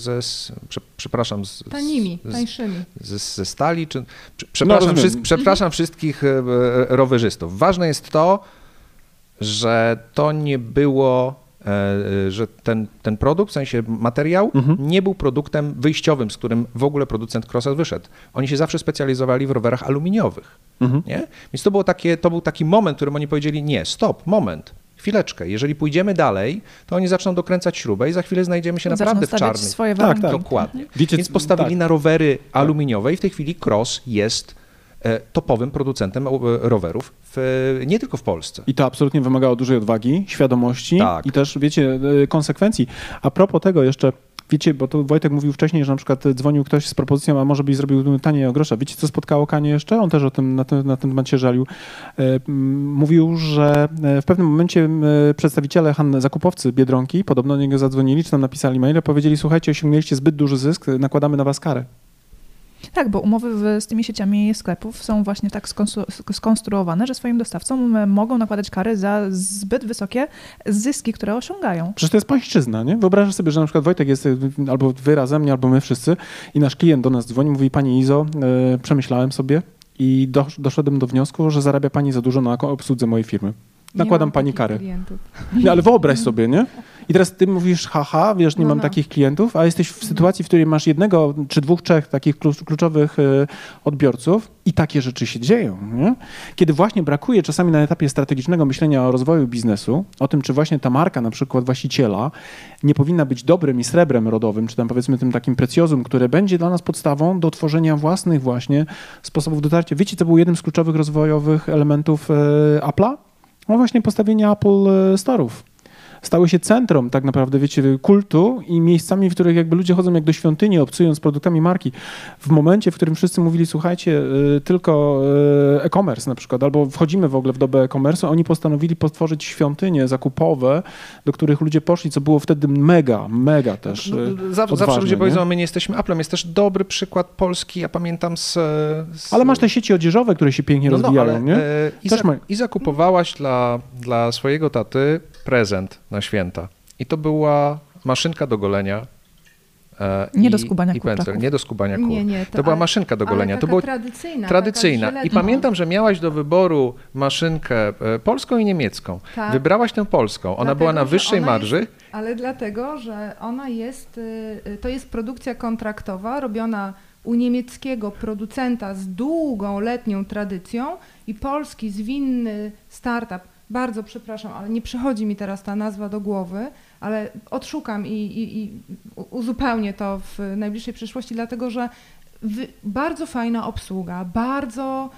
ze, z, prze, przepraszam, z, Tanimi, z, tańszymi. ze, ze stali, czy, prze- przepraszam, wszystk, przepraszam wszystkich e, e, rowerzystów. Ważne jest to, że to nie było, że ten, ten produkt, w sensie materiał, Mhm. nie był produktem wyjściowym, z którym w ogóle producent Crossa wyszedł. Oni się zawsze specjalizowali w rowerach aluminiowych. Mhm. Nie? Więc to, było takie, to był taki moment, w którym oni powiedzieli, nie, stop, moment, chwileczkę, jeżeli pójdziemy dalej, to oni zaczną dokręcać śrubę i za chwilę znajdziemy się Zaczną naprawdę w czarnych. swoje Tak, warunki. tak. Dokładnie. Wiecie, Więc postawili tak. na rowery aluminiowe i w tej chwili Cross jest e, topowym producentem e, rowerów w, nie tylko w Polsce. I to absolutnie wymagało dużej odwagi, świadomości Tak. i też, wiecie, y, konsekwencji. A propos tego jeszcze, wiecie, bo to Wojtek mówił wcześniej, że na przykład dzwonił ktoś z propozycją, a może byś zrobił taniej o grosza. Wiecie, co spotkało Kanie jeszcze? On też o tym na, ten, na ten temat się żalił. E, Mówił, że e, w pewnym momencie przedstawiciele Han, zakupowcy Biedronki podobno do niego zadzwonili, czy tam napisali maile, powiedzieli, słuchajcie, osiągnęliście zbyt duży zysk, nakładamy na was karę. Tak, bo umowy z tymi sieciami sklepów są właśnie tak skonstru- skonstruowane, że swoim dostawcom mogą nakładać kary za zbyt wysokie zyski, które osiągają. Przecież to jest pańszczyzna, nie? Wyobrażasz sobie, że na przykład Wojtek jest albo wy razem mnie, albo my wszyscy i nasz klient do nas dzwoni, mówi Pani Izo, y, przemyślałem sobie i dosz, doszedłem do wniosku, że zarabia Pani za dużo na obsłudze mojej firmy. Nie Nakładam Pani karę. klientów. No, ale wyobraź sobie, nie? I teraz ty mówisz, haha, wiesz, nie No, mam no. takich klientów, a jesteś w sytuacji, w której masz jednego, czy dwóch, trzech takich klucz- kluczowych y, odbiorców i takie rzeczy się dzieją, nie? Kiedy właśnie brakuje czasami na etapie strategicznego myślenia o rozwoju biznesu, o tym, czy właśnie ta marka, na przykład właściciela, nie powinna być dobrem i srebrem rodowym, czy tam powiedzmy tym takim precjozum, które będzie dla nas podstawą do tworzenia własnych właśnie sposobów dotarcia. Wiecie, co był jednym z kluczowych rozwojowych elementów y, Apple'a? No właśnie postawienie Apple y, Store'ów. Stały się centrum tak naprawdę, wiecie, kultu i miejscami, w których jakby ludzie chodzą jak do świątyni, obcując produktami marki. W momencie, w którym wszyscy mówili, słuchajcie, y, tylko y, e-commerce na przykład, albo wchodzimy w ogóle w dobę e-commerce, oni postanowili potworzyć świątynie zakupowe, do których ludzie poszli, co było wtedy mega, mega też No, y, Zawsze, odważne, zawsze ludzie nie? powiedzą, my nie jesteśmy Applem. Jest też dobry przykład Polski, ja pamiętam z... z Ale masz te sieci odzieżowe, które się pięknie No, no, rozwijają, ale, nie? e, i, za, I zakupowałaś dla, dla swojego taty prezent na święta. I to była maszynka do golenia. e, Nie i, do skubania i. Nie do skubania kur. Nie, nie. To była ale- maszynka do golenia. To było tradycyjna. tradycyjna. I pamiętam, że miałaś do wyboru maszynkę e, polską i niemiecką. Tak. Wybrałaś tę polską. Ona Dlatego, była na wyższej marży. Jest, ale dlatego, że ona jest, y, to jest produkcja kontraktowa robiona u niemieckiego producenta z długą letnią tradycją i polski zwinny startup. Bardzo przepraszam, ale nie przychodzi mi teraz ta nazwa do głowy, ale odszukam i, i, i uzupełnię to w najbliższej przyszłości, dlatego że wy, bardzo fajna obsługa, bardzo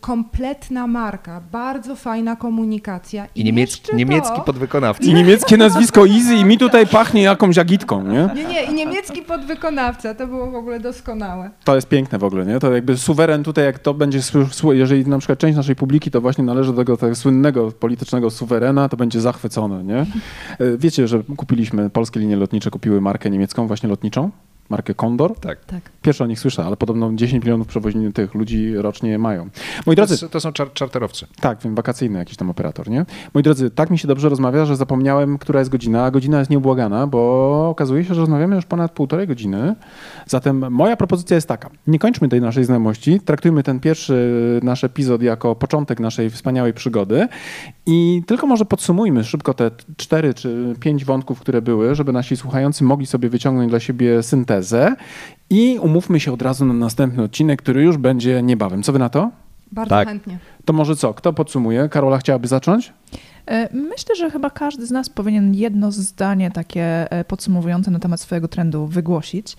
kompletna marka, bardzo fajna komunikacja. I niemiec, jeszcze niemiecki to, podwykonawca. I niemieckie nazwisko Easy i mi tutaj pachnie jakąś agitką, nie? Nie, nie, i niemiecki podwykonawca, to było w ogóle doskonałe. To jest piękne w ogóle, nie? To jakby suweren tutaj, jak to będzie, jeżeli na przykład część naszej publiki to właśnie należy do tego, tego słynnego politycznego suwerena, to będzie zachwycony, nie? E, Wiecie, że kupiliśmy, polskie linie lotnicze kupiły markę niemiecką, właśnie lotniczą, markę Condor. Tak. Tak. Pierwszy o nich słyszę, ale podobno 10 milionów przewoźni tych ludzi rocznie mają. Moi To, drodzy, s- to są czar czarterowcy. tak, wiem, wakacyjny jakiś tam operator, nie? Moi drodzy, tak mi się dobrze rozmawia, że zapomniałem, która jest godzina, a godzina jest nieubłagana, bo okazuje się, że rozmawiamy już ponad półtorej godziny. Zatem moja propozycja jest taka. Nie kończmy tej naszej znajomości, traktujmy ten pierwszy nasz epizod jako początek naszej wspaniałej przygody i tylko może podsumujmy szybko te cztery czy pięć wątków, które były, żeby nasi słuchający mogli sobie wyciągnąć dla siebie syntezę i umówmy się od razu na następny odcinek, który już będzie niebawem. Co wy na to? Bardzo Tak. chętnie. To może co? Kto podsumuje? Karola chciałaby zacząć? E, Myślę, że chyba każdy z nas powinien jedno zdanie takie e, podsumowujące na temat swojego trendu wygłosić,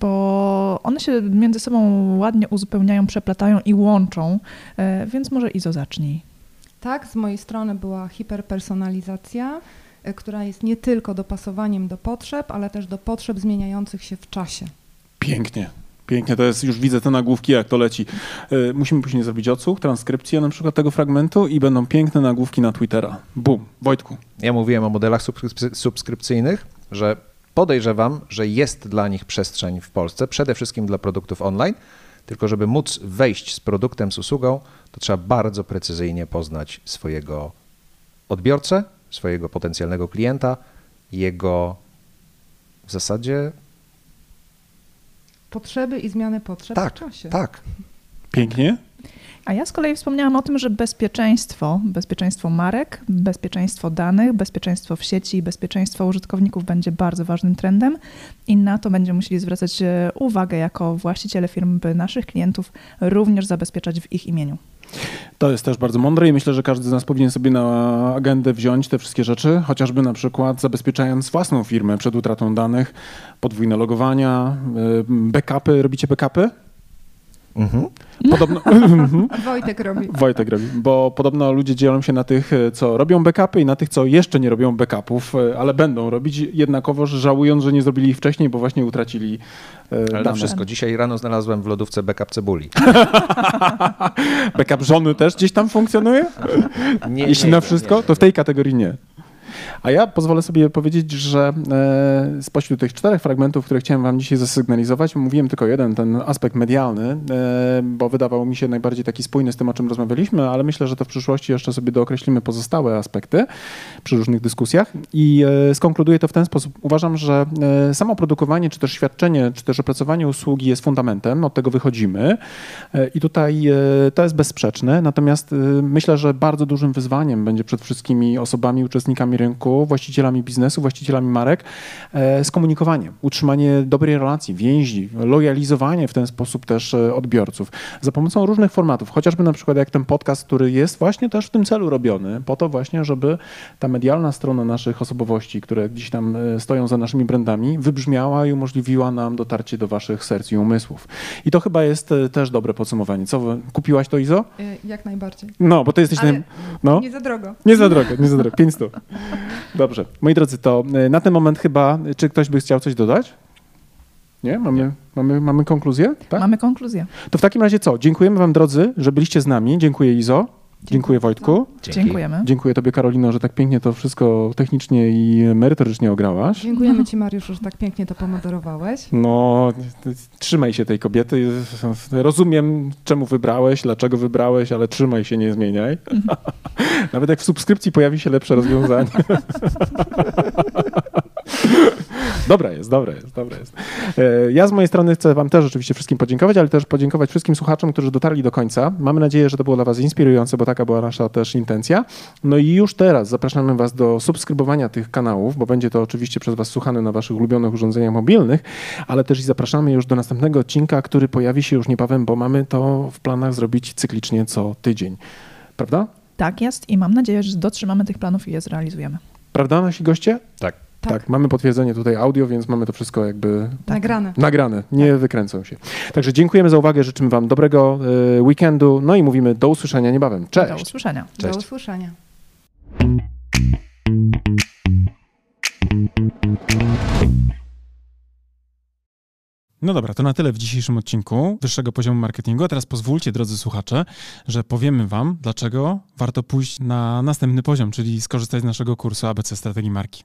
bo one się między sobą ładnie uzupełniają, przeplatają i łączą, e, więc może Izo zacznij. Tak, z mojej strony była hiperpersonalizacja, która jest nie tylko dopasowaniem do potrzeb, ale też do potrzeb zmieniających się w czasie. Pięknie. Pięknie, to jest, już widzę te nagłówki, jak to leci. E, musimy później zrobić odsłuch, transkrypcję na przykład tego fragmentu i będą piękne nagłówki na Twittera. Bum. Wojtku. Ja mówiłem o modelach subskrypcy- subskrypcyjnych, że podejrzewam, że jest dla nich przestrzeń w Polsce, przede wszystkim dla produktów online, tylko żeby móc wejść z produktem, z usługą, to trzeba bardzo precyzyjnie poznać swojego odbiorcę, swojego potencjalnego klienta, jego w zasadzie Potrzeby i zmiany potrzeb tak, w czasie. tak. Pięknie. A ja z kolei wspomniałam o tym, że bezpieczeństwo, bezpieczeństwo marek, bezpieczeństwo danych, bezpieczeństwo w sieci bezpieczeństwo użytkowników będzie bardzo ważnym trendem i na to będziemy musieli zwracać e, uwagę jako właściciele firm, by naszych klientów również zabezpieczać w ich imieniu. To jest też bardzo mądre i myślę, że każdy z nas powinien sobie na agendę wziąć te wszystkie rzeczy, chociażby na przykład zabezpieczając własną firmę przed utratą danych, podwójne logowania, y, backupy. Robicie backupy? Mhm. Podobno... Wojtek robi. Wojtek robi, bo podobno ludzie dzielą się na tych, co robią backupy i na tych, co jeszcze nie robią backupów, e, ale będą robić jednakowoż żałując, że nie zrobili ich wcześniej, bo właśnie utracili e, Ale na dane. wszystko. Dzisiaj rano znalazłem w lodówce backup cebuli. Backup żony też gdzieś tam funkcjonuje? Nie, Jeśli nie, na nie, wszystko, nie. to w tej kategorii nie. A ja pozwolę sobie powiedzieć, że e, spośród tych czterech fragmentów, które chciałem wam dzisiaj zasygnalizować, mówiłem tylko jeden, ten aspekt medialny, e, bo wydawał mi się najbardziej taki spójny z tym, o czym rozmawialiśmy, ale myślę, że to w przyszłości jeszcze sobie dookreślimy pozostałe aspekty przy różnych dyskusjach i e, skonkluduję to w ten sposób. Uważam, że samo produkowanie, czy też świadczenie, czy też opracowanie usługi jest fundamentem, od tego wychodzimy i tutaj to jest bezsprzeczne, natomiast myślę, że bardzo dużym wyzwaniem będzie przed wszystkimi osobami, uczestnikami rynku rynku, właścicielami biznesu, właścicielami marek, e, skomunikowanie, utrzymanie dobrej relacji, więzi, lojalizowanie w ten sposób też e, odbiorców za pomocą różnych formatów, chociażby na przykład jak ten podcast, który jest właśnie też w tym celu robiony, po to właśnie, żeby ta medialna strona naszych osobowości, które gdzieś tam e, stoją za naszymi brandami, wybrzmiała i umożliwiła nam dotarcie do waszych serc i umysłów. I to chyba jest też dobre podsumowanie. Co, kupiłaś to, Izo? Jak najbardziej. No, bo to jesteś... Ale Naj... No. Nie za drogo. Nie za drogo, nie za drogo. 500. Dobrze. Moi drodzy, to e, na ten moment chyba, czy ktoś by chciał coś dodać? Nie? Mamy, mamy, mamy konkluzję? Tak? Mamy konkluzję. To w takim razie co? Dziękujemy wam drodzy, że byliście z nami. Dziękuję Izo. Dziękuję Wojtku. Dziękujemy. Dziękuję tobie Karolino, że tak pięknie to wszystko technicznie i merytorycznie ograłaś. Dziękujemy Ci, Mariuszu, że tak pięknie to pomoderowałeś. No, trzymaj się tej kobiety. Rozumiem, czemu wybrałeś, dlaczego wybrałeś, ale trzymaj się, nie zmieniaj. Nawet jak w subskrypcji pojawi się lepsze rozwiązanie. Dobra jest, dobra jest, dobra jest. E, Ja z mojej strony chcę Wam też oczywiście wszystkim podziękować, ale też podziękować wszystkim słuchaczom, którzy dotarli do końca. Mamy nadzieję, że to było dla Was inspirujące, bo taka była nasza też intencja. No i już teraz zapraszamy Was do subskrybowania tych kanałów, bo będzie to oczywiście przez Was słuchane na Waszych ulubionych urządzeniach mobilnych, ale też i zapraszamy już do następnego odcinka, który pojawi się już niebawem, bo mamy to w planach zrobić cyklicznie co tydzień. Prawda? Tak jest i mam nadzieję, że dotrzymamy tych planów i je zrealizujemy. Prawda, nasi goście? Tak. Tak, mamy potwierdzenie tutaj audio, więc mamy to wszystko jakby Nagrane. nagrane, nie wykręcą się. Także dziękujemy za uwagę, życzymy Wam dobrego e, weekendu, no i mówimy do usłyszenia niebawem. Do Cześć! usłyszenia. Cześć. Do usłyszenia. No dobra, to na tyle w dzisiejszym odcinku wyższego poziomu marketingu. A teraz pozwólcie, drodzy słuchacze, że powiemy Wam, dlaczego warto pójść na następny poziom, czyli skorzystać z naszego kursu ABC Strategii Marki.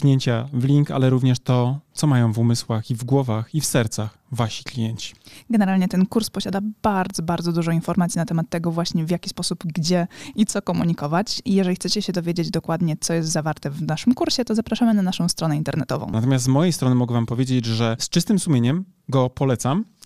kliknięcia w link, ale również to, co mają w umysłach i w głowach i w sercach wasi klienci. Generalnie ten kurs posiada bardzo, bardzo dużo informacji na temat tego właśnie w jaki sposób, gdzie i co komunikować. I jeżeli chcecie się dowiedzieć dokładnie, co jest zawarte w naszym kursie, to zapraszamy na naszą stronę internetową. Natomiast z mojej strony mogę wam powiedzieć, że z czystym sumieniem go polecam